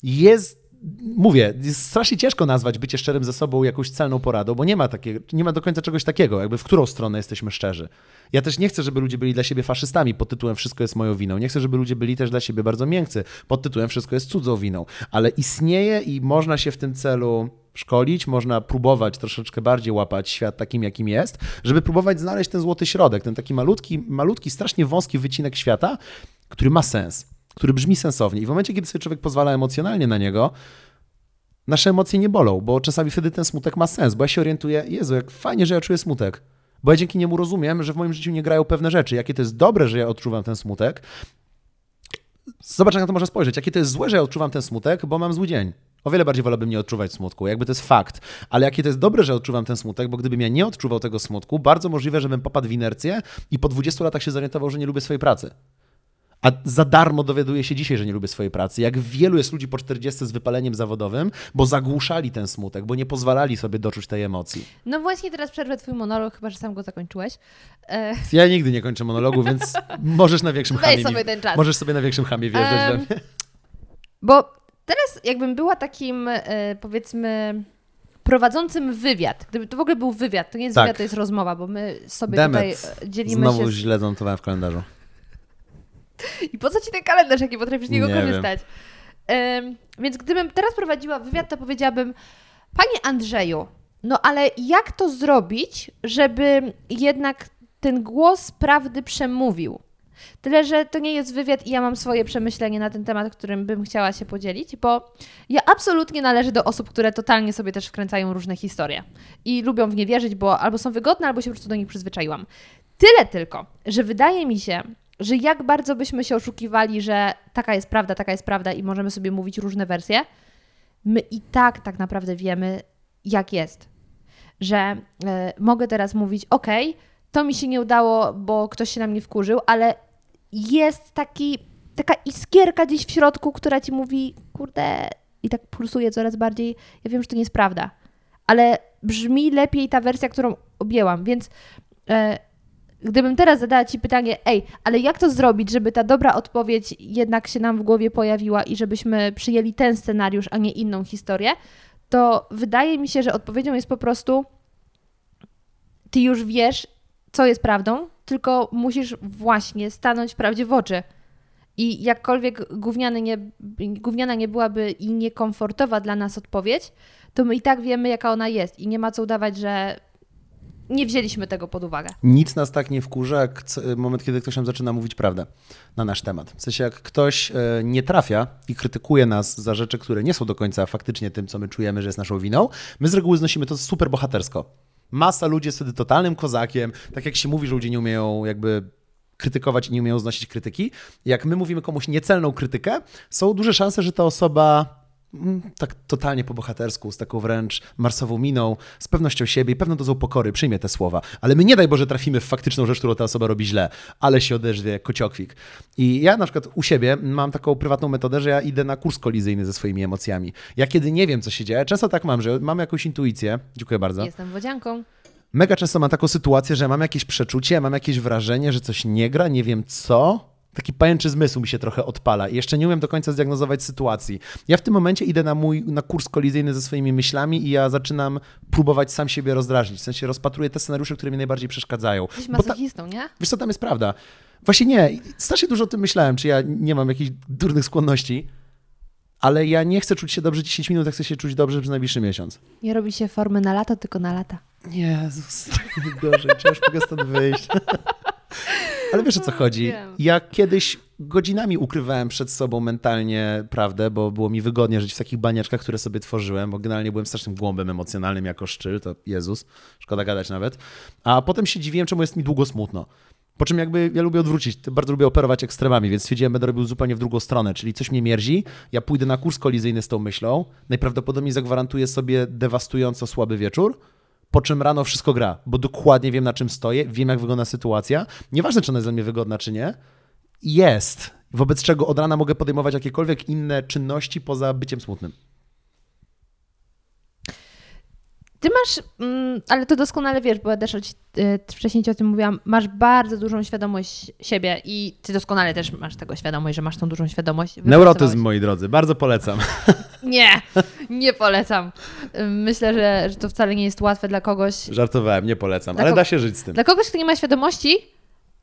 Speaker 1: Jest Mówię, jest strasznie ciężko nazwać bycie szczerym ze sobą jakąś celną poradą, bo nie ma, takiego, nie ma do końca czegoś takiego, jakby w którą stronę jesteśmy szczerzy. Ja też nie chcę, żeby ludzie byli dla siebie faszystami pod tytułem Wszystko jest moją winą. Nie chcę, żeby ludzie byli też dla siebie bardzo miękcy pod tytułem Wszystko jest cudzą winą. Ale istnieje i można się w tym celu szkolić, można próbować troszeczkę bardziej łapać świat takim, jakim jest, żeby próbować znaleźć ten złoty środek, ten taki malutki, malutki, strasznie wąski wycinek świata, który ma sens, który brzmi sensownie. I w momencie, kiedy sobie człowiek pozwala emocjonalnie na niego, nasze emocje nie bolą, bo czasami wtedy ten smutek ma sens, bo ja się orientuję, Jezu, jak fajnie, że ja czuję smutek. Bo ja dzięki niemu rozumiem, że w moim życiu nie grają pewne rzeczy. Jakie to jest dobre, że ja odczuwam ten smutek. Zobacz, jak na to może spojrzeć. Jakie to jest złe, że ja odczuwam ten smutek, bo mam zły dzień. O wiele bardziej wolałbym nie odczuwać smutku, jakby to jest fakt. Ale jakie to jest dobre, że odczuwam ten smutek, bo gdybym ja nie odczuwał tego smutku, bardzo możliwe, żebym popadł w inercję i po 20 latach się zorientował, że nie lubię swojej pracy. A za darmo dowiaduję się dzisiaj, że nie lubię swojej pracy. Jak wielu jest ludzi po 40 z wypaleniem zawodowym, bo zagłuszali ten smutek, bo nie pozwalali sobie doczuć tej emocji.
Speaker 2: No właśnie teraz przerwę twój monolog, chyba że sam go zakończyłeś. E,
Speaker 1: Ja nigdy nie kończę monologu, więc możesz na większym hamie.
Speaker 2: sobie ten czas.
Speaker 1: Możesz sobie na większym hamie wjeżdżać we
Speaker 2: Em,
Speaker 1: mnie.
Speaker 2: Bo teraz jakbym była takim, e, powiedzmy, prowadzącym wywiad, gdyby to w ogóle był wywiad, to nie jest
Speaker 1: Tak.
Speaker 2: wywiad, to jest rozmowa, bo my sobie
Speaker 1: Damn
Speaker 2: tutaj e, dzielimy
Speaker 1: Znowu
Speaker 2: się...
Speaker 1: źle zanotowałem w kalendarzu.
Speaker 2: I po co ci ten kalendarz, jak nie potrafisz z niego
Speaker 1: Nie
Speaker 2: korzystać? Em, więc gdybym teraz prowadziła wywiad, to powiedziałabym, panie Andrzeju, No ale jak to zrobić, żeby jednak ten głos prawdy przemówił? Tyle, że to nie jest wywiad i ja mam swoje przemyślenie na ten temat, którym bym chciała się podzielić, bo ja absolutnie należę do osób, które totalnie sobie też wkręcają różne historie i lubią w nie wierzyć, bo albo są wygodne, albo się po prostu do nich przyzwyczaiłam. Tyle tylko, że wydaje mi się, że jak bardzo byśmy się oszukiwali, że taka jest prawda, taka jest prawda i możemy sobie mówić różne wersje, my i tak tak naprawdę wiemy, jak jest. Że y, mogę teraz mówić, ok, to mi się nie udało, bo ktoś się na mnie wkurzył, ale jest taki, taka iskierka gdzieś w środku, która ci mówi, kurde, i tak pulsuje coraz bardziej. Ja wiem, że to nie jest prawda, ale brzmi lepiej ta wersja, którą objęłam, więc e, gdybym teraz zadała ci pytanie, ej, ale jak to zrobić, żeby ta dobra odpowiedź jednak się nam w głowie pojawiła i żebyśmy przyjęli ten scenariusz, a nie inną historię, to wydaje mi się, że odpowiedzią jest po prostu ty już wiesz, co jest prawdą, tylko musisz właśnie stanąć prawdzie w oczy. I jakkolwiek nie, gówniana nie byłaby i niekomfortowa dla nas odpowiedź, to my i tak wiemy, jaka ona jest. I nie ma co udawać, że nie wzięliśmy tego pod uwagę.
Speaker 1: Nic nas tak nie wkurza, jak c- moment, kiedy ktoś nam zaczyna mówić prawdę na nasz temat. W sensie, jak ktoś e, nie trafia i krytykuje nas za rzeczy, które nie są do końca faktycznie tym, co my czujemy, że jest naszą winą, my z reguły znosimy to super bohatersko. Masa ludzi jest wtedy totalnym kozakiem, tak jak się mówi, że ludzie nie umieją jakby krytykować i nie umieją znosić krytyki. Jak my mówimy komuś niecelną krytykę, są duże szanse, że ta osoba tak totalnie po bohatersku, z taką wręcz marsową miną, z pewnością siebie i pewną dozą pokory przyjmie te słowa. Ale my nie daj Boże trafimy w faktyczną rzecz, którą ta osoba robi źle, ale się odezwie jak kociokwik. I ja na przykład u siebie mam taką prywatną metodę, że ja idę na kurs kolizyjny ze swoimi emocjami. Ja kiedy nie wiem, co się dzieje, często tak mam, że mam jakąś intuicję, dziękuję bardzo,
Speaker 2: Jestem wodzianką.
Speaker 1: mega często mam taką sytuację, że mam jakieś przeczucie, mam jakieś wrażenie, że coś nie gra, nie wiem co. Taki pajęczy zmysł mi się trochę odpala i jeszcze nie umiem do końca zdiagnozować sytuacji. Ja w tym momencie idę na mój na kurs kolizyjny ze swoimi myślami i ja zaczynam próbować sam siebie rozdrażnić. W sensie rozpatruję te scenariusze, które mi najbardziej przeszkadzają.
Speaker 2: Jesteś
Speaker 1: Bo ta,
Speaker 2: masochistą, nie?
Speaker 1: wiesz co, tam jest prawda. Właśnie nie. Strasznie dużo o tym myślałem, czy ja nie mam jakichś durnych skłonności, ale ja nie chcę czuć się dobrze 10 minut, ja chcę się czuć dobrze przez najbliższy miesiąc.
Speaker 2: Nie robi się formy na lato, tylko na lata.
Speaker 1: Jezus, gorzej, czy już mogę stąd wyjść? Ale wiesz o co chodzi?
Speaker 2: Wiem.
Speaker 1: Ja kiedyś godzinami ukrywałem przed sobą mentalnie prawdę, bo było mi wygodnie żyć w takich baniaczkach, które sobie tworzyłem, bo generalnie byłem strasznym głąbem emocjonalnym jako szczyl, to Jezus, szkoda gadać nawet. A potem się dziwiłem, czemu jest mi długo smutno. Po czym jakby ja lubię odwrócić, bardzo lubię operować ekstremami, więc stwierdziłem, będę robił zupełnie w drugą stronę, czyli coś mnie mierzi, ja pójdę na kurs kolizyjny z tą myślą, najprawdopodobniej zagwarantuję sobie dewastująco słaby wieczór, po czym rano wszystko gra, bo dokładnie wiem na czym stoję, wiem jak wygląda sytuacja. Nieważne, czy ona jest dla mnie wygodna, czy nie. Jest. Wobec czego od rana mogę podejmować jakiekolwiek inne czynności poza byciem smutnym.
Speaker 2: Ty masz, mm, ale to doskonale wiesz, bo ja też wcześniej ci o tym mówiłam, masz bardzo dużą świadomość siebie i ty doskonale też masz tego świadomość, że masz tą dużą świadomość.
Speaker 1: Neurotyzm, moi drodzy, bardzo polecam.
Speaker 2: Nie, nie polecam. Myślę, że, że to wcale nie jest łatwe dla kogoś.
Speaker 1: Żartowałem, nie polecam,
Speaker 2: Dla
Speaker 1: ale da się żyć z tym.
Speaker 2: Dla kogoś, kto nie ma świadomości,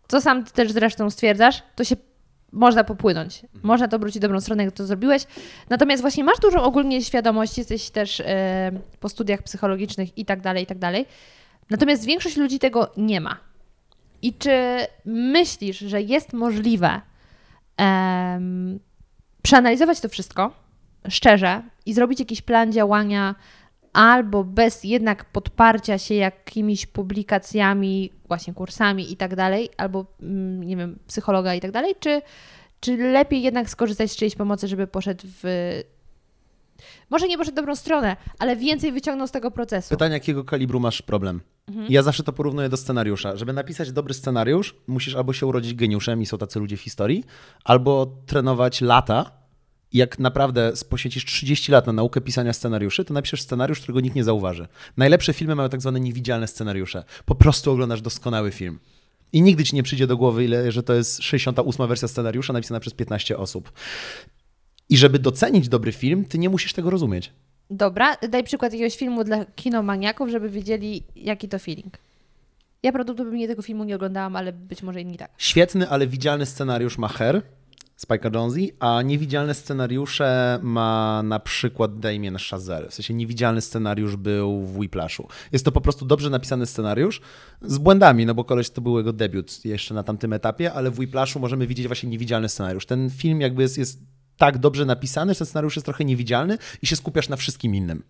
Speaker 2: co sam ty też zresztą stwierdzasz, to się można popłynąć. Można to obrócić dobrą stronę, jak to zrobiłeś. Natomiast właśnie masz dużą ogólnie świadomość, jesteś też e, po studiach psychologicznych i tak dalej, i tak dalej. Natomiast większość ludzi tego nie ma. I czy myślisz, że jest możliwe em, przeanalizować to wszystko szczerze i zrobić jakiś plan działania albo bez jednak podparcia się jakimiś publikacjami, właśnie kursami i tak dalej, albo mm, nie wiem, psychologa i tak dalej, czy, czy lepiej jednak skorzystać z czyjejś pomocy, żeby poszedł w może nie poszedł w dobrą stronę, ale więcej wyciągnął z tego procesu.
Speaker 1: Pytanie, jakiego kalibru masz problem? Ja zawsze to porównuję do scenariusza. Żeby napisać dobry scenariusz, musisz albo się urodzić geniuszem, i są tacy ludzie w historii, albo trenować lata. Jak naprawdę poświęcisz 30 lat na naukę pisania scenariuszy, to napiszesz scenariusz, którego nikt nie zauważy. Najlepsze filmy mają tak zwane niewidzialne scenariusze. Po prostu oglądasz doskonały film. I nigdy ci nie przyjdzie do głowy, ile, że to jest 68 wersja scenariusza napisana przez 15 osób. I żeby docenić dobry film, ty nie musisz tego rozumieć.
Speaker 2: Dobra, daj przykład jakiegoś filmu dla kinomaniaków, żeby wiedzieli, jaki to feeling. Ja prawdopodobnie tego filmu nie oglądałam, ale być może inni tak.
Speaker 1: Świetny, ale widzialny scenariusz ma Her Spike'a Jonze, a niewidzialne scenariusze ma na przykład Damien Chazelle. W sensie niewidzialny scenariusz był w Whiplashu. Jest to po prostu dobrze napisany scenariusz z błędami, no bo koleś to był jego debiut jeszcze na tamtym etapie, ale w Whiplashu możemy widzieć właśnie niewidzialny scenariusz. Ten film jakby jest, jest tak dobrze napisany, że ten scenariusz jest trochę niewidzialny i się skupiasz na wszystkim innym.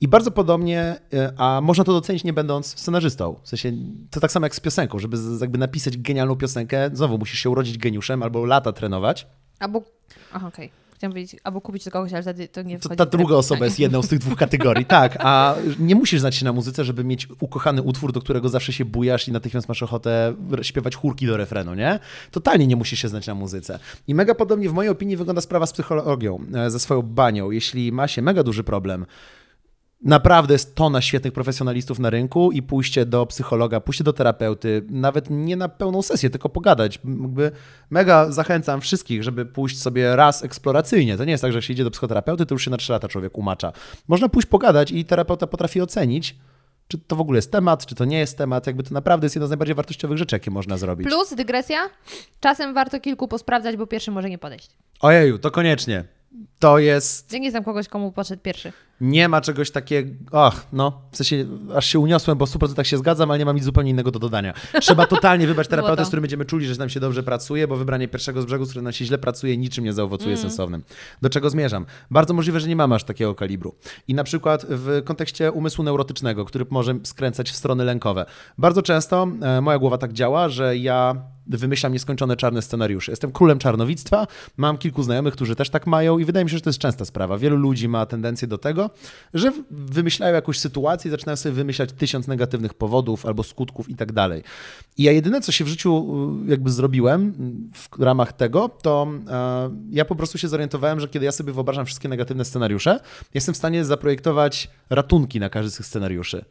Speaker 1: I bardzo podobnie, y, a można to docenić nie będąc scenarzystą. W sensie to tak samo jak z piosenką, żeby jakby napisać genialną piosenkę, znowu musisz się urodzić geniuszem albo lata trenować.
Speaker 2: Albo... Aha, okej. Chciałam powiedzieć, albo kupić do kogoś, ale wtedy to nie
Speaker 1: To
Speaker 2: wchodzi
Speaker 1: ta
Speaker 2: w grę
Speaker 1: druga
Speaker 2: pytanie.
Speaker 1: osoba jest jedną z tych dwóch kategorii, tak. A nie musisz znać się na muzyce, żeby mieć ukochany utwór, do którego zawsze się bujasz i natychmiast masz ochotę śpiewać chórki do refrenu, nie? Totalnie nie musisz się znać na muzyce. I mega podobnie w mojej opinii wygląda sprawa z psychologią, e, ze swoją banią. Jeśli ma się mega duży problem, Naprawdę jest tona świetnych profesjonalistów na rynku i pójście do psychologa, pójście do terapeuty, nawet nie na pełną sesję, tylko pogadać. Jakby mega zachęcam wszystkich, żeby pójść sobie raz eksploracyjnie. To nie jest tak, że się idzie do psychoterapeuty, to już się na trzy lata człowiek umacza. Można pójść pogadać i terapeuta potrafi ocenić, czy to w ogóle jest temat, czy to nie jest temat. Jakby to naprawdę jest jedna z najbardziej wartościowych rzeczy, jakie można zrobić.
Speaker 2: Plus, dygresja, czasem warto kilku posprawdzać, bo pierwszy może nie podejść.
Speaker 1: Ojeju, to koniecznie. To jest
Speaker 2: Ja nie znam kogoś, komu poszedł pierwszy.
Speaker 1: Nie ma czegoś takiego. Ach, no, w sensie aż się uniosłem, bo w 100% się zgadzam, ale nie mam nic zupełnie innego do dodania. Trzeba totalnie wybrać terapeutę, z którym będziemy czuli, że nam się dobrze pracuje, bo wybranie pierwszego z brzegu, z którym nam się źle pracuje, niczym nie zaowocuje
Speaker 2: Mm.
Speaker 1: sensownym. Do czego zmierzam? Bardzo możliwe, że nie mamy aż takiego kalibru. I na przykład w kontekście umysłu neurotycznego, który może skręcać w strony lękowe. Bardzo często e, moja głowa tak działa, że ja wymyślam nieskończone czarne scenariusze. Jestem królem czarnowictwa, mam kilku znajomych, którzy też tak mają i wydaje mi się, że to jest częsta sprawa. Wielu ludzi ma tendencję do tego, że wymyślają jakąś sytuację i zaczynają sobie wymyślać tysiąc negatywnych powodów albo skutków i tak dalej. I ja jedyne, co się w życiu y, jakby zrobiłem y, w ramach tego, to e, ja po prostu się zorientowałem, że kiedy ja sobie wyobrażam wszystkie negatywne scenariusze, jestem w stanie zaprojektować ratunki na każdy z tych scenariuszy.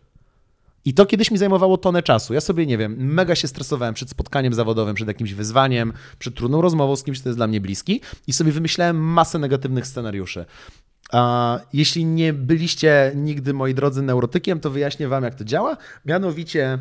Speaker 1: I to kiedyś mi zajmowało tonę czasu. Ja sobie, nie wiem, mega się stresowałem przed spotkaniem zawodowym, przed jakimś wyzwaniem, przed trudną rozmową z kimś, kto jest dla mnie bliski i sobie wymyślałem masę negatywnych scenariuszy. Jeśli nie byliście nigdy, moi drodzy, neurotykiem, to wyjaśnię wam, jak to działa. Mianowicie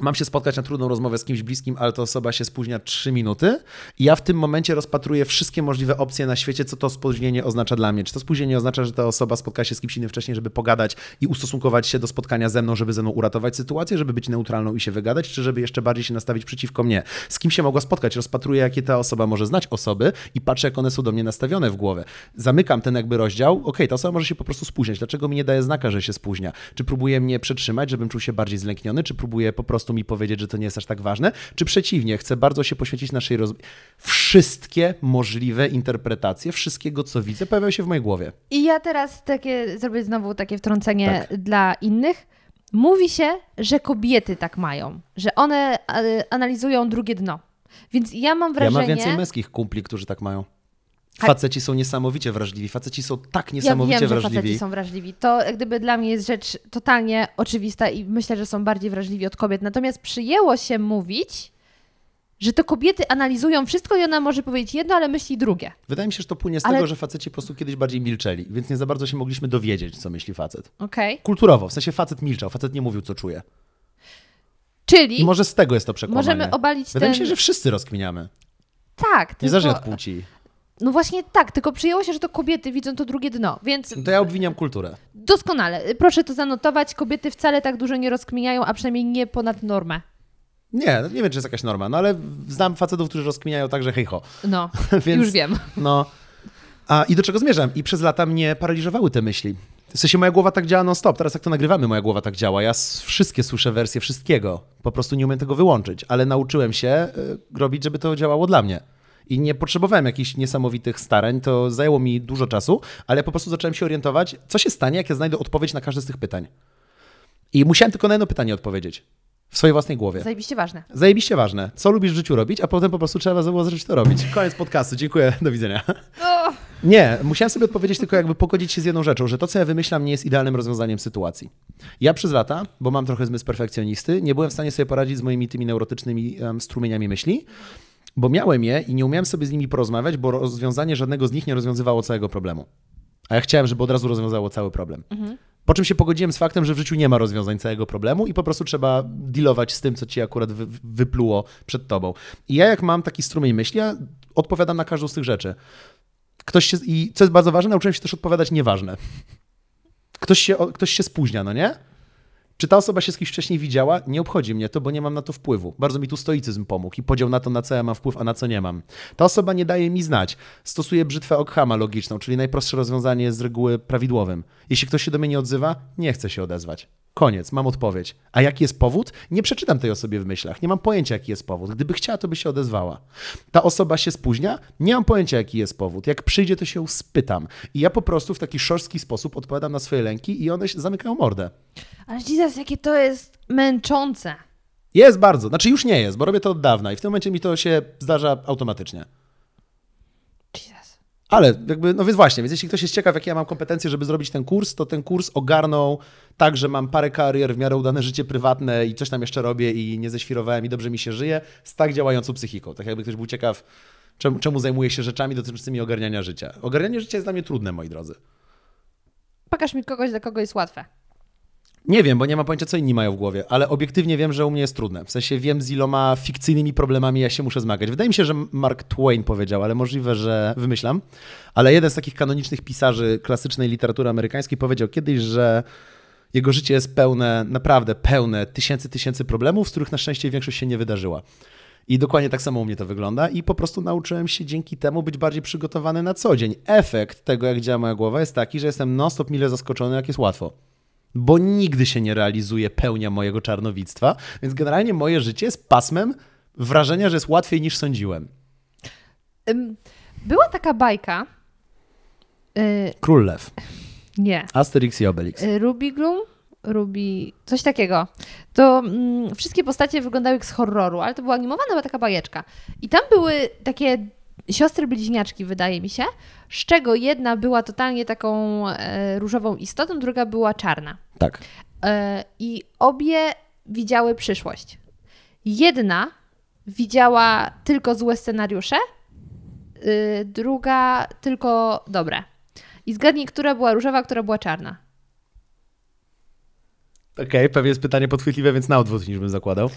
Speaker 1: mam się spotkać na trudną rozmowę z kimś bliskim, ale ta osoba się spóźnia 3 minuty i ja w tym momencie rozpatruję wszystkie możliwe opcje na świecie, co to spóźnienie oznacza dla mnie. Czy to spóźnienie oznacza, że ta osoba spotka się z kimś innym wcześniej, żeby pogadać i ustosunkować się do spotkania ze mną, żeby ze mną uratować sytuację, żeby być neutralną i się wygadać, czy żeby jeszcze bardziej się nastawić przeciwko mnie. Z kim się mogła spotkać? Rozpatruję, jakie ta osoba może znać osoby i patrzę, jak one są do mnie nastawione w głowie. Zamykam ten jakby rozdział. Okej, ta osoba może się po prostu spóźniać. Dlaczego mi nie daje znaka, że się spóźnia? Czy próbuje mnie przetrzymać, żebym czuł się bardziej zlękniony? Czy próbuje po prostu mi powiedzieć, że to nie jest aż tak ważne? Czy przeciwnie, chce bardzo się poświęcić naszej rozmowie? Wszystkie możliwe interpretacje wszystkiego, co widzę, pojawiają się w mojej głowie.
Speaker 2: I ja teraz takie, zrobię znowu takie wtrącenie
Speaker 1: Tak.
Speaker 2: dla innych. Mówi się, że kobiety tak mają, że one e, analizują drugie dno. Więc ja mam
Speaker 1: Ja
Speaker 2: wrażenie...
Speaker 1: mam więcej męskich kumpli, którzy tak mają.
Speaker 2: A-
Speaker 1: Faceci są niesamowicie wrażliwi. Faceci są tak
Speaker 2: Ja
Speaker 1: niesamowicie
Speaker 2: wiem, że
Speaker 1: wrażliwi.
Speaker 2: faceci są wrażliwi. To jak gdyby dla mnie jest rzecz totalnie oczywista i myślę, że są bardziej wrażliwi od kobiet. Natomiast przyjęło się mówić, że to kobiety analizują wszystko i ona może powiedzieć jedno, ale myśli drugie.
Speaker 1: Wydaje mi się, że to płynie z
Speaker 2: Ale-
Speaker 1: tego, że faceci po prostu kiedyś bardziej milczeli, więc nie za bardzo się mogliśmy dowiedzieć, co myśli facet.
Speaker 2: Okej?
Speaker 1: Kulturowo, w sensie facet milczał, facet nie mówił, co czuje.
Speaker 2: Czyli
Speaker 1: I może z tego jest to przekłamanie.
Speaker 2: możemy obalić
Speaker 1: Wydaje
Speaker 2: ten...
Speaker 1: mi się, że wszyscy rozkminiamy.
Speaker 2: Tak, tylko...
Speaker 1: od płci.
Speaker 2: No właśnie tak, tylko przyjęło się, że to kobiety widzą to drugie dno, więc
Speaker 1: To ja obwiniam kulturę.
Speaker 2: doskonale. Proszę to zanotować. Kobiety wcale tak dużo nie rozkminiają, a przynajmniej nie ponad normę.
Speaker 1: Nie, nie wiem, czy jest jakaś norma, no ale znam facetów, którzy rozkminiają także hej ho.
Speaker 2: No,
Speaker 1: Więc,
Speaker 2: już wiem.
Speaker 1: No. A i do czego zmierzam? I przez lata mnie paraliżowały te myśli. W sensie moja głowa tak działa non-stop. Teraz jak to nagrywamy, moja głowa tak działa. Ja wszystkie słyszę wersje wszystkiego. Po prostu nie umiem tego wyłączyć. Ale nauczyłem się y, robić, żeby to działało dla mnie. I nie potrzebowałem jakichś niesamowitych starań. To zajęło mi dużo czasu, ale ja po prostu zacząłem się orientować, co się stanie, jak ja znajdę odpowiedź na każde z tych pytań. I musiałem tylko na jedno pytanie odpowiedzieć. W swojej własnej głowie.
Speaker 2: Zajebiście ważne.
Speaker 1: Zajebiście ważne. Co lubisz w życiu robić, a potem po prostu trzeba było zacząć to robić. Koniec podcastu. Dziękuję. Do widzenia.
Speaker 2: O,
Speaker 1: Nie, musiałem sobie odpowiedzieć tylko jakby pogodzić się z jedną rzeczą, że to, co ja wymyślam, nie jest idealnym rozwiązaniem sytuacji. Ja przez lata, bo mam trochę zmysł perfekcjonisty, nie byłem w stanie sobie poradzić z moimi tymi neurotycznymi em, strumieniami myśli, bo miałem je i nie umiałem sobie z nimi porozmawiać, bo rozwiązanie żadnego z nich nie rozwiązywało całego problemu. A ja chciałem, żeby od razu rozwiązało cały problem. Po czym się pogodziłem z faktem, że w życiu nie ma rozwiązań całego problemu i po prostu trzeba dealować z tym, co ci akurat wy, wypluło przed tobą. I ja jak mam taki strumień myśli, ja odpowiadam na każdą z tych rzeczy. Ktoś się, I co jest bardzo ważne, nauczyłem się też odpowiadać nieważne. Ktoś się, ktoś się spóźnia, no nie? Czy ta osoba się z kimś wcześniej widziała? Nie obchodzi mnie to, bo nie mam na to wpływu. Bardzo mi tu stoicyzm pomógł i podział na to, na co ja mam wpływ, a na co nie mam. Ta osoba nie daje mi znać. Stosuję brzytwę Ockhama logiczną, czyli najprostsze rozwiązanie z reguły prawidłowym. Jeśli ktoś się do mnie nie odzywa, nie chcę się odezwać. Koniec, mam odpowiedź. A jaki jest powód? Nie przeczytam tej osobie w myślach. Nie mam pojęcia, jaki jest powód. Gdyby chciała, to by się odezwała. Ta osoba się spóźnia? Nie mam pojęcia, jaki jest powód. Jak przyjdzie, to się spytam. I ja po prostu w taki szorstki sposób odpowiadam na swoje lęki i one się zamykają mordę.
Speaker 2: Ale Jesus, jakie to jest męczące.
Speaker 1: Jest bardzo. Znaczy już nie jest, bo robię to od dawna i w tym momencie mi to się zdarza automatycznie. Ale jakby, no więc właśnie, więc jeśli ktoś jest ciekaw, jakie ja mam kompetencje, żeby zrobić ten kurs, to ten kurs ogarnął tak, że mam parę karier, w miarę udane życie prywatne i coś tam jeszcze robię i nie ześwirowałem i dobrze mi się żyje z tak działającą psychiką. Tak jakby ktoś był ciekaw, czemu, czemu zajmuję się rzeczami dotyczącymi ogarniania życia. Ogarnianie życia jest dla mnie trudne, moi drodzy.
Speaker 2: Pokaż mi kogoś, dla kogo jest łatwe.
Speaker 1: Nie wiem, bo nie mam pojęcia, co inni mają w głowie, ale obiektywnie wiem, że u mnie jest trudne. W sensie wiem, z iloma fikcyjnymi problemami ja się muszę zmagać. Wydaje mi się, że Mark Twain powiedział, ale możliwe, że wymyślam. Ale jeden z takich kanonicznych pisarzy klasycznej literatury amerykańskiej powiedział kiedyś, że jego życie jest pełne, naprawdę pełne tysięcy, tysięcy problemów, z których na szczęście większość się nie wydarzyła. I dokładnie tak samo u mnie to wygląda i po prostu nauczyłem się dzięki temu być bardziej przygotowany na co dzień. Efekt tego, jak działa moja głowa jest taki, że jestem non-stop mile zaskoczony, jak jest łatwo bo nigdy się nie realizuje pełnia mojego czarnowictwa, więc generalnie moje życie jest pasmem wrażenia, że jest łatwiej niż sądziłem.
Speaker 2: Była taka bajka. y,
Speaker 1: Król Lew,
Speaker 2: nie.
Speaker 1: Asterix i Obelix.
Speaker 2: Y, Ruby Gloom? Ruby, coś takiego. To mm, wszystkie postacie wyglądały jak z horroru, ale to była animowana, była taka bajeczka. I tam były takie siostry bliźniaczki, wydaje mi się, z czego jedna była totalnie taką e, różową istotą, druga była czarna.
Speaker 1: Tak.
Speaker 2: E, I obie widziały przyszłość. Jedna widziała tylko złe scenariusze, y, druga tylko dobre. I zgadnij, która była różowa, która była czarna.
Speaker 1: Okej, pewnie jest pytanie podchwytliwe, więc na odwrót niż bym zakładał.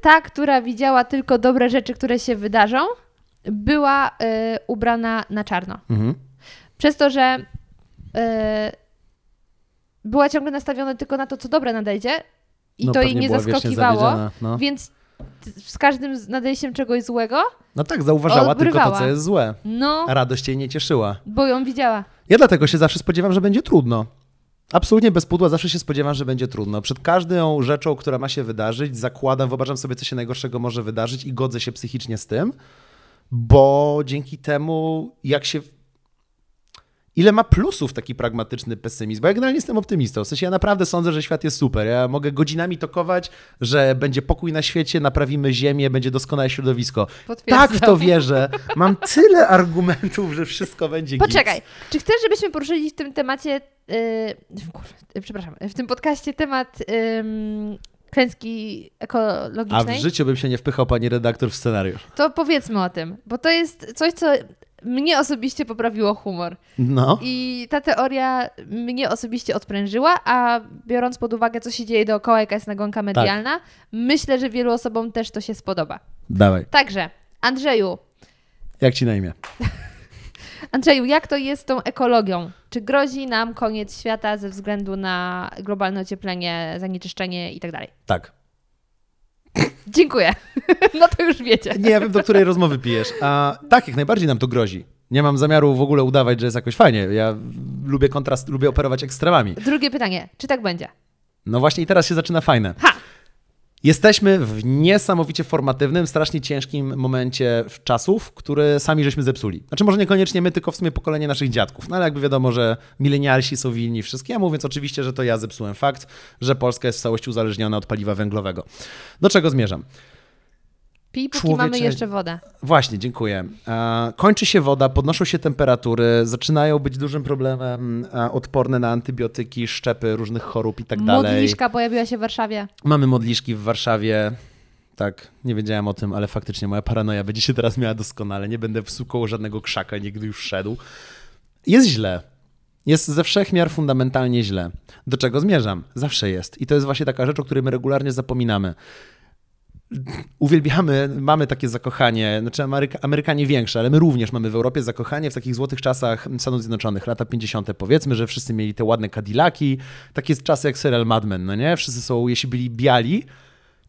Speaker 2: Ta, która widziała tylko dobre rzeczy, które się wydarzą, była y, ubrana na czarno.
Speaker 1: Mhm.
Speaker 2: Przez to, że y, była ciągle nastawiona tylko na to, co dobre nadejdzie i
Speaker 1: No,
Speaker 2: to jej nie zaskakiwało,
Speaker 1: no.
Speaker 2: więc z każdym nadejściem czegoś złego,
Speaker 1: No tak, zauważała tylko to, co jest złe.
Speaker 2: no,
Speaker 1: radość jej nie cieszyła.
Speaker 2: bo ją widziała.
Speaker 1: Ja dlatego się zawsze spodziewam, że będzie trudno. Absolutnie bez pudła zawsze się spodziewam, że będzie trudno. Przed każdą rzeczą, która ma się wydarzyć, zakładam, wyobrażam sobie, co się najgorszego może wydarzyć i godzę się psychicznie z tym, bo dzięki temu, jak się. Ile ma plusów taki pragmatyczny pesymizm? Bo ja generalnie jestem optymistą. W sensie ja naprawdę sądzę, że świat jest super. Ja mogę godzinami tokować, że będzie pokój na świecie, naprawimy ziemię, będzie doskonałe środowisko.
Speaker 2: Potwierdzam.
Speaker 1: Tak w to wierzę. Mam tyle argumentów, że wszystko będzie.
Speaker 2: Poczekaj, czy chcesz, żebyśmy poruszyli w tym temacie, yy, kurwa, przepraszam, w tym podcaście temat yy, klęski
Speaker 1: A
Speaker 2: ekologicznej?
Speaker 1: w życiu bym się nie wpychał pani redaktor w scenariusz.
Speaker 2: To powiedzmy o tym, bo to jest coś, co mnie osobiście poprawiło humor.
Speaker 1: No.
Speaker 2: I ta teoria mnie osobiście odprężyła, a biorąc pod uwagę, co się dzieje dookoła, jaka jest nagonka
Speaker 1: Tak.
Speaker 2: medialna, myślę, że wielu osobom też to się spodoba.
Speaker 1: Dawaj.
Speaker 2: Także, Andrzeju,
Speaker 1: Jak ci na imię?
Speaker 2: Andrzeju, jak to jest z tą ekologią? Czy grozi nam koniec świata ze względu na globalne ocieplenie, zanieczyszczenie i tak dalej?
Speaker 1: Tak.
Speaker 2: Dziękuję. No to już wiecie.
Speaker 1: Nie, ja wiem, do której rozmowy pijesz. A tak, jak najbardziej nam to grozi. Nie mam zamiaru w ogóle udawać, że jest jakoś fajnie. Ja lubię kontrast, lubię operować ekstremami.
Speaker 2: Drugie pytanie, czy tak będzie?
Speaker 1: No właśnie i teraz się zaczyna fajne.
Speaker 2: Ha!
Speaker 1: Jesteśmy w niesamowicie formatywnym, strasznie ciężkim momencie czasów, które sami żeśmy zepsuli. Znaczy może niekoniecznie my, tylko w sumie pokolenie naszych dziadków. No ale jakby wiadomo, że milenialsi są winni wszystkiemu, więc oczywiście, że to ja zepsułem fakt, że Polska jest w całości uzależniona od paliwa węglowego. Do czego zmierzam?
Speaker 2: Pij, póki
Speaker 1: Człowiecze-
Speaker 2: mamy jeszcze wodę.
Speaker 1: Właśnie, dziękuję. E, Kończy się woda, podnoszą się temperatury, zaczynają być dużym problemem e, odporne na antybiotyki, szczepy różnych chorób i tak dalej.
Speaker 2: Modliszka pojawiła się w Warszawie.
Speaker 1: Mamy modliszki w Warszawie. Tak, nie wiedziałem o tym, ale faktycznie moja paranoja będzie się teraz miała doskonale. Nie będę wsłuchał żadnego krzaka, nigdy już szedł. Jest źle. Jest ze wszech miar fundamentalnie źle. Do czego zmierzam? Zawsze jest. I to jest właśnie taka rzecz, o której my regularnie zapominamy. Uwielbiamy, mamy takie zakochanie, znaczy Ameryka, Amerykanie większe, ale my również mamy w Europie zakochanie w takich złotych czasach Stanów Zjednoczonych, lata 50. Powiedzmy, że wszyscy mieli te ładne Cadillaki, takie czasy jak serial Mad Men, no nie? Wszyscy są, jeśli byli biali,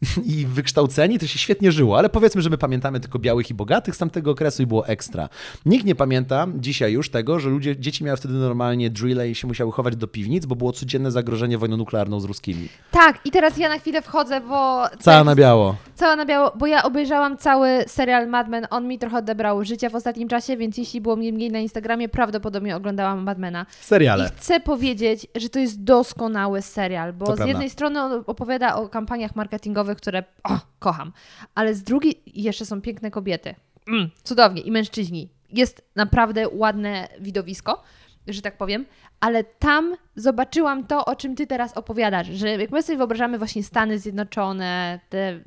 Speaker 1: i wykształceni, to się świetnie żyło, ale powiedzmy, że my pamiętamy tylko białych i bogatych z tamtego okresu i było ekstra. Nikt nie pamięta dzisiaj już tego, że ludzie, dzieci miały wtedy normalnie drille i się musiały chować do piwnic, bo było codzienne zagrożenie wojną nuklearną z ruskimi.
Speaker 2: Tak, i teraz ja na chwilę wchodzę, bo...
Speaker 1: Cała na biało.
Speaker 2: Cała na biało, bo ja obejrzałam cały serial Mad Men. On mi trochę odebrał życia w ostatnim czasie, więc jeśli było mnie mniej na Instagramie, prawdopodobnie oglądałam Mad Mena.
Speaker 1: Seriale.
Speaker 2: I chcę powiedzieć, że to jest doskonały serial, bo
Speaker 1: To
Speaker 2: z
Speaker 1: prawda.
Speaker 2: jednej strony on opowiada o kampaniach marketingowych, które o, kocham, ale z drugiej jeszcze są piękne kobiety. Mm, cudownie. I mężczyźni. Jest naprawdę ładne widowisko, że tak powiem, ale tam zobaczyłam to, o czym ty teraz opowiadasz, że jak my sobie wyobrażamy właśnie Stany Zjednoczone, te,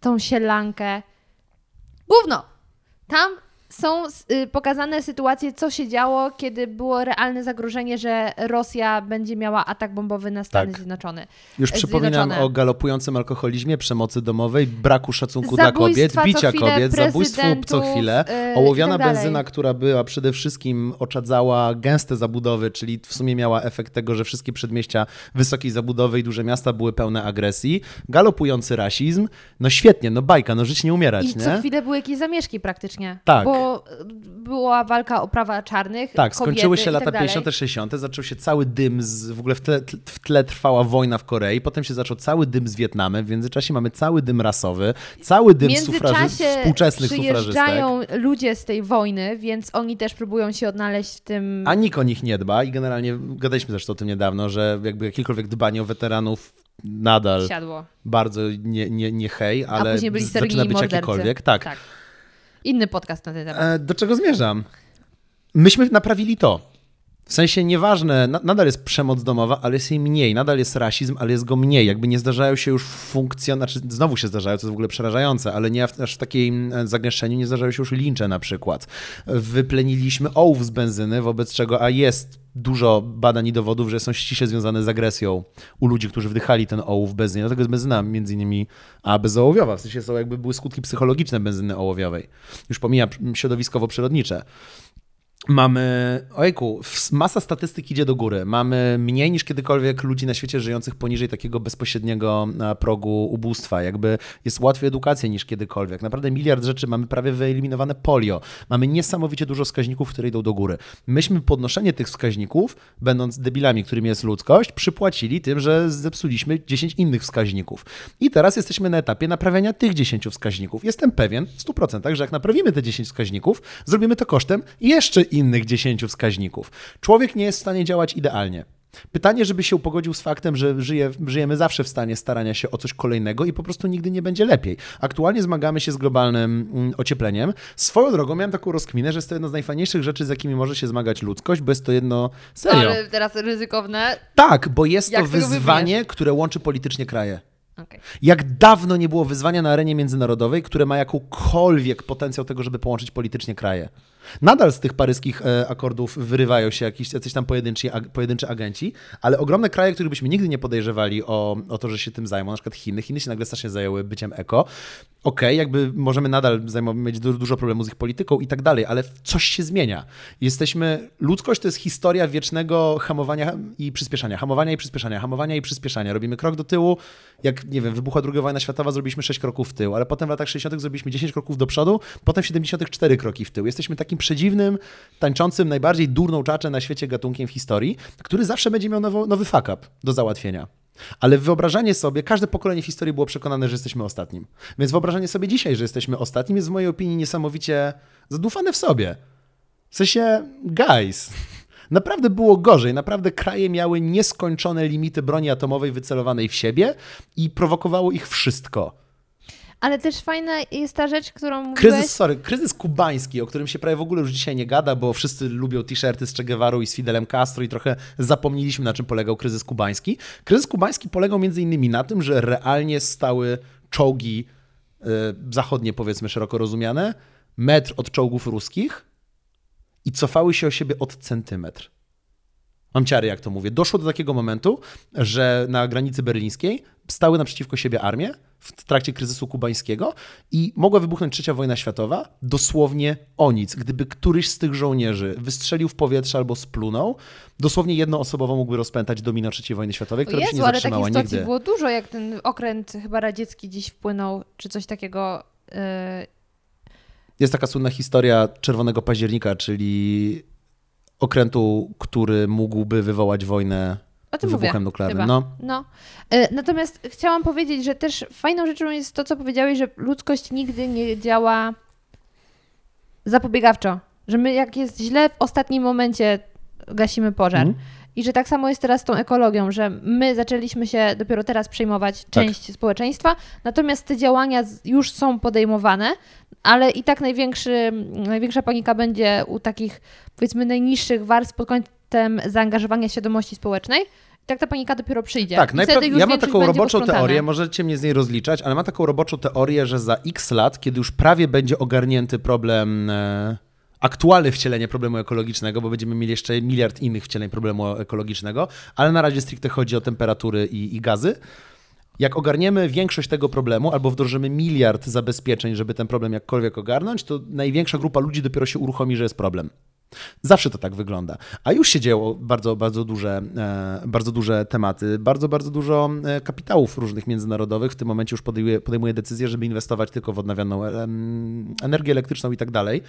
Speaker 2: tą sielankę, gówno! Tam są y, pokazane sytuacje, co się działo, kiedy było realne zagrożenie, że Rosja będzie miała atak bombowy na Stany
Speaker 1: Tak.
Speaker 2: Zjednoczone.
Speaker 1: Już przypominam
Speaker 2: Zjednoczone.
Speaker 1: o galopującym alkoholizmie, przemocy domowej, braku szacunku dla kobiet, bicia kobiet, zabójstwo co chwilę, ołowiana
Speaker 2: i tak dalej.
Speaker 1: benzyna, która była przede wszystkim oczadzała gęste zabudowy, czyli w sumie miała efekt tego, że wszystkie przedmieścia wysokiej zabudowy i duże miasta były pełne agresji, galopujący rasizm, no świetnie, no bajka, no żyć nie umierać,
Speaker 2: I
Speaker 1: nie?
Speaker 2: co chwilę były jakieś zamieszki praktycznie.
Speaker 1: Tak.
Speaker 2: Bo była walka o prawa czarnych.
Speaker 1: Tak,
Speaker 2: kobiety
Speaker 1: skończyły się lata
Speaker 2: tak dalej.
Speaker 1: 50., 60., zaczął się cały dym, z, w ogóle w tle, w tle trwała wojna w Korei, potem się zaczął cały dym z Wietnamem, w międzyczasie mamy cały dym rasowy, cały dym sufraży, współczesnych sufrażystek.
Speaker 2: przyjeżdżają ludzie z tej wojny, więc oni też próbują się odnaleźć w tym...
Speaker 1: A nikt o nich nie dba i generalnie gadaliśmy zresztą o tym niedawno, że jakby jakiekolwiek dbanie o weteranów nadal
Speaker 2: Siadło.
Speaker 1: bardzo nie, nie, nie hej,
Speaker 2: A
Speaker 1: ale zaczyna być
Speaker 2: mordercy.
Speaker 1: jakiekolwiek. Tak.
Speaker 2: tak. Inny podcast na ten temat.
Speaker 1: E, do czego zmierzam? Myśmy naprawili to. W sensie nieważne, na, nadal jest przemoc domowa, ale jest jej mniej, nadal jest rasizm, ale jest go mniej. Jakby nie zdarzają się już funkcje, znaczy znowu się zdarzają, to jest w ogóle przerażające, ale nie aż w takim e, zagęszczeniu nie zdarzają się już lincze na przykład. Wypleniliśmy ołów z benzyny, wobec czego, a jest dużo badań i dowodów, że są ściśle związane z agresją u ludzi, którzy wdychali ten ołów w benzynie. Dlatego jest benzyna między innymi a bezołowiowa, w sensie są jakby były skutki psychologiczne benzyny ołowiowej. Już pomija środowiskowo-przyrodnicze. Mamy, ojku, masa statystyk idzie do góry. Mamy mniej niż kiedykolwiek ludzi na świecie żyjących poniżej takiego bezpośredniego e, progu ubóstwa. Jakby jest łatwiej edukacja niż kiedykolwiek. Naprawdę miliard rzeczy, mamy prawie wyeliminowane polio. Mamy niesamowicie dużo wskaźników, które idą do góry. Myśmy podnoszenie tych wskaźników, będąc debilami, którym jest ludzkość, przypłacili tym, że zepsuliśmy 10 innych wskaźników. I teraz jesteśmy na etapie naprawiania tych 10 wskaźników. Jestem pewien w 100%, że jak naprawimy te 10 wskaźników, zrobimy to kosztem jeszcze innych 10 wskaźników. Człowiek nie jest w stanie działać idealnie. Pytanie, żeby się upogodził z faktem, że żyje, żyjemy zawsze w stanie starania się o coś kolejnego i po prostu nigdy nie będzie lepiej. Aktualnie zmagamy się z globalnym mm, ociepleniem. Swoją drogą miałem taką rozkminę, że jest to jedna z najfajniejszych rzeczy, z jakimi może się zmagać ludzkość, bo jest to jedno... Serio.
Speaker 2: Ale teraz ryzykowne.
Speaker 1: Tak, bo jest
Speaker 2: Jak
Speaker 1: to wyzwanie, które łączy politycznie kraje.
Speaker 2: Okej.
Speaker 1: Jak dawno nie było wyzwania na arenie międzynarodowej, które ma jakąkolwiek potencjał tego, żeby połączyć politycznie kraje. Nadal z tych paryskich e, akordów wyrywają się jakiś, jacyś tam pojedynczy, pojedynczy agenci, ale ogromne kraje, których byśmy nigdy nie podejrzewali o, o to, że się tym zajmą, na przykład Chiny. Chiny się nagle strasznie zajęły byciem eko. Okej, jakby możemy nadal zajmować, mieć du, dużo problemu z ich polityką i tak dalej, ale coś się zmienia. Jesteśmy, ludzkość to jest historia wiecznego hamowania i przyspieszania, hamowania i przyspieszania, hamowania i przyspieszania. Robimy krok do tyłu, jak, nie wiem, wybuchła druga wojna światowa, zrobiliśmy 6 kroków w tył, ale potem w latach 60 zrobiliśmy 10 kroków do przodu, potem w 70 4 kroki w tył. Jesteśmy takim przedziwnym, tańczącym, najbardziej durną czaczę na świecie gatunkiem w historii, który zawsze będzie miał nowo, nowy fuck up do załatwienia. Ale wyobrażanie sobie, każde pokolenie w historii było przekonane, że jesteśmy ostatnim. Więc wyobrażanie sobie dzisiaj, że jesteśmy ostatnim, jest w mojej opinii niesamowicie zadufane w sobie. W sensie, guys, naprawdę było gorzej. Naprawdę kraje miały nieskończone limity broni atomowej wycelowanej w siebie i prowokowało ich wszystko.
Speaker 2: Ale też fajna jest ta rzecz, którą mówiłeś.
Speaker 1: Kryzys, sorry, kryzys kubański, o którym się prawie w ogóle już dzisiaj nie gada, bo wszyscy lubią t-shirty z Che Guevarą i z Fidelem Castro i trochę zapomnieliśmy, na czym polegał kryzys kubański. Kryzys kubański polegał między innymi na tym, że realnie stały czołgi e, zachodnie, powiedzmy szeroko rozumiane, metr od czołgów ruskich i cofały się o siebie od centymetr. Mam ciary, jak to mówię. Doszło do takiego momentu, że na granicy berlińskiej stały naprzeciwko siebie armie w trakcie kryzysu kubańskiego i mogła wybuchnąć trzecia wojna światowa dosłownie o nic. Gdyby któryś z tych żołnierzy wystrzelił w powietrze albo splunął, dosłownie jednoosobowo mógłby rozpętać domino trzeciej wojny światowej, która by się nie
Speaker 2: Jezu, ale
Speaker 1: zatrzymała
Speaker 2: takich
Speaker 1: nigdy.
Speaker 2: było dużo, jak ten okręt chyba radziecki dziś wpłynął, czy coś takiego. Yy,
Speaker 1: Jest taka słynna historia Czerwonego Października, czyli okrętu, który mógłby wywołać wojnę
Speaker 2: o tym
Speaker 1: wybuchem
Speaker 2: mówię,
Speaker 1: nuklearnym.
Speaker 2: chyba.
Speaker 1: No.
Speaker 2: No. E, Natomiast chciałam powiedzieć, że też fajną rzeczą jest to, co powiedziałeś, że ludzkość nigdy nie działa zapobiegawczo. Że my, jak jest źle, w ostatnim momencie gasimy pożar.
Speaker 1: Mhm.
Speaker 2: I że tak samo jest teraz z tą ekologią, że my zaczęliśmy się dopiero teraz przejmować
Speaker 1: Tak.
Speaker 2: część społeczeństwa, natomiast te działania już są podejmowane, ale i tak największa panika będzie u takich, powiedzmy, najniższych warstw pod kątem zaangażowania świadomości społecznej. Tak ta panika dopiero przyjdzie.
Speaker 1: Tak,
Speaker 2: I
Speaker 1: najpra-
Speaker 2: wtedy już
Speaker 1: ja mam taką roboczą teorię, możecie mnie z niej rozliczać, ale mam taką roboczą teorię, że za x lat, kiedy już prawie będzie ogarnięty problem, e, aktualne wcielenie problemu ekologicznego, bo będziemy mieli jeszcze miliard innych wcieleń problemu ekologicznego, ale na razie stricte chodzi o temperatury i, i gazy. Jak ogarniemy większość tego problemu, albo wdrożymy miliard zabezpieczeń, żeby ten problem jakkolwiek ogarnąć, to największa grupa ludzi dopiero się uruchomi, że jest problem. Zawsze to tak wygląda. A już się dzieło bardzo, bardzo duże, e, bardzo duże tematy, bardzo, bardzo dużo e, kapitałów różnych międzynarodowych w tym momencie już podejmuje, podejmuje decyzję, żeby inwestować tylko w odnawialną em, energię elektryczną i tak dalej.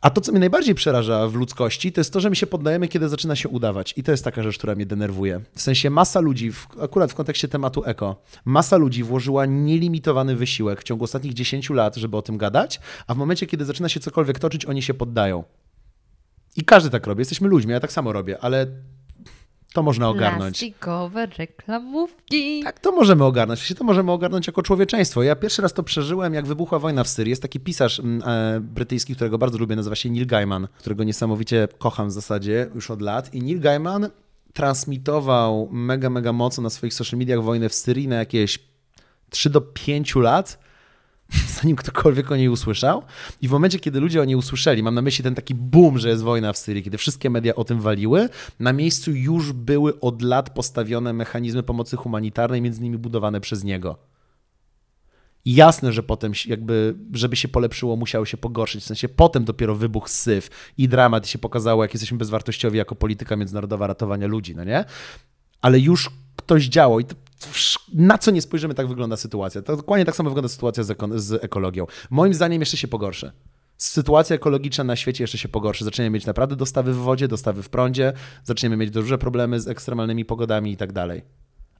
Speaker 1: A to, co mnie najbardziej przeraża w ludzkości, to jest to, że my się poddajemy, kiedy zaczyna się udawać. I to jest taka rzecz, która mnie denerwuje. W sensie masa ludzi, akurat w kontekście tematu eko, masa ludzi włożyła nielimitowany wysiłek w ciągu ostatnich 10 lat, żeby o tym gadać, a w momencie, kiedy zaczyna się cokolwiek toczyć, oni się poddają. I każdy tak robi. Jesteśmy ludźmi, ja tak samo robię, ale to można ogarnąć.
Speaker 2: Plastikowe reklamówki.
Speaker 1: Tak, to możemy ogarnąć. Właściwie to możemy ogarnąć jako człowieczeństwo. Ja pierwszy raz to przeżyłem, jak wybuchła wojna w Syrii. Jest taki pisarz mm, e, brytyjski, którego bardzo lubię, nazywa się Neil Gaiman, którego niesamowicie kocham w zasadzie już od lat. I Neil Gaiman transmitował mega, mega mocno na swoich social mediach wojnę w Syrii na jakieś 3 do 5 lat, zanim ktokolwiek o niej usłyszał. I w momencie, kiedy ludzie o niej usłyszeli, mam na myśli ten taki boom, że jest wojna w Syrii, kiedy wszystkie media o tym waliły, na miejscu już były od lat postawione mechanizmy pomocy humanitarnej, między innymi budowane przez niego. Jasne, że potem jakby, żeby się polepszyło, musiało się pogorszyć. W sensie potem dopiero wybuch syf i dramat i się pokazało, jak jesteśmy bezwartościowi jako polityka międzynarodowa ratowania ludzi, no nie? Ale już ktoś działał i to, na co nie spojrzymy, tak wygląda sytuacja. To dokładnie tak samo wygląda sytuacja z ekologią. Moim zdaniem jeszcze się pogorszy. Sytuacja ekologiczna na świecie jeszcze się pogorszy. Zaczniemy mieć naprawdę dostawy w wodzie, dostawy w prądzie, zaczniemy mieć duże problemy z ekstremalnymi pogodami i tak dalej.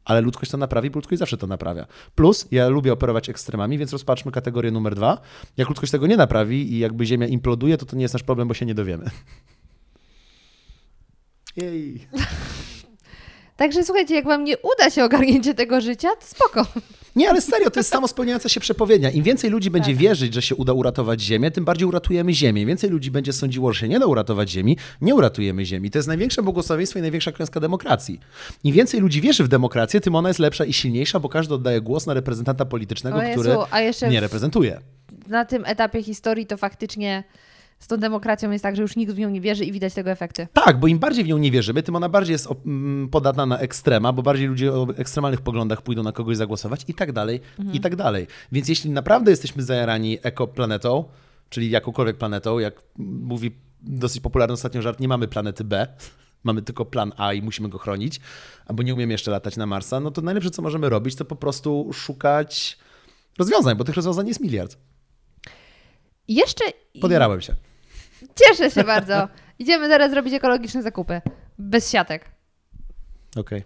Speaker 1: Ale ludzkość to naprawi, bo ludzkość zawsze to naprawia. Plus, ja lubię operować ekstremami, więc rozpatrzmy kategorię numer dwa. Jak ludzkość tego nie naprawi i jakby Ziemia imploduje, to to nie jest nasz problem, bo się nie dowiemy. Jej.
Speaker 2: Także słuchajcie, jak wam nie uda się ogarnięcie tego życia, to spoko.
Speaker 1: Nie, ale serio, to jest samo spełniająca się przepowiednia. Im więcej ludzi będzie
Speaker 2: Tak.
Speaker 1: wierzyć, że się uda uratować Ziemię, tym bardziej uratujemy Ziemię. Im więcej ludzi będzie sądziło, że się nie da uratować Ziemi, nie uratujemy Ziemi. To jest największe błogosławieństwo i największa klęska demokracji. Im więcej ludzi wierzy w demokrację, tym ona jest lepsza i silniejsza, bo każdy oddaje głos na reprezentanta politycznego,
Speaker 2: Jezu,
Speaker 1: który nie
Speaker 2: w-
Speaker 1: reprezentuje.
Speaker 2: Na tym etapie historii to faktycznie z tą demokracją jest tak, że już nikt w nią nie wierzy i widać tego efekty.
Speaker 1: Tak, bo im bardziej w nią nie wierzymy, tym ona bardziej jest mm, podatna na ekstrema, bo bardziej ludzie o ekstremalnych poglądach pójdą na kogoś zagłosować i tak dalej, i tak dalej. Więc jeśli naprawdę jesteśmy zajarani ekoplanetą, czyli jakąkolwiek planetą, jak mówi dosyć popularny ostatnio żart, nie mamy planety B, mamy tylko plan A i musimy go chronić, albo nie umiemy jeszcze latać na Marsa, no to najlepsze, co możemy robić, to po prostu szukać rozwiązań, bo tych rozwiązań jest miliard.
Speaker 2: Jeszcze
Speaker 1: Podjarałem się.
Speaker 2: cieszę się bardzo. Idziemy zaraz zrobić ekologiczne zakupy. Bez siatek.
Speaker 1: Okej.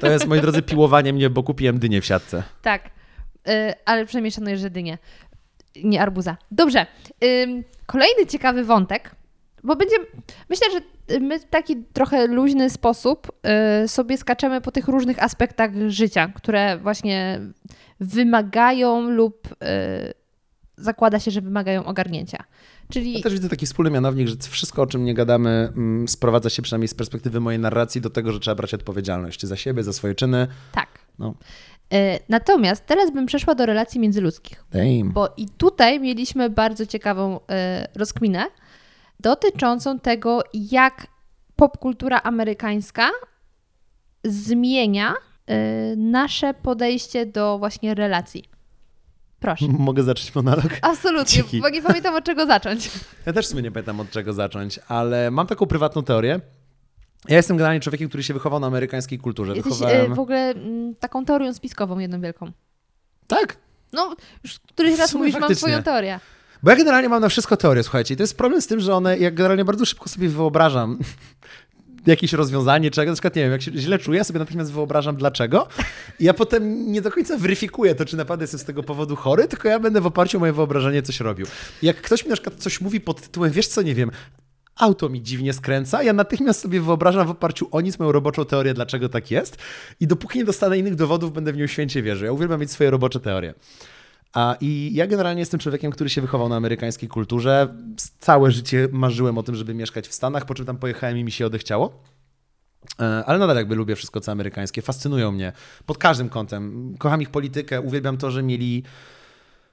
Speaker 1: To jest, moi drodzy, piłowanie mnie, bo kupiłem dynię w siatce.
Speaker 2: Tak, y, ale przynajmniej szanujesz, że dynie, nie arbuza. Dobrze, ym, kolejny ciekawy wątek, bo będzie, myślę, że my w taki trochę luźny sposób y, sobie skaczemy po tych różnych aspektach życia, które właśnie wymagają lub y, zakłada się, że wymagają ogarnięcia. Czyli
Speaker 1: Ja też widzę taki wspólny mianownik, że wszystko, o czym nie gadamy, mm, sprowadza się przynajmniej z perspektywy mojej narracji do tego, że trzeba brać odpowiedzialność za siebie, za swoje czyny.
Speaker 2: tak.
Speaker 1: No.
Speaker 2: Y, natomiast teraz bym przeszła do relacji międzyludzkich.
Speaker 1: Damn.
Speaker 2: Bo i tutaj mieliśmy bardzo ciekawą e, rozkminę dotyczącą tego, jak popkultura amerykańska zmienia y, nasze podejście do właśnie relacji. Proszę.
Speaker 1: Mogę zacząć monolog?
Speaker 2: Absolutnie,
Speaker 1: Dzięki.
Speaker 2: bo nie pamiętam od czego zacząć.
Speaker 1: Ja też w sumie nie pamiętam od czego zacząć, ale mam taką prywatną teorię. Ja jestem generalnie człowiekiem, który się wychował na amerykańskiej kulturze.
Speaker 2: Jesteś
Speaker 1: Wychowałem...
Speaker 2: y, w ogóle mm, taką teorią spiskową jedną wielką.
Speaker 1: Tak,
Speaker 2: No, już któryś raz mówisz, mam
Speaker 1: faktycznie.
Speaker 2: swoją teorię.
Speaker 1: Bo ja generalnie mam na wszystko teorię, słuchajcie. I to jest problem z tym, że one, ja generalnie bardzo szybko sobie wyobrażam jakieś rozwiązanie, czego, na przykład, nie wiem, jak się źle czuję, ja sobie natychmiast wyobrażam dlaczego. I ja potem nie do końca weryfikuję to, czy naprawdę jestem z tego powodu chory, tylko ja będę w oparciu o moje wyobrażenie coś robił. Jak ktoś mi na przykład coś mówi pod tytułem, wiesz co, nie wiem, auto mi dziwnie skręca, ja natychmiast sobie wyobrażam w oparciu o nic moją roboczą teorię, dlaczego tak jest. I dopóki nie dostanę innych dowodów, będę w nią święcie wierzył. Ja uwielbiam mieć swoje robocze teorie. I ja generalnie jestem człowiekiem, który się wychował na amerykańskiej kulturze. Całe życie marzyłem o tym, żeby mieszkać w Stanach, po czym tam pojechałem i mi się odechciało. E, Ale nadal jakby lubię wszystko co amerykańskie, fascynują mnie pod każdym kątem. Kocham ich politykę, uwielbiam to, że mieli.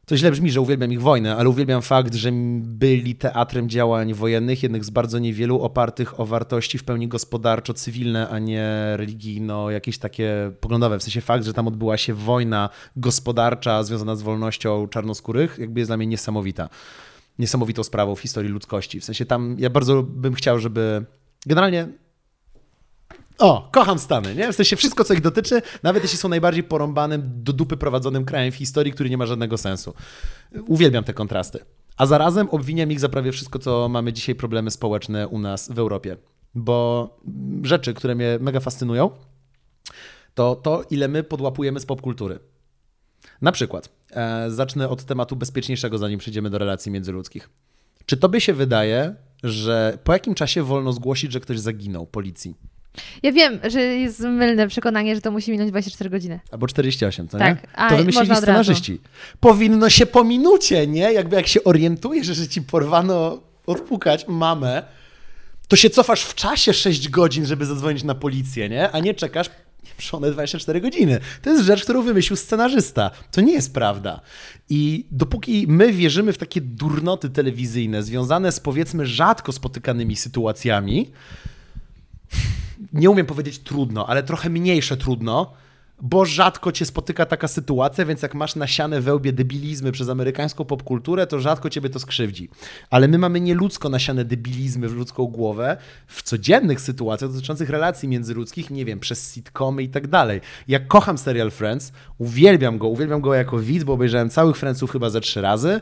Speaker 1: To źle brzmi, że uwielbiam ich wojnę, ale uwielbiam fakt, że byli teatrem działań wojennych, jednych z bardzo niewielu, opartych o wartości w pełni gospodarczo-cywilne, a nie religijno, jakieś takie poglądowe. W sensie fakt, że tam odbyła się wojna gospodarcza związana z wolnością czarnoskórych, jakby jest dla mnie niesamowita. Niesamowitą sprawą w historii ludzkości. W sensie tam ja bardzo bym chciał, żeby generalnie o, kocham Stany, nie? W sensie wszystko, co ich dotyczy, nawet jeśli są najbardziej porąbanym, do dupy prowadzonym krajem w historii, który nie ma żadnego sensu. Uwielbiam te kontrasty. A zarazem obwiniam ich za prawie wszystko, co mamy dzisiaj problemy społeczne u nas w Europie. Bo rzeczy, które mnie mega fascynują, to to, ile my podłapujemy z popkultury. Na przykład, e, zacznę od tematu bezpieczniejszego, zanim przejdziemy do relacji międzyludzkich. Czy tobie się wydaje, że po jakim czasie wolno zgłosić, że ktoś zaginął policji?
Speaker 2: Ja wiem, że jest mylne przekonanie, że to musi minąć 24 godziny.
Speaker 1: Albo 48, co
Speaker 2: Tak,
Speaker 1: nie?
Speaker 2: a
Speaker 1: To wymyślili scenarzyści. Powinno się po minucie, nie? Jakby jak się orientujesz, że ci porwano odpukać mamę, to się cofasz w czasie 6 godzin, żeby zadzwonić na policję, nie? A nie czekasz pieprzone 24 godziny. To jest rzecz, którą wymyślił scenarzysta. To nie jest prawda. I dopóki my wierzymy w takie durnoty telewizyjne związane z powiedzmy rzadko spotykanymi sytuacjami, nie umiem powiedzieć trudno, ale trochę mniejsze trudno, bo rzadko cię spotyka taka sytuacja, więc jak masz nasiane wełbie debilizmy przez amerykańską popkulturę, to rzadko ciebie to skrzywdzi. Ale my mamy nieludzko nasiane debilizmy w ludzką głowę w codziennych sytuacjach dotyczących relacji międzyludzkich, nie wiem, przez sitcomy i tak dalej. Ja kocham serial Friends, uwielbiam go, uwielbiam go jako widz, bo obejrzałem całych Friendsów chyba ze trzy razy.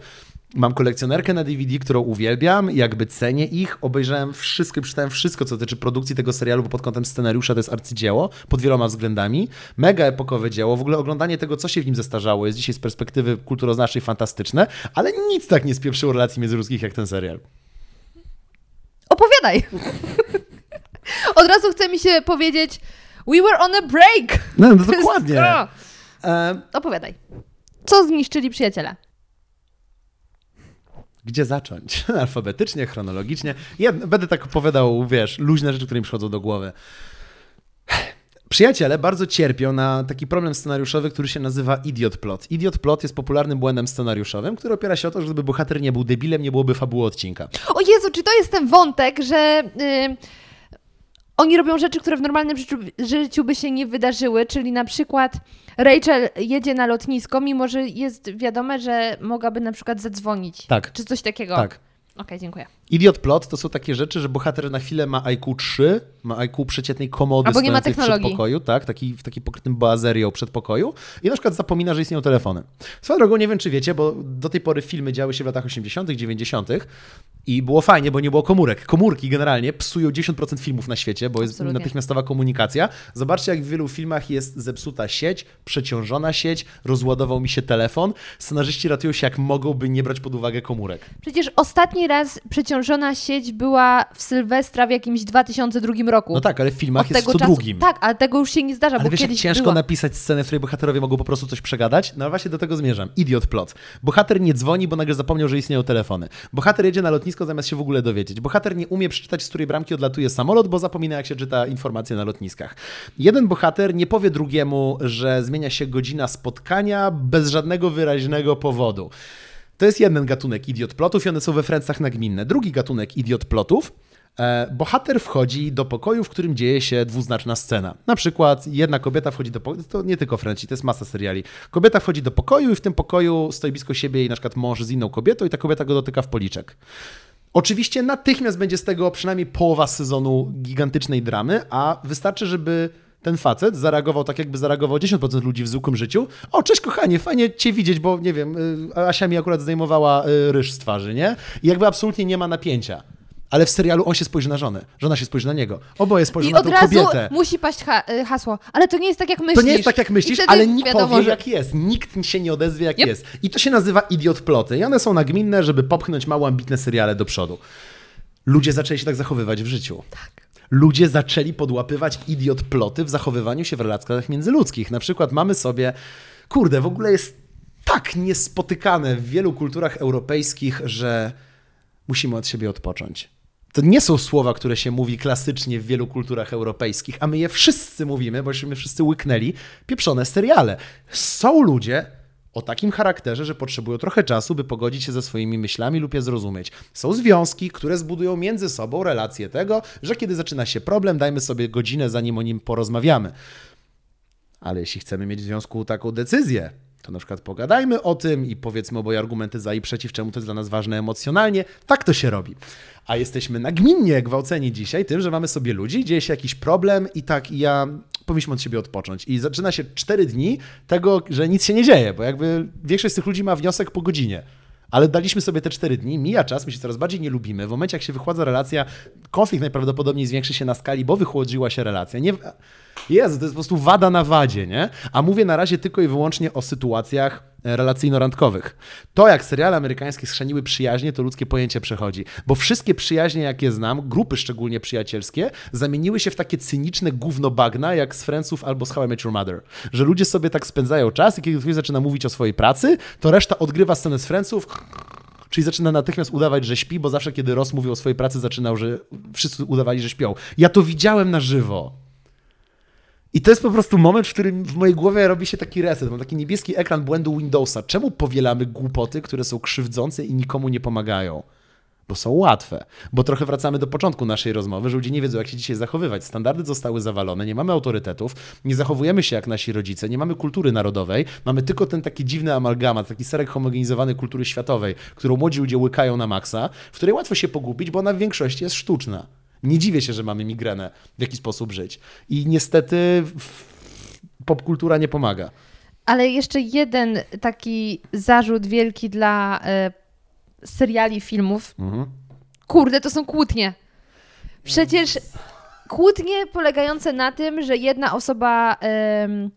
Speaker 1: Mam kolekcjonerkę na DVD, którą uwielbiam, jakby cenię ich. Obejrzałem wszystko, przeczytałem wszystko, co dotyczy produkcji tego serialu, bo pod kątem scenariusza to jest arcydzieło, pod wieloma względami. Mega epokowe dzieło. W ogóle oglądanie tego, co się w nim zestarzało, jest dzisiaj z perspektywy kulturoznawczej fantastyczne, ale nic tak nie spieprzyło relacji międzyludzkich jak ten serial.
Speaker 2: Opowiadaj! Od razu chce mi się powiedzieć We were on a break!
Speaker 1: No, no dokładnie. E,
Speaker 2: Opowiadaj. Co zniszczyli przyjaciele?
Speaker 1: Gdzie zacząć? Alfabetycznie, chronologicznie. Ja będę tak opowiadał, wiesz, luźne rzeczy, które mi przychodzą do głowy. Przyjaciele bardzo cierpią na taki problem scenariuszowy, który się nazywa idiot plot. Idiot plot jest popularnym błędem scenariuszowym, który opiera się o to, że gdyby bohater nie był debilem, nie byłoby fabuły odcinka.
Speaker 2: O Jezu, czy to jest ten wątek, że y, oni robią rzeczy, które w normalnym życiu, życiu by się nie wydarzyły, czyli na przykład Rachel jedzie na lotnisko, mimo że jest wiadome, że mogłaby na przykład zadzwonić.
Speaker 1: Tak.
Speaker 2: Czy coś takiego.
Speaker 1: Tak.
Speaker 2: Okej, dziękuję.
Speaker 1: Idiot plot to są takie rzeczy, że bohater na chwilę ma IQ 3, ma IQ przeciętnej komody
Speaker 2: Albo nie ma
Speaker 1: stojącej w
Speaker 2: technologii.
Speaker 1: przedpokoju, tak, taki, w taki pokrytym boazerią przedpokoju i na przykład zapomina, że istnieją telefony. Swoją drogą, nie wiem czy wiecie, bo do tej pory filmy działy się w latach 80., 90. i było fajnie, bo nie było komórek. Komórki generalnie psują 10% filmów na świecie, bo jest
Speaker 2: Absolutnie.
Speaker 1: natychmiastowa komunikacja. Zobaczcie, jak w wielu filmach jest zepsuta sieć, przeciążona sieć, rozładował mi się telefon. Scenarzyści ratują się jak mogą, by nie brać pod uwagę komórek.
Speaker 2: Przecież ostatni raz przeciążona sieć była w Sylwestra w jakimś 2002 roku.
Speaker 1: No tak, ale w filmach
Speaker 2: Od
Speaker 1: jest
Speaker 2: tego
Speaker 1: w co
Speaker 2: czasu,
Speaker 1: drugim.
Speaker 2: Tak, ale tego już się nie zdarza,
Speaker 1: Ale
Speaker 2: bo
Speaker 1: wiesz,
Speaker 2: kiedyś
Speaker 1: ciężko
Speaker 2: była.
Speaker 1: napisać scenę, w której bohaterowie mogą po prostu coś przegadać? No właśnie do tego zmierzam. Idiot plot. Bohater nie dzwoni, bo nagle zapomniał, że istnieją telefony. Bohater jedzie na lotnisko zamiast się w ogóle dowiedzieć. Bohater nie umie przeczytać, z której bramki odlatuje samolot, bo zapomina, jak się czyta informacje na lotniskach. Jeden bohater nie powie drugiemu, że zmienia się godzina spotkania bez żadnego wyraźnego powodu. To jest jeden gatunek idiot plotów i one są we Francach nagminne. Drugi gatunek idiot plotów E, bohater wchodzi do pokoju, w którym dzieje się dwuznaczna scena. Na przykład jedna kobieta wchodzi do pokoju, to nie tylko Frenci, to jest masa seriali. Kobieta wchodzi do pokoju i w tym pokoju stoi blisko siebie jej na przykład mąż z inną kobietą i ta kobieta go dotyka w policzek. Oczywiście natychmiast będzie z tego przynajmniej połowa sezonu gigantycznej dramy, a wystarczy, żeby ten facet zareagował tak, jakby zareagował 10% ludzi w zwykłym życiu. O, cześć kochanie, fajnie cię widzieć, bo nie wiem, y, Asia mi akurat zdejmowała y, ryż z twarzy, nie? I jakby absolutnie nie ma napięcia. Ale w serialu on się spojrzy na żonę, żona się spojrzy na niego. Oboje spojrzą
Speaker 2: I
Speaker 1: na
Speaker 2: od
Speaker 1: tą
Speaker 2: razu
Speaker 1: kobietę.
Speaker 2: musi paść ha- y, hasło. Ale to nie jest tak, jak myślisz.
Speaker 1: To nie jest tak, jak
Speaker 2: I
Speaker 1: myślisz, ale nikt
Speaker 2: wiadomo,
Speaker 1: powie,
Speaker 2: że-
Speaker 1: jak jest. Nikt się nie odezwie, jak
Speaker 2: Yep.
Speaker 1: jest. I to się nazywa idiot ploty. I one są nagminne, żeby popchnąć mało ambitne seriale do przodu. Ludzie zaczęli się tak zachowywać w życiu.
Speaker 2: Tak.
Speaker 1: Ludzie zaczęli podłapywać idiot ploty w zachowywaniu się w relacjach międzyludzkich. Na przykład mamy sobie, kurde, w ogóle jest tak niespotykane w wielu kulturach europejskich, że musimy od siebie odpocząć. To nie są słowa, które się mówi klasycznie w wielu kulturach europejskich, a my je wszyscy mówimy, bośmy wszyscy łyknęli pieprzone seriale. Są ludzie o takim charakterze, że potrzebują trochę czasu, by pogodzić się ze swoimi myślami lub je zrozumieć. Są związki, które zbudują między sobą relację tego, że kiedy zaczyna się problem, dajmy sobie godzinę, zanim o nim porozmawiamy. Ale jeśli chcemy mieć w związku taką decyzję, to na przykład pogadajmy o tym i powiedzmy oboje argumenty za i przeciw, czemu to jest dla nas ważne emocjonalnie. Tak to się robi. A jesteśmy nagminnie gwałceni dzisiaj tym, że mamy sobie ludzi, dzieje się jakiś problem i tak i ja powinniśmy od siebie odpocząć. I zaczyna się cztery dni tego, że nic się nie dzieje, bo jakby większość z tych ludzi ma wniosek po godzinie. Ale daliśmy sobie te cztery dni, mija czas, my się coraz bardziej nie lubimy. W momencie, jak się wychładza relacja, konflikt najprawdopodobniej zwiększy się na skali, bo wychłodziła się relacja. Nie... Jezu, to jest po prostu wada na wadzie, nie? A mówię na razie tylko i wyłącznie o sytuacjach relacyjno-randkowych. To, jak seriale amerykańskie schrzaniły przyjaźnie, to ludzkie pojęcie przechodzi. Bo wszystkie przyjaźnie, jakie znam, grupy szczególnie przyjacielskie, zamieniły się w takie cyniczne gówno bagna, jak z Friendsów albo z How I Met Your Mother. Że ludzie sobie tak spędzają czas i kiedy ktoś zaczyna mówić o swojej pracy, to reszta odgrywa scenę z Friendsów, Czyli zaczyna natychmiast udawać, że śpi, bo zawsze, kiedy Ross mówił o swojej pracy, zaczynał, że wszyscy udawali, że śpią. Ja to widziałem na żywo. I to jest po prostu moment, w którym w mojej głowie robi się taki reset. Mam taki niebieski ekran błędu Windowsa. Czemu powielamy głupoty, które są krzywdzące i nikomu nie pomagają? Bo są łatwe. Bo trochę wracamy do początku naszej rozmowy, że ludzie nie wiedzą, jak się dzisiaj zachowywać. Standardy zostały zawalone, nie mamy autorytetów, nie zachowujemy się jak nasi rodzice, nie mamy kultury narodowej, mamy tylko ten taki dziwny amalgamat, taki serek homogenizowany kultury światowej, którą młodzi ludzie łykają na maksa, w której łatwo się pogubić, bo ona w większości jest sztuczna. Nie dziwię się, że mamy migrenę, w jaki sposób żyć. I niestety popkultura nie pomaga.
Speaker 2: Ale jeszcze jeden taki zarzut wielki dla e, seriali, filmów.
Speaker 1: Mhm.
Speaker 2: Kurde, to są kłótnie. Przecież kłótnie polegające na tym, że jedna osoba em,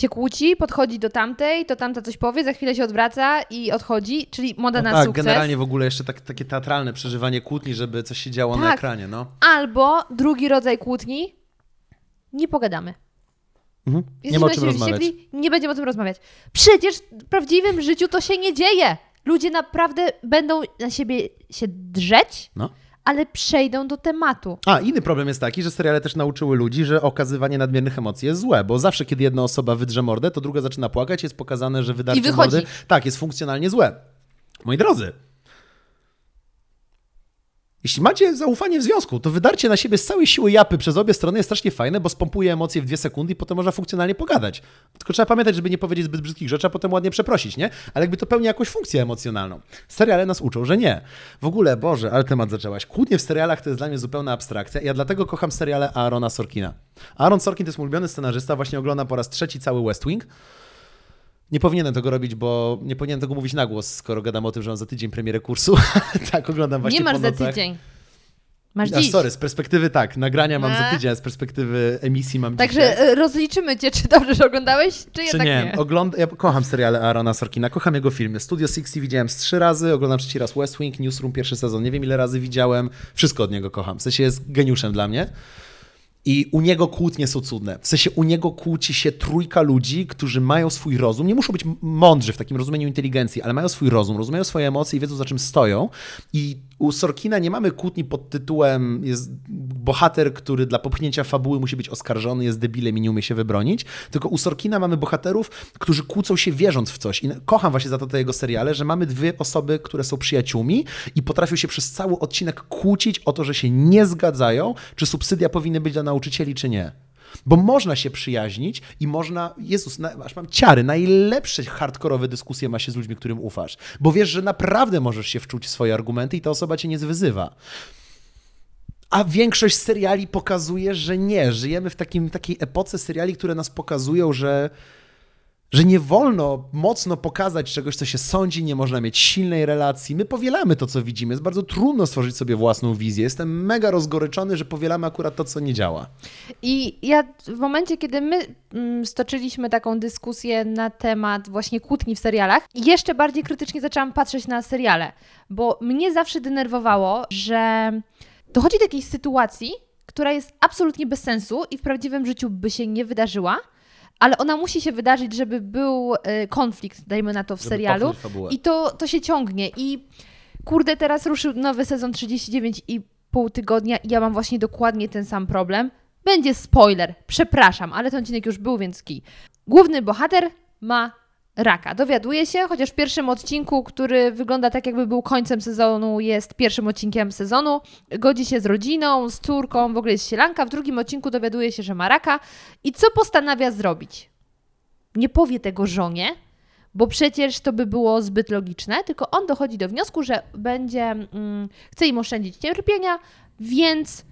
Speaker 2: się kłóci, podchodzi do tamtej, to tamta coś powie, za chwilę się odwraca i odchodzi, czyli moda na
Speaker 1: tak,
Speaker 2: sukces.
Speaker 1: generalnie w ogóle jeszcze tak, takie teatralne przeżywanie kłótni, żeby coś się działo na
Speaker 2: Tak.
Speaker 1: ekranie, no.
Speaker 2: Albo drugi rodzaj kłótni, nie pogadamy.
Speaker 1: Mhm. Nie ma o
Speaker 2: na
Speaker 1: czym rozmawiać.
Speaker 2: wściekli, nie będziemy o tym rozmawiać. Przecież w prawdziwym życiu to się nie dzieje. Ludzie naprawdę będą na siebie się drzeć,
Speaker 1: No.
Speaker 2: Ale przejdą do tematu.
Speaker 1: A, inny problem jest taki, że seriale też nauczyły ludzi, że okazywanie nadmiernych emocji jest złe, bo zawsze, kiedy jedna osoba wydrze mordę, to druga zaczyna płakać, jest pokazane, że wydarcie mordy tak, jest funkcjonalnie złe. Moi drodzy, jeśli macie zaufanie w związku, to wydarcie na siebie z całej siły japy przez obie strony jest strasznie fajne, bo spompuje emocje w dwie sekundy i potem można funkcjonalnie pogadać. Tylko trzeba pamiętać, żeby nie powiedzieć zbyt brzydkich rzeczy, a potem ładnie przeprosić, nie? Ale jakby to pełni jakąś funkcję emocjonalną. Seriale nas uczą, że nie. W ogóle, Boże, ale temat zaczęłaś. Kłótnie w serialach to jest dla mnie zupełna abstrakcja. Ja dlatego kocham seriale Aarona Sorkina. Aaron Sorkin to jest mój ulubiony scenarzysta, właśnie oglądam po raz trzeci cały West Wing. Nie powinienem tego robić, bo nie powinienem tego mówić na głos, skoro gadam o tym, że mam za tydzień premierę kursu. tak, oglądam właśnie
Speaker 2: nie masz za tydzień. Masz
Speaker 1: A,
Speaker 2: dziś.
Speaker 1: sorry, z perspektywy tak, nagrania mam za
Speaker 2: A.
Speaker 1: tydzień, a z perspektywy emisji mam
Speaker 2: Także
Speaker 1: dzisiaj.
Speaker 2: e, rozliczymy cię, czy dobrze że oglądałeś, czy
Speaker 1: Czy
Speaker 2: jednak
Speaker 1: nie?
Speaker 2: nie.
Speaker 1: Ogląd- ja kocham seriale Aarona Sorkina, kocham jego filmy. Studio 60 widziałem z trzy razy, oglądam trzeci raz West Wing, Newsroom pierwszy sezon, nie wiem ile razy widziałem. Wszystko od niego kocham. W sensie jest geniuszem dla mnie. I u niego kłótnie są cudne. W sensie u niego kłóci się trójka ludzi, którzy mają swój rozum. Nie muszą być mądrzy w takim rozumieniu inteligencji, ale mają swój rozum, rozumieją swoje emocje i wiedzą za czym stoją. I u Sorkina nie mamy kłótni pod tytułem jest bohater, który dla popchnięcia fabuły musi być oskarżony, jest debilem i nie umie się wybronić. Tylko u Sorkina mamy bohaterów, którzy kłócą się wierząc w coś. I kocham właśnie za to te jego seriale, że mamy dwie osoby, które są przyjaciółmi i potrafią się przez cały odcinek kłócić o to, że się nie zgadzają, czy subsydia powinny być dla nauczycieli, czy nie. Bo można się przyjaźnić i można, Jezus, na, aż mam ciary, najlepsze hardkorowe dyskusje ma się z ludźmi, którym ufasz. Bo wiesz, że naprawdę możesz się wczuć w swoje argumenty i ta osoba cię nie zwyzywa. A większość seriali pokazuje, że nie. Żyjemy w takim, takiej epoce seriali, które nas pokazują, że że nie wolno mocno pokazać czegoś, co się sądzi, nie można mieć silnej relacji. My powielamy to, co widzimy. Jest bardzo trudno stworzyć sobie własną wizję. Jestem mega rozgoryczony, że powielamy akurat to, co nie działa.
Speaker 2: I ja w momencie, kiedy my mm, stoczyliśmy taką dyskusję na temat właśnie kłótni w serialach, jeszcze bardziej krytycznie zaczęłam patrzeć na seriale, bo mnie zawsze denerwowało, że dochodzi do jakiejś sytuacji, która jest absolutnie bez sensu i w prawdziwym życiu by się nie wydarzyła, ale ona musi się wydarzyć, żeby był y, konflikt, dajmy na to w
Speaker 1: Żeby
Speaker 2: serialu. I to, to się ciągnie. I kurde, teraz ruszył nowy sezon 39 i pół tygodnia i ja mam właśnie dokładnie ten sam problem. Będzie spoiler, przepraszam, ale ten odcinek już był, więc kij. Główny bohater ma raka. Dowiaduje się, chociaż w pierwszym odcinku, który wygląda tak, jakby był końcem sezonu, jest pierwszym odcinkiem sezonu. Godzi się z rodziną, z córką, w ogóle jest sielanka. W drugim odcinku dowiaduje się, że ma raka. I co postanawia zrobić? Nie powie tego żonie, bo przecież to by było zbyt logiczne, tylko on dochodzi do wniosku, że będzie, mm, chce im oszczędzić cierpienia, więc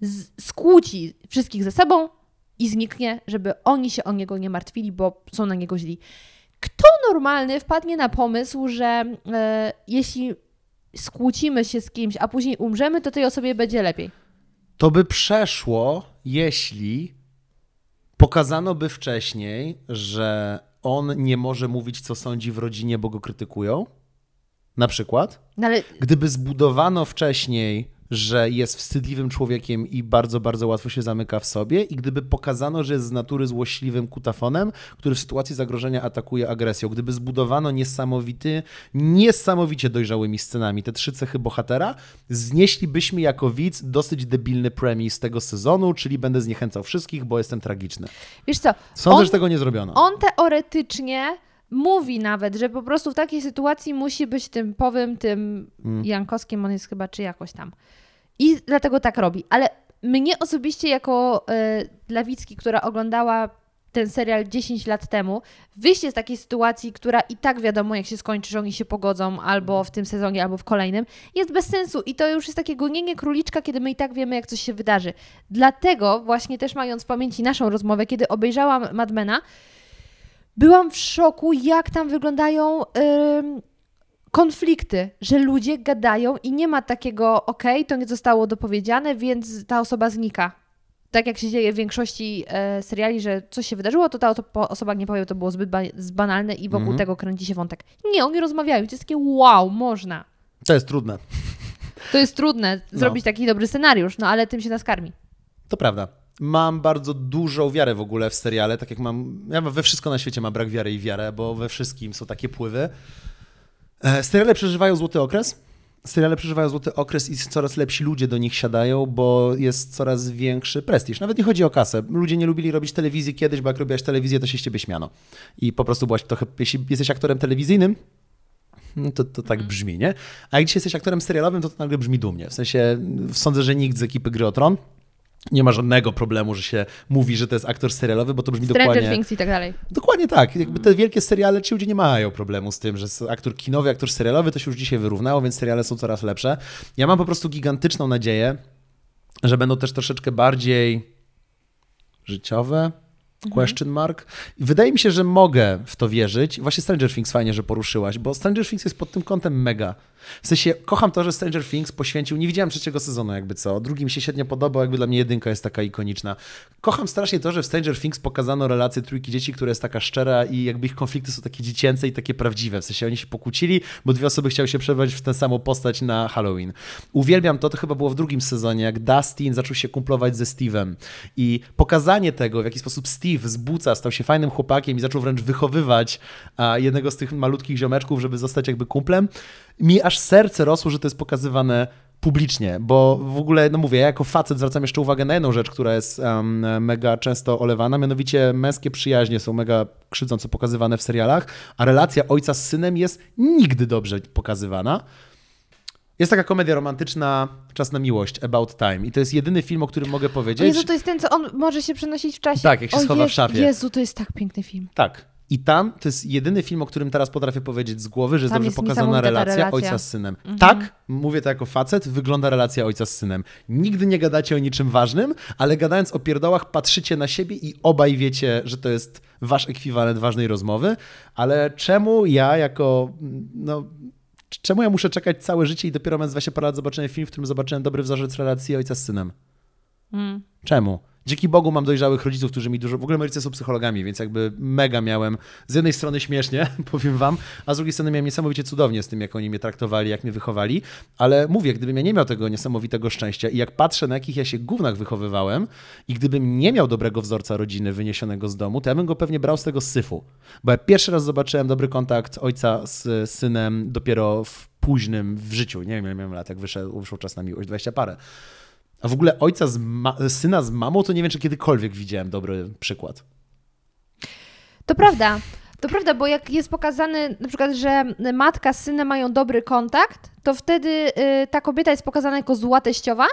Speaker 2: z, skłóci wszystkich ze sobą i zniknie, żeby oni się o niego nie martwili, bo są na niego źli. Kto normalny wpadnie na pomysł, że e, jeśli skłócimy się z kimś, a później umrzemy, to tej osobie będzie lepiej?
Speaker 1: To by przeszło, jeśli pokazano by wcześniej, że on nie może mówić, co sądzi w rodzinie, bo go krytykują. Na przykład.
Speaker 2: No ale
Speaker 1: Gdyby zbudowano wcześniej, że jest wstydliwym człowiekiem i bardzo, bardzo łatwo się zamyka w sobie, i gdyby pokazano, że jest z natury złośliwym kutafonem, który w sytuacji zagrożenia atakuje agresją, gdyby zbudowano niesamowity, niesamowicie dojrzałymi scenami te trzy cechy bohatera, znieślibyśmy jako widz dosyć debilny premis tego sezonu, czyli będę zniechęcał wszystkich, bo jestem tragiczny.
Speaker 2: wiesz co,
Speaker 1: Sądzę,
Speaker 2: on,
Speaker 1: że tego nie zrobiono.
Speaker 2: on teoretycznie mówi nawet, że po prostu w takiej sytuacji musi być typowym tym
Speaker 1: Mm.
Speaker 2: Jankowskim, on jest chyba czy jakoś tam. I dlatego tak robi. Ale mnie osobiście jako y, Lawicki, która oglądała ten serial 10 lat temu, wyjście z takiej sytuacji, która i tak wiadomo jak się skończy, że oni się pogodzą albo w tym sezonie, albo w kolejnym, jest bez sensu i to już jest takie gonienie króliczka, kiedy my i tak wiemy jak coś się wydarzy. Dlatego właśnie też mając w pamięci naszą rozmowę, kiedy obejrzałam Madmena, byłam w szoku, jak tam wyglądają ym, konflikty, że ludzie gadają i nie ma takiego, okej, to nie zostało dopowiedziane, więc ta osoba znika. Tak jak się dzieje w większości e, seriali, że coś się wydarzyło, to ta osoba nie powie, to było zbyt ba- banalne i wokół
Speaker 1: Mhm.
Speaker 2: tego kręci się wątek. Nie, oni rozmawiają. To jest takie wow, można.
Speaker 1: To jest trudne.
Speaker 2: To jest trudne
Speaker 1: No.
Speaker 2: zrobić taki dobry scenariusz, no ale tym się nas karmi.
Speaker 1: To prawda. Mam bardzo dużą wiarę w ogóle w seriale, tak jak mam. Ja we wszystko na świecie mam brak wiary i wiarę, bo we wszystkim są takie pływy. E, Seriale przeżywają złoty okres. Seriale przeżywają złoty okres i coraz lepsi ludzie do nich siadają, bo jest coraz większy prestiż. Nawet nie chodzi o kasę. Ludzie nie lubili robić telewizji kiedyś, bo jak robiłaś telewizję, to się z ciebie śmiano. I po prostu byłaś trochę, jeśli jesteś aktorem telewizyjnym, no to, to tak brzmi, nie? A jak dzisiaj jesteś aktorem serialowym, to to nagle brzmi dumnie. W sensie sądzę, że nikt z ekipy Gry o Tron nie ma żadnego problemu, że się mówi, że to jest aktor serialowy, bo to brzmi
Speaker 2: Stranger
Speaker 1: dokładnie...
Speaker 2: Things i tak dalej.
Speaker 1: Dokładnie tak. Jakby te wielkie seriale, ci ludzie nie mają problemu z tym, że aktor kinowy, aktor serialowy, to się już dzisiaj wyrównało, więc seriale są coraz lepsze. Ja mam po prostu gigantyczną nadzieję, że będą też troszeczkę bardziej życiowe, question mark. Wydaje mi się, że mogę w to wierzyć. Właśnie Stranger Things fajnie, że poruszyłaś, bo Stranger Things jest pod tym kątem mega. W sensie, kocham to, że Stranger Things poświęcił, nie widziałem trzeciego sezonu jakby co, drugi mi się średnio podobał, jakby dla mnie jedynka jest taka ikoniczna. Kocham strasznie to, że w Stranger Things pokazano relację trójki dzieci, która jest taka szczera i jakby ich konflikty są takie dziecięce i takie prawdziwe. W sensie oni się pokłócili, bo dwie osoby chciały się przebrać w tę samą postać na Halloween. Uwielbiam to, to chyba było w drugim sezonie, jak Dustin zaczął się kumplować ze Steve'em i pokazanie tego, w jaki sposób Steve z buca stał się fajnym chłopakiem i zaczął wręcz wychowywać jednego z tych malutkich ziomeczków, żeby zostać jakby kumplem, mi aż serce rosło, że to jest pokazywane publicznie, bo w ogóle, no mówię, ja jako facet zwracam jeszcze uwagę na jedną rzecz, która jest um, mega często olewana, mianowicie męskie przyjaźnie są mega krzywdząco pokazywane w serialach, a relacja ojca z synem jest nigdy dobrze pokazywana. Jest taka komedia romantyczna, Czas na miłość, About Time. I to jest jedyny film, o którym mogę
Speaker 2: O
Speaker 1: powiedzieć.
Speaker 2: Jezu, to jest ten, co on może się przenosić w czasie.
Speaker 1: Tak, jak się
Speaker 2: O
Speaker 1: schowa w szafie.
Speaker 2: Jezu, to jest tak piękny film.
Speaker 1: Tak. I tam to jest jedyny film, o którym teraz potrafię powiedzieć z głowy, że jest
Speaker 2: Tam
Speaker 1: dobrze
Speaker 2: jest
Speaker 1: pokazana relacja,
Speaker 2: relacja.
Speaker 1: ojca z synem.
Speaker 2: Mhm.
Speaker 1: Tak, mówię to jako facet, wygląda relacja ojca z synem. Nigdy nie gadacie o niczym ważnym, ale gadając o pierdołach patrzycie na siebie i obaj wiecie, że to jest wasz ekwiwalent ważnej rozmowy, ale czemu ja jako, no, czemu ja muszę czekać całe życie i dopiero mając 20 parę lat zobaczyłem film, w którym zobaczyłem dobry wzorzec relacji ojca z synem?
Speaker 2: Mm.
Speaker 1: Czemu? Dzięki Bogu mam dojrzałych rodziców, którzy mi dużo. W ogóle moi rodzice są psychologami, więc jakby mega miałem z jednej strony śmiesznie, powiem wam, a z drugiej strony miałem niesamowicie cudownie z tym, jak oni mnie traktowali, jak mnie wychowali. Ale mówię, gdybym ja nie miał tego niesamowitego szczęścia i jak patrzę, na jakich ja się gównach wychowywałem, i gdybym nie miał dobrego wzorca rodziny wyniesionego z domu, to ja bym go pewnie brał z tego syfu. Bo ja pierwszy raz zobaczyłem dobry kontakt ojca z synem dopiero w późnym w życiu. Nie wiem, ile miałem lat, jak wyszedł, wyszło czas na miłość, 20 parę. A w ogóle ojca z syna z mamą, to nie wiem, czy kiedykolwiek widziałem dobry przykład.
Speaker 2: To prawda. To prawda, bo jak jest pokazane na przykład, że matka z synem mają dobry kontakt, to wtedy y, ta kobieta jest pokazana jako zła teściowa,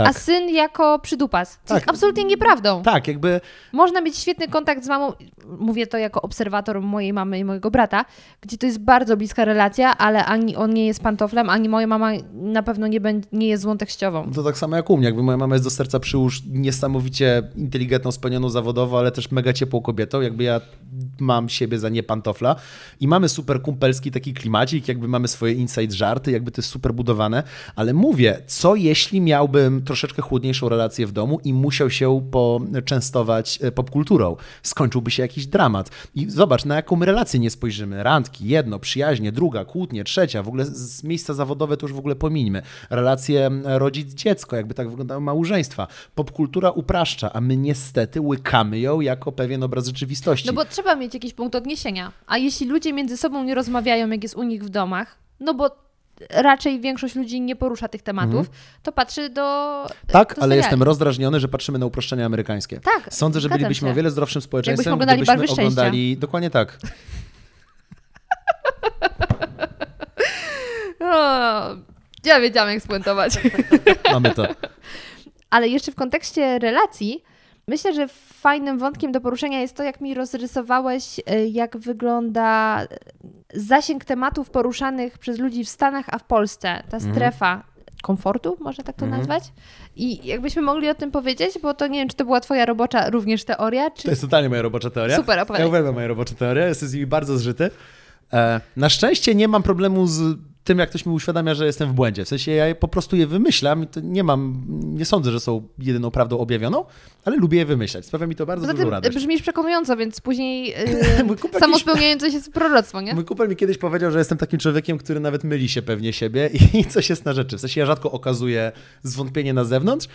Speaker 2: a
Speaker 1: Tak.
Speaker 2: syn jako przydupas. Co
Speaker 1: Tak.
Speaker 2: jest absolutnie nieprawdą.
Speaker 1: Tak, jakby
Speaker 2: Można mieć świetny kontakt z mamą, mówię to jako obserwator mojej mamy i mojego brata, gdzie to jest bardzo bliska relacja, ale ani on nie jest pantoflem, ani moja mama na pewno nie, będzie, nie jest złą teściową.
Speaker 1: to tak samo jak u mnie. Jakby moja mama jest do serca przyłóż niesamowicie inteligentną, spełnioną zawodowo, ale też mega ciepłą kobietą. Jakby ja mam siebie za nie pantofla i mamy super kumpelski taki klimacik, jakby mamy swoje inside żarty, jakby to jest super budowane, ale mówię, co jeśli miałbym troszeczkę chłodniejszą relację w domu i musiał się poczęstować e, popkulturą? Skończyłby się jakiś dramat. I zobacz, na jaką relację nie spojrzymy. Randki, jedno, przyjaźnie, druga, kłótnie, trzecia, w ogóle z- miejsca zawodowe to już w ogóle pomińmy. Relacje rodzic-dziecko, jakby tak wyglądały małżeństwa. Popkultura upraszcza, a my niestety łykamy ją jako pewien obraz rzeczywistości.
Speaker 2: No bo trzeba mieć jakiś punkt odniesienia. A jeśli ludzie między sobą nie rozmawiają, jak jest u nich w domach, no bo raczej większość ludzi nie porusza tych tematów, to patrzy do.
Speaker 1: Mhm. Tak,
Speaker 2: do
Speaker 1: ale jestem rozdrażniony, że patrzymy na uproszczenia amerykańskie.
Speaker 2: Tak,
Speaker 1: Sądzę, że bylibyśmy
Speaker 2: się.
Speaker 1: o wiele zdrowszym społeczeństwem,
Speaker 2: oglądali
Speaker 1: gdybyśmy oglądali... Dokładnie tak.
Speaker 2: O, ja wiedziałam, jak spuentować.
Speaker 1: Mamy to.
Speaker 2: Ale jeszcze w kontekście relacji, myślę, że fajnym wątkiem do poruszenia jest to, jak mi rozrysowałeś, y, jak wygląda zasięg tematów poruszanych przez ludzi w Stanach, a w Polsce. Ta strefa komfortu, można tak to
Speaker 1: Mhm.
Speaker 2: nazwać. I jakbyśmy mogli o tym powiedzieć, bo to nie wiem, czy to była twoja robocza również teoria, czy...
Speaker 1: To jest totalnie moja robocza teoria.
Speaker 2: Super, opowiadaj.
Speaker 1: Ja uwielbiam moje robocze teorie, jestem z nimi bardzo zżyty. E, na szczęście nie mam problemu z tym, jak ktoś mi uświadamia, że jestem w błędzie. W sensie ja po prostu je wymyślam i to nie mam, nie sądzę, że są jedyną prawdą objawioną, ale lubię je wymyślać. Sprawia mi to bardzo
Speaker 2: Poza
Speaker 1: dużą radość.
Speaker 2: brzmisz przekonująco, więc później yy, samo spełniające się proroctwo, nie?
Speaker 1: Mój kumpel mi kiedyś powiedział, że jestem takim człowiekiem, który nawet myli się pewnie siebie i coś jest na rzeczy. W sensie ja rzadko okazuję zwątpienie na zewnątrz.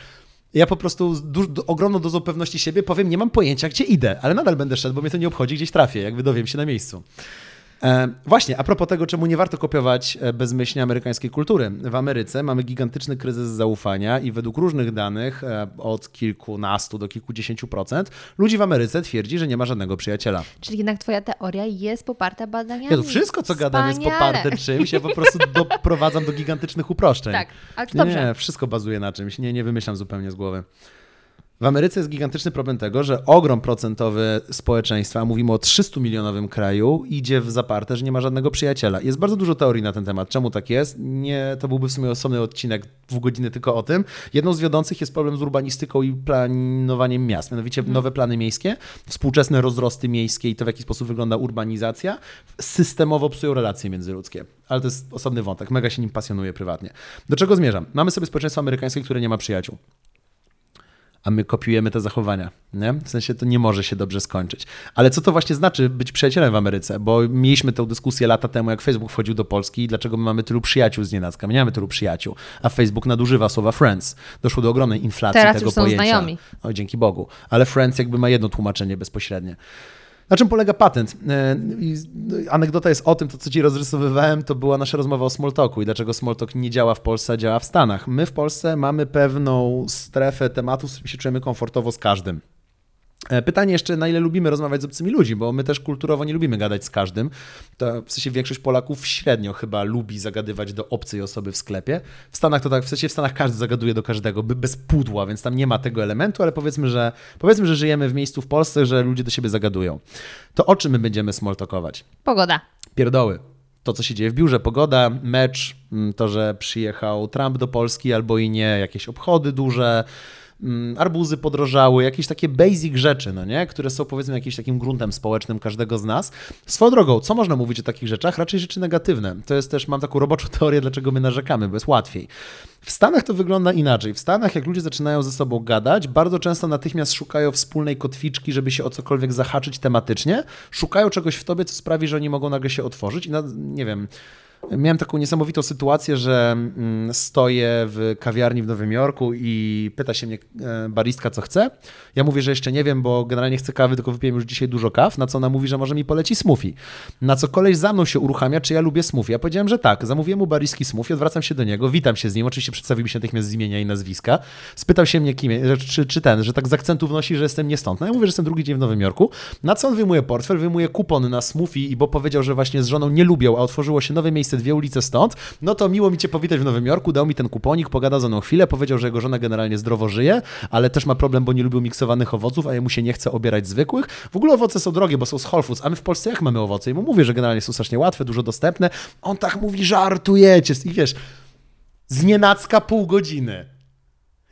Speaker 1: Ja po prostu z du- do- ogromną dozą pewności siebie powiem, nie mam pojęcia, gdzie idę, ale nadal będę szedł, bo mnie to nie obchodzi, gdzieś trafię, jak wydowiem się na miejscu. E, właśnie, a propos tego, czemu nie warto kopiować e, bezmyślnie amerykańskiej kultury. W Ameryce mamy gigantyczny kryzys zaufania i według różnych danych, e, od kilkunastu do kilkudziesięciu procent, ludzi w Ameryce twierdzi, że nie ma żadnego przyjaciela.
Speaker 2: Czyli jednak twoja teoria jest poparta badaniami.
Speaker 1: Ja to wszystko, co gadam, jest poparte czymś. Ja po prostu doprowadzam do gigantycznych uproszczeń.
Speaker 2: Tak, ale to dobrze.
Speaker 1: nie, wszystko bazuje na czymś. Nie, nie wymyślam zupełnie z głowy. W Ameryce jest gigantyczny problem tego, że ogrom procentowy społeczeństwa, mówimy o 300 milionowym kraju, idzie w zaparte, że nie ma żadnego przyjaciela. Jest bardzo dużo teorii na ten temat. Czemu tak jest? Nie, to byłby w sumie osobny odcinek, dwóch godziny tylko o tym. Jedną z wiodących jest problem z urbanistyką i planowaniem miast. Mianowicie
Speaker 2: Mhm.
Speaker 1: nowe plany miejskie, współczesne rozrosty miejskie i to, w jaki sposób wygląda urbanizacja, systemowo psują relacje międzyludzkie. Ale to jest osobny wątek. Mega się nim pasjonuję prywatnie. Do czego zmierzam? Mamy sobie społeczeństwo amerykańskie, które nie ma przyjaciół a my kopiujemy te zachowania. Nie? W sensie to nie może się dobrze skończyć. Ale co to właśnie znaczy być przyjacielem w Ameryce? Bo mieliśmy tę dyskusję lata temu, jak Facebook wchodził do Polski i dlaczego my mamy tylu przyjaciół z nienacka. My nie mamy tylu przyjaciół, a Facebook nadużywa słowa friends. Doszło do ogromnej inflacji
Speaker 2: Teraz
Speaker 1: tego
Speaker 2: już są
Speaker 1: pojęcia.
Speaker 2: znajomi.
Speaker 1: O, dzięki Bogu. Ale friends jakby ma jedno tłumaczenie bezpośrednie. Na czym polega patent? E, Anegdota jest o tym, to co ci rozrysowywałem, to była nasza rozmowa o Smalltalku i dlaczego Smalltalk nie działa w Polsce, a działa w Stanach. My w Polsce mamy pewną strefę tematów, z którymi się czujemy komfortowo z każdym. E, Pytanie jeszcze, na ile lubimy rozmawiać z obcymi ludźmi, bo my też kulturowo nie lubimy gadać z każdym. To w sensie większość Polaków średnio chyba lubi zagadywać do obcej osoby w sklepie. W Stanach to tak, w sensie w Stanach każdy zagaduje do każdego, bez pudła, więc tam nie ma tego elementu, ale powiedzmy, że powiedzmy, że żyjemy w miejscu w Polsce, że ludzie do siebie zagadują. To o czym my będziemy smalltalkować?
Speaker 2: Pogoda.
Speaker 1: Pierdoły. To, co się dzieje w biurze, pogoda, mecz, mm, to, że przyjechał Trump do Polski albo i nie, jakieś obchody duże, arbuzy podrożały, jakieś takie basic rzeczy, no nie? które są powiedzmy jakimś takim gruntem społecznym każdego z nas. Swoją drogą, co można mówić o takich rzeczach? Raczej rzeczy negatywne. To jest też, mam taką roboczą teorię, dlaczego my narzekamy, bo jest łatwiej. W Stanach to wygląda inaczej. W Stanach, jak ludzie zaczynają ze sobą gadać, bardzo często natychmiast szukają wspólnej kotwiczki, żeby się o cokolwiek zahaczyć tematycznie. Szukają czegoś w tobie, co sprawi, że oni mogą nagle się otworzyć. I na, nie wiem, miałem taką niesamowitą sytuację, że mm, stoję w kawiarni w Nowym Jorku i pyta się mnie e, baristka, co chce. Ja mówię, że jeszcze nie wiem, bo generalnie chcę kawy, tylko wypiłem już dzisiaj dużo kaw. Na co ona mówi, że może mi poleci smoothie. Na co koleś za mną się uruchamia, czy ja lubię smoothie. Ja powiedziałem, że tak. Zamówiłem mu bariski smoothie, odwracam się do niego, witam się z nim. Oczywiście przedstawił mi się natychmiast z imienia i nazwiska. Spytał się mnie, kim, czy, czy ten, że tak z akcentu wnosi, że jestem nie stąd. No ja mówię, że jestem drugi dzień w Nowym Jorku. Na co on wyjmuje portfel, wyjmuje kupon na smoothie bo powiedział, że właśnie z żoną nie lubią, a otworzyło się nowe miejsce dwie ulice stąd, no to miło mi cię powitać w Nowym Jorku, dał mi ten kuponik, pogadał ze mną chwilę, powiedział, że jego żona generalnie zdrowo żyje, ale też ma problem, bo nie lubił miksowanych owoców, a jemu się nie chce obierać zwykłych. W ogóle owoce są drogie, bo są z Whole Foods, a my w Polsce jak mamy owoce? I mu mówię, że generalnie są strasznie łatwe, dużo dostępne. On tak mówi, żartujecie. I wiesz, z nienacka pół godziny.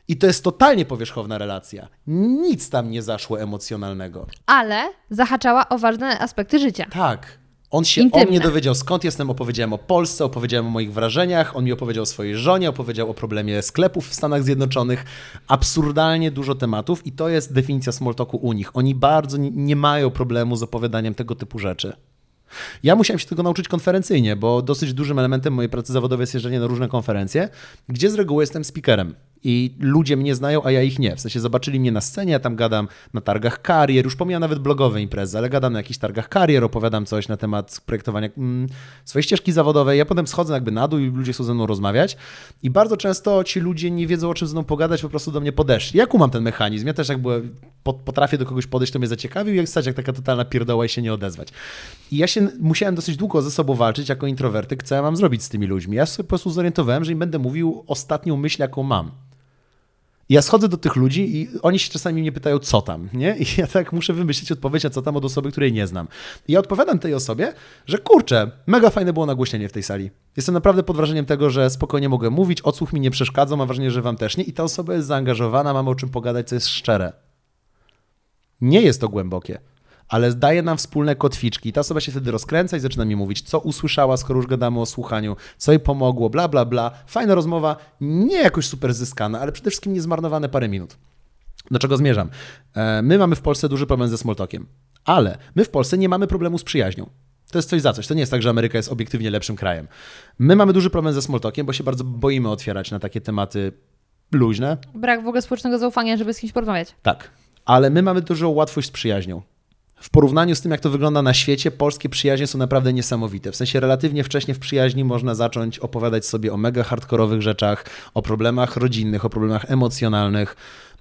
Speaker 1: I to jest totalnie powierzchowna relacja. Nic tam nie zaszło emocjonalnego.
Speaker 2: Ale zahaczała o ważne aspekty życia.
Speaker 1: Tak. On się
Speaker 2: Intymne.
Speaker 1: o mnie dowiedział, skąd jestem, opowiedziałem o Polsce, opowiedziałem o moich wrażeniach, on mi opowiedział o swojej żonie, opowiedział o problemie sklepów w Stanach Zjednoczonych. Absurdalnie dużo tematów i to jest definicja smalltalku u nich. Oni bardzo nie- nie mają problemu z opowiadaniem tego typu rzeczy. Ja musiałem się tego nauczyć konferencyjnie, bo dosyć dużym elementem mojej pracy zawodowej jest jeżdżenie na różne konferencje, gdzie z reguły jestem speakerem. I ludzie mnie znają, a ja ich nie. W sensie zobaczyli mnie na scenie, ja tam gadam na targach karier, już pomijam nawet blogowe imprezy, ale gadam na jakichś targach karier, opowiadam coś na temat projektowania mm, swojej ścieżki zawodowej. Ja potem schodzę jakby na dół i ludzie chcą ze mną rozmawiać. I bardzo często ci ludzie nie wiedzą, o czym ze mną pogadać, po prostu do mnie podeszli. Ja kumam ten mechanizm. Ja też jak byłem, pot- potrafię do kogoś podejść, kto mnie zaciekawił, jak stać jak taka totalna pierdoła i się nie odezwać. I ja się musiałem dosyć długo ze sobą walczyć jako introwertyk, co ja mam zrobić z tymi ludźmi. Ja sobie po prostu zorientowałem, że im będę mówił ostatnią myśl, jaką mam. Ja schodzę do tych ludzi i oni się czasami mnie pytają, co tam, nie? I ja tak muszę wymyślić odpowiedź na co tam od osoby, której nie znam. I ja odpowiadam tej osobie, że kurczę, mega fajne było nagłośnienie w tej sali. Jestem naprawdę pod wrażeniem tego, że spokojnie mogę mówić, odsłuch mi nie przeszkadza, mam wrażenie, że wam też nie. I ta osoba jest zaangażowana, mamy o czym pogadać, co jest szczere. Nie jest to głębokie, ale daje nam wspólne kotwiczki. I ta osoba się wtedy rozkręca i zaczyna mi mówić, co usłyszała, skoro już gadamy o słuchaniu, co jej pomogło, bla, bla, bla. Fajna rozmowa, nie jakoś super zyskana, ale przede wszystkim nie zmarnowane parę minut. Do czego zmierzam? E, My mamy w Polsce duży problem ze smalltalkiem, ale my w Polsce nie mamy problemu z przyjaźnią. To jest coś za coś. To nie jest tak, że Ameryka jest obiektywnie lepszym krajem. My mamy duży problem ze smalltalkiem, bo się bardzo boimy otwierać na takie tematy luźne,
Speaker 2: Brak w ogóle społecznego zaufania, żeby z kimś porozmawiać.
Speaker 1: tak, ale my mamy dużą łatwość z przyjaźnią. W porównaniu z tym, jak to wygląda na świecie, polskie przyjaźnie są naprawdę niesamowite. W sensie relatywnie wcześnie w przyjaźni można zacząć opowiadać sobie o mega hardkorowych rzeczach, o problemach rodzinnych, o problemach emocjonalnych.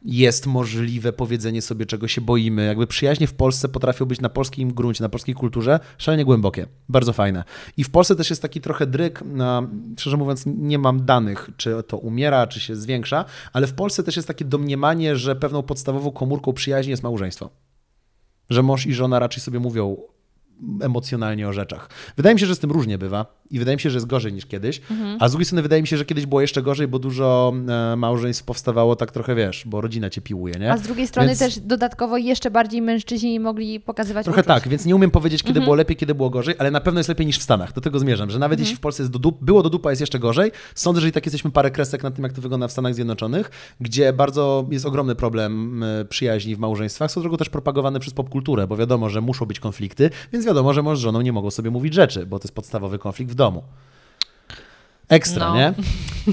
Speaker 1: jest możliwe powiedzenie sobie, czego się boimy. Jakby przyjaźnie w Polsce potrafią być na polskim gruncie, na polskiej kulturze szalenie głębokie. Bardzo fajne. I w Polsce też jest taki trochę dryk, na, szczerze mówiąc, nie mam danych, czy to umiera, czy się zwiększa, ale w Polsce też jest takie domniemanie, że pewną podstawową komórką przyjaźni jest małżeństwo. Że mąż i żona raczej sobie mówią emocjonalnie o rzeczach. Wydaje mi się, że z tym różnie bywa i wydaje mi się, że jest gorzej niż kiedyś,
Speaker 2: Mhm.
Speaker 1: a z drugiej strony wydaje mi się, że kiedyś było jeszcze gorzej, bo dużo e, małżeństw powstawało tak trochę, wiesz, bo rodzina cię piłuje, nie?
Speaker 2: A z drugiej strony
Speaker 1: Więc-
Speaker 2: też dodatkowo jeszcze bardziej mężczyźni mogli pokazywać
Speaker 1: Trochę
Speaker 2: uczuć.
Speaker 1: tak, więc nie umiem powiedzieć, kiedy
Speaker 2: Mhm.
Speaker 1: było lepiej, kiedy było gorzej, ale na pewno jest lepiej niż w Stanach. Do tego zmierzam, że nawet jeśli w Polsce jest do dup, było do dupa, jest jeszcze gorzej. Sądzę, że i tak jesteśmy parę kresek na tym, jak to wygląda w Stanach Zjednoczonych, gdzie bardzo jest ogromny problem e, przyjaźni w małżeństwach, są drogą też propagowany przez popkulturę, bo wiadomo, że muszą być konflikty, więc wiadomo, że mąż z żoną nie mogą sobie mówić rzeczy, bo to jest podstawowy konflikt w domu. Ekstra,
Speaker 2: No.
Speaker 1: nie?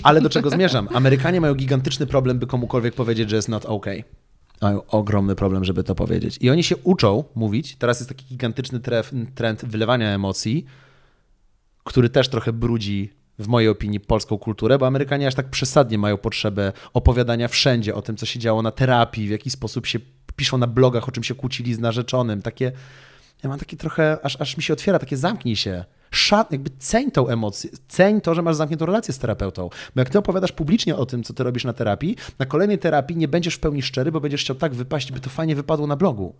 Speaker 1: Ale do czego zmierzam? Amerykanie mają gigantyczny problem, by komukolwiek powiedzieć, że jest not okay. Mają ogromny problem, żeby to powiedzieć. I oni się uczą mówić. Teraz jest taki gigantyczny tref, trend wylewania emocji, który też trochę brudzi, w mojej opinii, polską kulturę, bo Amerykanie aż tak przesadnie mają potrzebę opowiadania wszędzie o tym, co się działo na terapii, w jaki sposób się piszą na blogach, o czym się kłócili z narzeczonym. Takie, ja mam takie trochę, aż, aż mi się otwiera, takie zamknij się. Szat, jakby ceń tą emocję, ceń to, że masz zamkniętą relację z terapeutą. Bo jak ty opowiadasz publicznie o tym, co ty robisz na terapii, na kolejnej terapii nie będziesz w pełni szczery, bo będziesz chciał tak wypaść, by to fajnie wypadło na blogu.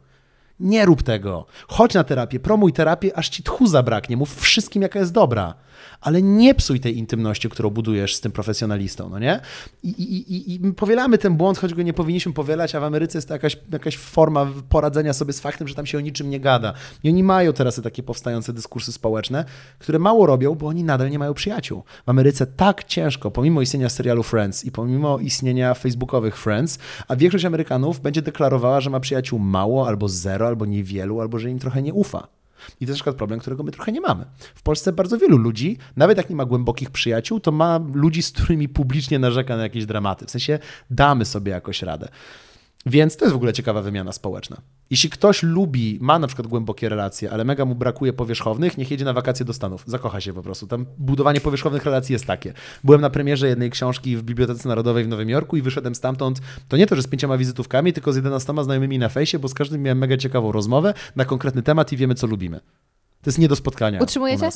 Speaker 1: Nie rób tego. Chodź na terapię, promuj terapię, aż ci tchu zabraknie. Mów wszystkim, jaka jest dobra. Ale nie psuj tej intymności, którą budujesz z tym profesjonalistą, no nie? I, i, i, i powielamy ten błąd, choć go nie powinniśmy powielać, a w Ameryce jest to jakaś, jakaś forma poradzenia sobie z faktem, że tam się o niczym nie gada. I oni mają teraz te takie powstające dyskursy społeczne, które mało robią, bo oni nadal nie mają przyjaciół. W Ameryce tak ciężko, pomimo istnienia serialu Friends i pomimo istnienia facebookowych Friends, a większość Amerykanów będzie deklarowała, że ma przyjaciół mało, albo zero, albo niewielu, albo że im trochę nie ufa. I to jest przykład problem, którego my trochę nie mamy. W Polsce bardzo wielu ludzi, nawet jak nie ma głębokich przyjaciół, to ma ludzi, z którymi publicznie narzeka na jakieś dramaty. W sensie damy sobie jakoś radę. Więc to jest w ogóle ciekawa wymiana społeczna. Jeśli ktoś lubi, ma na przykład głębokie relacje, ale mega mu brakuje powierzchownych, niech jedzie na wakacje do Stanów. Zakocha się po prostu. Tam budowanie powierzchownych relacji jest takie. Byłem na premierze jednej książki w Bibliotece Narodowej w Nowym Jorku i wyszedłem stamtąd, to nie to, że z pięcioma wizytówkami, tylko z 11 znajomymi na fejsie, bo z każdym miałem mega ciekawą rozmowę na konkretny temat i wiemy, co lubimy. To jest nie do spotkania.
Speaker 2: Utrzymujecie?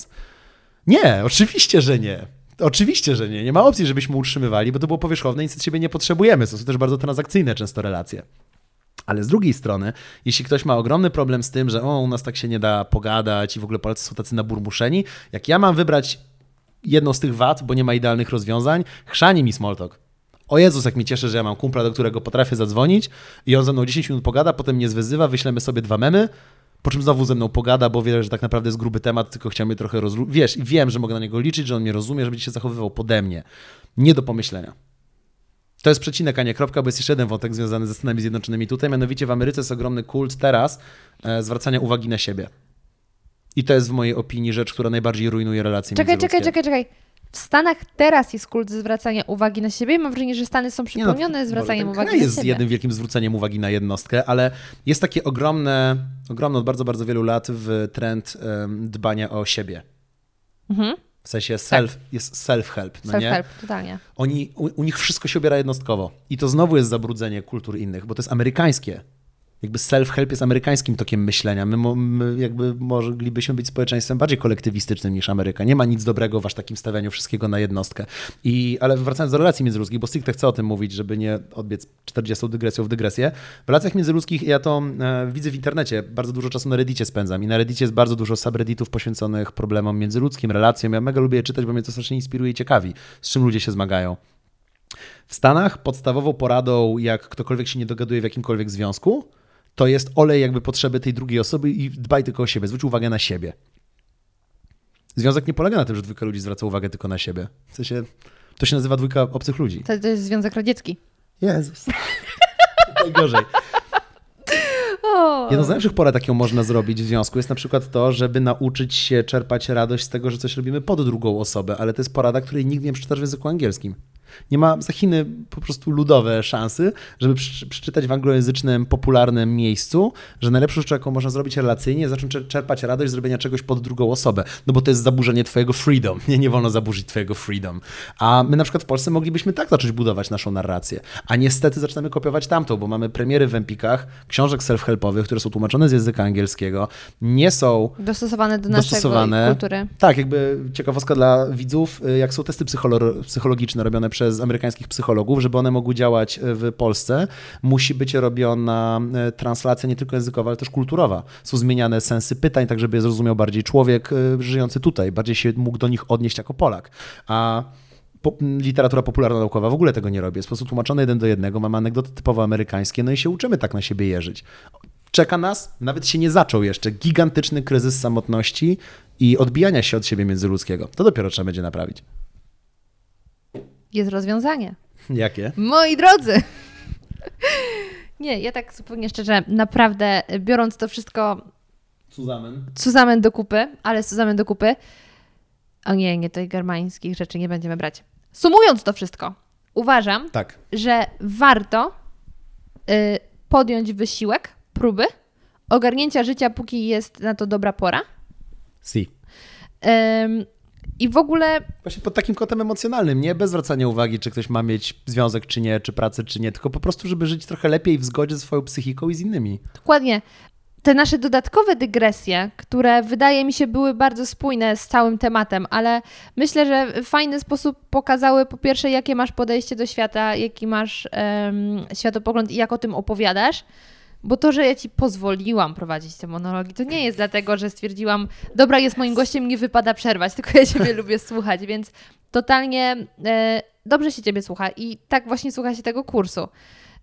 Speaker 1: Nie, oczywiście, że nie. Oczywiście, że nie. Nie ma opcji, żebyśmy utrzymywali, bo to było powierzchowne i nic od siebie nie potrzebujemy. To są też bardzo transakcyjne często relacje. Ale z drugiej strony, jeśli ktoś ma ogromny problem z tym, że o, u nas tak się nie da pogadać i w ogóle Polacy są tacy naburmuszeni, jak ja mam wybrać jedną z tych wad, bo nie ma idealnych rozwiązań, chrzani mi small talk. O Jezus, jak mi cieszę, że ja mam kumpla, do którego potrafię zadzwonić i on ze mną 10 minut pogada, potem mnie zwyzywa, wyślemy sobie dwa memy, po czym znowu ze mną pogada, bo wie, że tak naprawdę jest gruby temat, tylko chciał mnie trochę rozru... Wiesz, i wiem, że mogę na niego liczyć, że on mnie rozumie, że będzie się zachowywał pode mnie. Nie do pomyślenia. To jest przecinek, a nie kropka, bo jest jeszcze jeden wątek związany ze Stanami Zjednoczonymi tutaj. Mianowicie w Ameryce jest ogromny kult teraz e, zwracania uwagi na siebie. I to jest w mojej opinii rzecz, która najbardziej rujnuje relacje
Speaker 2: Czekaj,
Speaker 1: międzyludzkie.
Speaker 2: czekaj, czekaj, czekaj. W Stanach teraz jest kult zwracania uwagi na siebie. Mam wrażenie, że Stany są
Speaker 1: Nie no,
Speaker 2: przypełnione zwracaniem
Speaker 1: ten
Speaker 2: uwagi na
Speaker 1: jest
Speaker 2: siebie.
Speaker 1: jednym wielkim zwróceniem uwagi na jednostkę, ale jest takie ogromne, ogromne od bardzo, bardzo wielu lat w trend em, dbania o siebie.
Speaker 2: Mhm.
Speaker 1: W sensie self, jest self-help, no nie?
Speaker 2: Self-help, totalnie.
Speaker 1: Oni, u, u nich wszystko się obiera jednostkowo. I to znowu jest zabrudzenie kultur innych, bo to jest amerykańskie. Jakby self-help jest amerykańskim tokiem myślenia. My, my jakby moglibyśmy być społeczeństwem bardziej kolektywistycznym niż Ameryka. Nie ma nic dobrego w aż takim stawianiu wszystkiego na jednostkę. I, ale wracając do relacji międzyludzkich, bo stricte chcę o tym mówić, żeby nie odbiec 40 dygresją w dygresję. W relacjach międzyludzkich ja to e, widzę w internecie. Bardzo dużo czasu na Reddicie spędzam. I na Reddicie jest bardzo dużo subredditów poświęconych problemom międzyludzkim, relacjom. Ja mega lubię je czytać, bo mnie to strasznie inspiruje i ciekawi, z czym ludzie się zmagają. W Stanach podstawową poradą, jak ktokolwiek się nie dogaduje w jakimkolwiek związku, to jest olej jakby potrzeby tej drugiej osoby i dbaj tylko o siebie, zwróć uwagę na siebie. Związek nie polega na tym, że dwójka ludzi zwraca uwagę tylko na siebie. W sensie, to się nazywa dwójka obcych ludzi.
Speaker 2: To, to jest Związek Radziecki.
Speaker 1: Jezus. Najgorzej. Jedną z najlepszych porad, jaką można zrobić w związku, jest na przykład to, żeby nauczyć się czerpać radość z tego, że coś robimy pod drugą osobę, ale to jest porada, której nigdy nie przeczytasz w języku angielskim. Nie ma za Chiny po prostu ludowe szansy, żeby przeczytać w anglojęzycznym, popularnym miejscu, że najlepszą rzeczą, jaką można zrobić relacyjnie, zacząć czerpać radość z zrobienia czegoś pod drugą osobę, no bo to jest zaburzenie twojego freedom. Nie, nie wolno zaburzyć twojego freedom. A my na przykład w Polsce moglibyśmy tak zacząć budować naszą narrację. A niestety zaczynamy kopiować tamtą, bo mamy premiery w Empikach, książek self-helpowych, które są tłumaczone z języka angielskiego, nie są
Speaker 2: Dostosowane do
Speaker 1: dostosowane.
Speaker 2: naszej kultury.
Speaker 1: Tak, jakby ciekawostka dla widzów, y, jak są testy psycholo- psychologiczne robione przez amerykańskich psychologów, żeby one mogły działać y, w Polsce, musi być robiona y, translacja nie tylko językowa, ale też kulturowa. Są zmieniane sensy pytań, tak żeby je zrozumiał bardziej człowiek żyjący tutaj, bardziej się mógł do nich odnieść jako Polak. A po, literatura popularno-naukowa w ogóle tego nie robi. Jest po prostu tłumaczone jeden do jednego, mamy anegdoty typowo amerykańskie, no i się uczymy tak na siebie jeżyć. Czeka nas, nawet się nie zaczął jeszcze, gigantyczny kryzys samotności i odbijania się od siebie międzyludzkiego. To dopiero trzeba będzie naprawić.
Speaker 2: Jest rozwiązanie.
Speaker 1: Jakie?
Speaker 2: Moi drodzy! Nie, ja tak zupełnie szczerze, naprawdę biorąc to wszystko
Speaker 1: Suzamen.
Speaker 2: Suzamen do kupy, ale Suzamen do kupy, o nie, nie, tych germańskich rzeczy nie będziemy brać. Sumując to wszystko, uważam,
Speaker 1: Tak.
Speaker 2: że warto y, podjąć wysiłek, próby ogarnięcia życia, póki jest na to dobra pora.
Speaker 1: Si.
Speaker 2: Ym, I w ogóle
Speaker 1: Właśnie pod takim kątem emocjonalnym, nie bez zwracania uwagi, czy ktoś ma mieć związek, czy nie, czy pracę, czy nie, tylko po prostu, żeby żyć trochę lepiej w zgodzie ze swoją psychiką i z innymi.
Speaker 2: Dokładnie. Te nasze dodatkowe dygresje, które wydaje mi się były bardzo spójne z całym tematem, ale myślę, że w fajny sposób pokazały po pierwsze, jakie masz podejście do świata, jaki masz em, światopogląd i jak o tym opowiadasz. Bo to, że ja ci pozwoliłam prowadzić te monologi, to nie jest dlatego, że stwierdziłam, dobra, jest moim gościem, nie wypada przerwać, tylko ja ciebie lubię słuchać, więc totalnie e, dobrze się ciebie słucha i tak właśnie słucha się tego kursu.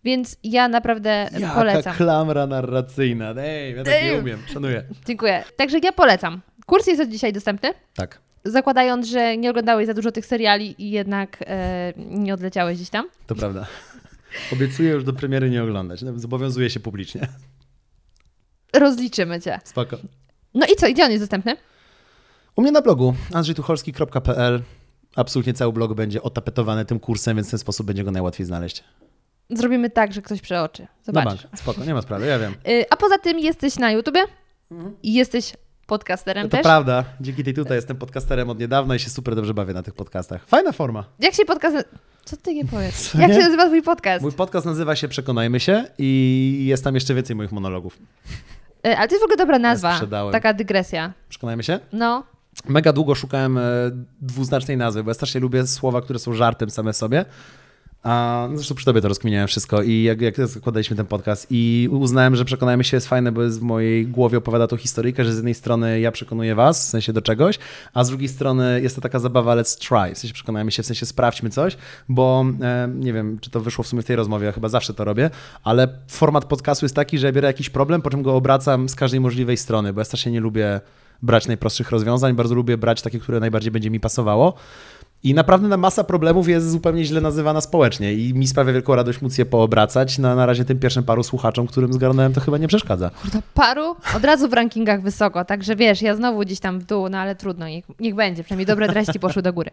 Speaker 2: Więc ja naprawdę
Speaker 1: Jaka
Speaker 2: polecam.
Speaker 1: klamra narracyjna. Ej, ja tak nie umiem. Szanuję.
Speaker 2: Dziękuję. Także ja polecam. Kurs jest od dzisiaj dostępny,
Speaker 1: Tak,
Speaker 2: zakładając, że nie oglądałeś za dużo tych seriali i jednak e, nie odleciałeś gdzieś tam.
Speaker 1: to prawda. Obiecuję już do premiery nie oglądać. Zobowiązuję się publicznie.
Speaker 2: Rozliczymy cię.
Speaker 1: Spoko.
Speaker 2: No i co, i gdzie on jest dostępny?
Speaker 1: U mnie na blogu andrzejtucholski.pl absolutnie cały blog będzie otapetowany tym kursem, więc w ten sposób będzie go najłatwiej znaleźć.
Speaker 2: Zrobimy tak, że ktoś przeoczy.
Speaker 1: Na
Speaker 2: Zobaczysz.
Speaker 1: bank. Spoko, nie ma sprawy, ja wiem.
Speaker 2: Y, a poza tym jesteś na YouTubie i jesteś podcasterem.
Speaker 1: To
Speaker 2: też.
Speaker 1: prawda. Dzięki tej tutaj jestem podcasterem od niedawna i się super dobrze bawię na tych podcastach. Fajna forma.
Speaker 2: Jak się podcast... Co ty nie powiedz?
Speaker 1: Co
Speaker 2: Jak
Speaker 1: nie?
Speaker 2: się nazywa twój podcast?
Speaker 1: Mój podcast nazywa się Przekonajmy się i jest tam jeszcze więcej moich monologów.
Speaker 2: Y, ale to jest w ogóle dobra nazwa. Taka dygresja.
Speaker 1: Przekonajmy się?
Speaker 2: No.
Speaker 1: Mega długo szukałem e, dwuznacznej nazwy, bo ja strasznie lubię słowa, które są żartem same sobie. A no zresztą przy tobie to rozkminiałem wszystko i jak, jak zakładaliśmy ten podcast i uznałem, że przekonajmy się jest fajne, bo jest w mojej głowie opowiada tą historyjkę, że z jednej strony ja przekonuję was, w sensie do czegoś, a z drugiej strony jest to taka zabawa let's try, w sensie przekonajmy się, w sensie sprawdźmy coś, bo e, nie wiem, czy to wyszło w sumie w tej rozmowie, ja chyba zawsze to robię, ale format podcastu jest taki, że ja biorę jakiś problem, po czym go obracam z każdej możliwej strony, bo ja strasznie nie lubię brać najprostszych rozwiązań, bardzo lubię brać takie, które najbardziej będzie mi pasowało. I naprawdę na masa problemów jest zupełnie źle nazywana społecznie i mi sprawia wielką radość móc je poobracać. Na, na razie tym pierwszym paru słuchaczom, którym zgarnąłem, to chyba nie przeszkadza.
Speaker 2: Kurde, paru od razu w rankingach wysoko, także wiesz, ja znowu gdzieś tam w dół, no ale trudno, niech, niech będzie, przynajmniej dobre treści poszły do góry.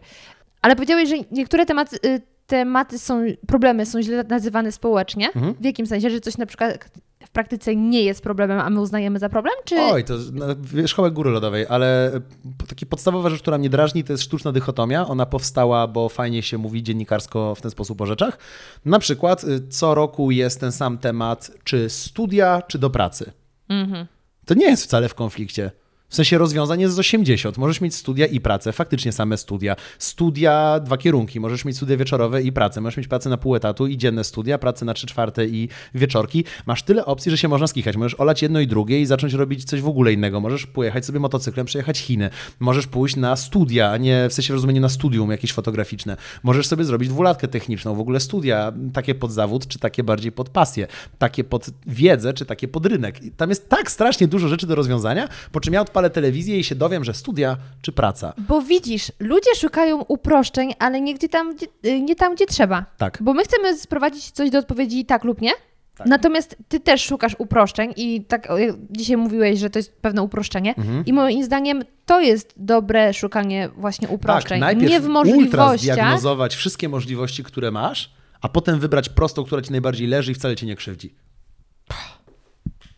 Speaker 2: Ale powiedziałeś, że niektóre tematy, y, tematy są, problemy są źle nazywane społecznie.
Speaker 1: Mhm.
Speaker 2: W jakim sensie, że coś na przykład w praktyce nie jest problemem, a my uznajemy za problem? Czy
Speaker 1: Oj, to no, wierzchołek góry lodowej, ale e, taka podstawowa rzecz, która mnie drażni, to jest sztuczna dychotomia. Ona powstała, bo fajnie się mówi dziennikarsko w ten sposób o rzeczach. Na przykład y, co roku jest ten sam temat, czy studia, czy do pracy.
Speaker 2: Mhm.
Speaker 1: To nie jest wcale w konflikcie. W sensie rozwiązań jest z 80. Możesz mieć studia i pracę, faktycznie same studia. Studia, dwa kierunki. Możesz mieć studia wieczorowe i pracę. Możesz mieć pracę na pół etatu i dzienne studia, pracę na trzy czwarte i wieczorki. Masz tyle opcji, że się można skichać. Możesz olać jedno i drugie i zacząć robić coś w ogóle innego. Możesz pojechać sobie motocyklem, przejechać Chiny. Możesz pójść na studia, a nie w sensie rozumieniu na studium jakieś fotograficzne. Możesz sobie zrobić dwulatkę techniczną, w ogóle studia, takie pod zawód, czy takie bardziej pod pasję, takie pod wiedzę, czy takie pod rynek. I tam jest tak strasznie dużo rzeczy do rozwiązania, po czym ja odpalę telewizję i się dowiem, że studia czy praca.
Speaker 2: Bo widzisz, ludzie szukają uproszczeń, ale nie, gdzie tam, y, nie tam, gdzie trzeba.
Speaker 1: Tak.
Speaker 2: Bo my chcemy sprowadzić coś do odpowiedzi tak lub nie,
Speaker 1: Tak.
Speaker 2: Natomiast ty też szukasz uproszczeń i tak dzisiaj mówiłeś, że to jest pewne uproszczenie
Speaker 1: Mhm.
Speaker 2: i moim zdaniem to jest dobre szukanie właśnie uproszczeń.
Speaker 1: Tak, najpierw
Speaker 2: Nie w możliwościach.
Speaker 1: zdiagnozować wszystkie możliwości, które masz, a potem wybrać prostą, która ci najbardziej leży i wcale cię nie krzywdzi.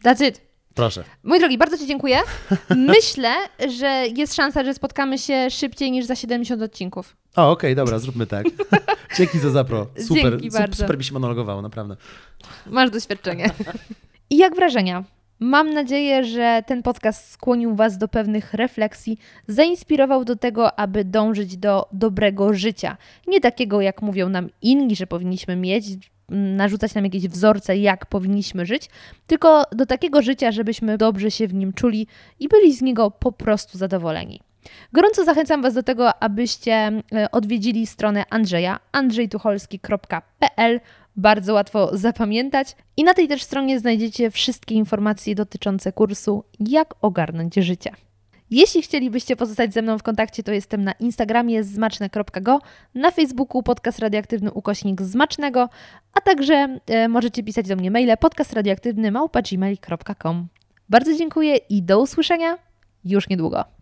Speaker 2: That's it.
Speaker 1: Proszę.
Speaker 2: Mój drogi, bardzo Ci dziękuję. Myślę, że jest szansa, że spotkamy się szybciej niż za 70 odcinków.
Speaker 1: O, okej, dobra, zróbmy tak. Dzięki za zapro. Super,
Speaker 2: Dzięki
Speaker 1: sup-
Speaker 2: bardzo.
Speaker 1: super mi się monologowało, naprawdę.
Speaker 2: Masz doświadczenie. I jak wrażenia? Mam nadzieję, że ten podcast skłonił Was do pewnych refleksji, zainspirował do tego, aby dążyć do dobrego życia. Nie takiego, jak mówią nam inni, że powinniśmy mieć, narzucać nam jakieś wzorce, jak powinniśmy żyć, tylko do takiego życia, żebyśmy dobrze się w nim czuli i byli z niego po prostu zadowoleni. Gorąco zachęcam Was do tego, abyście e, odwiedzili stronę Andrzeja, andrzejtucholski.pl. Bardzo łatwo zapamiętać. I na tej też stronie znajdziecie wszystkie informacje dotyczące kursu Jak ogarnąć życie. Jeśli chcielibyście pozostać ze mną w kontakcie, to jestem na Instagramie zmaczne.go, na Facebooku podcast radioaktywny ukośnik zmacznego, a także e, możecie pisać do mnie maile podcastradioaktywny małpa. Bardzo dziękuję i do usłyszenia już niedługo.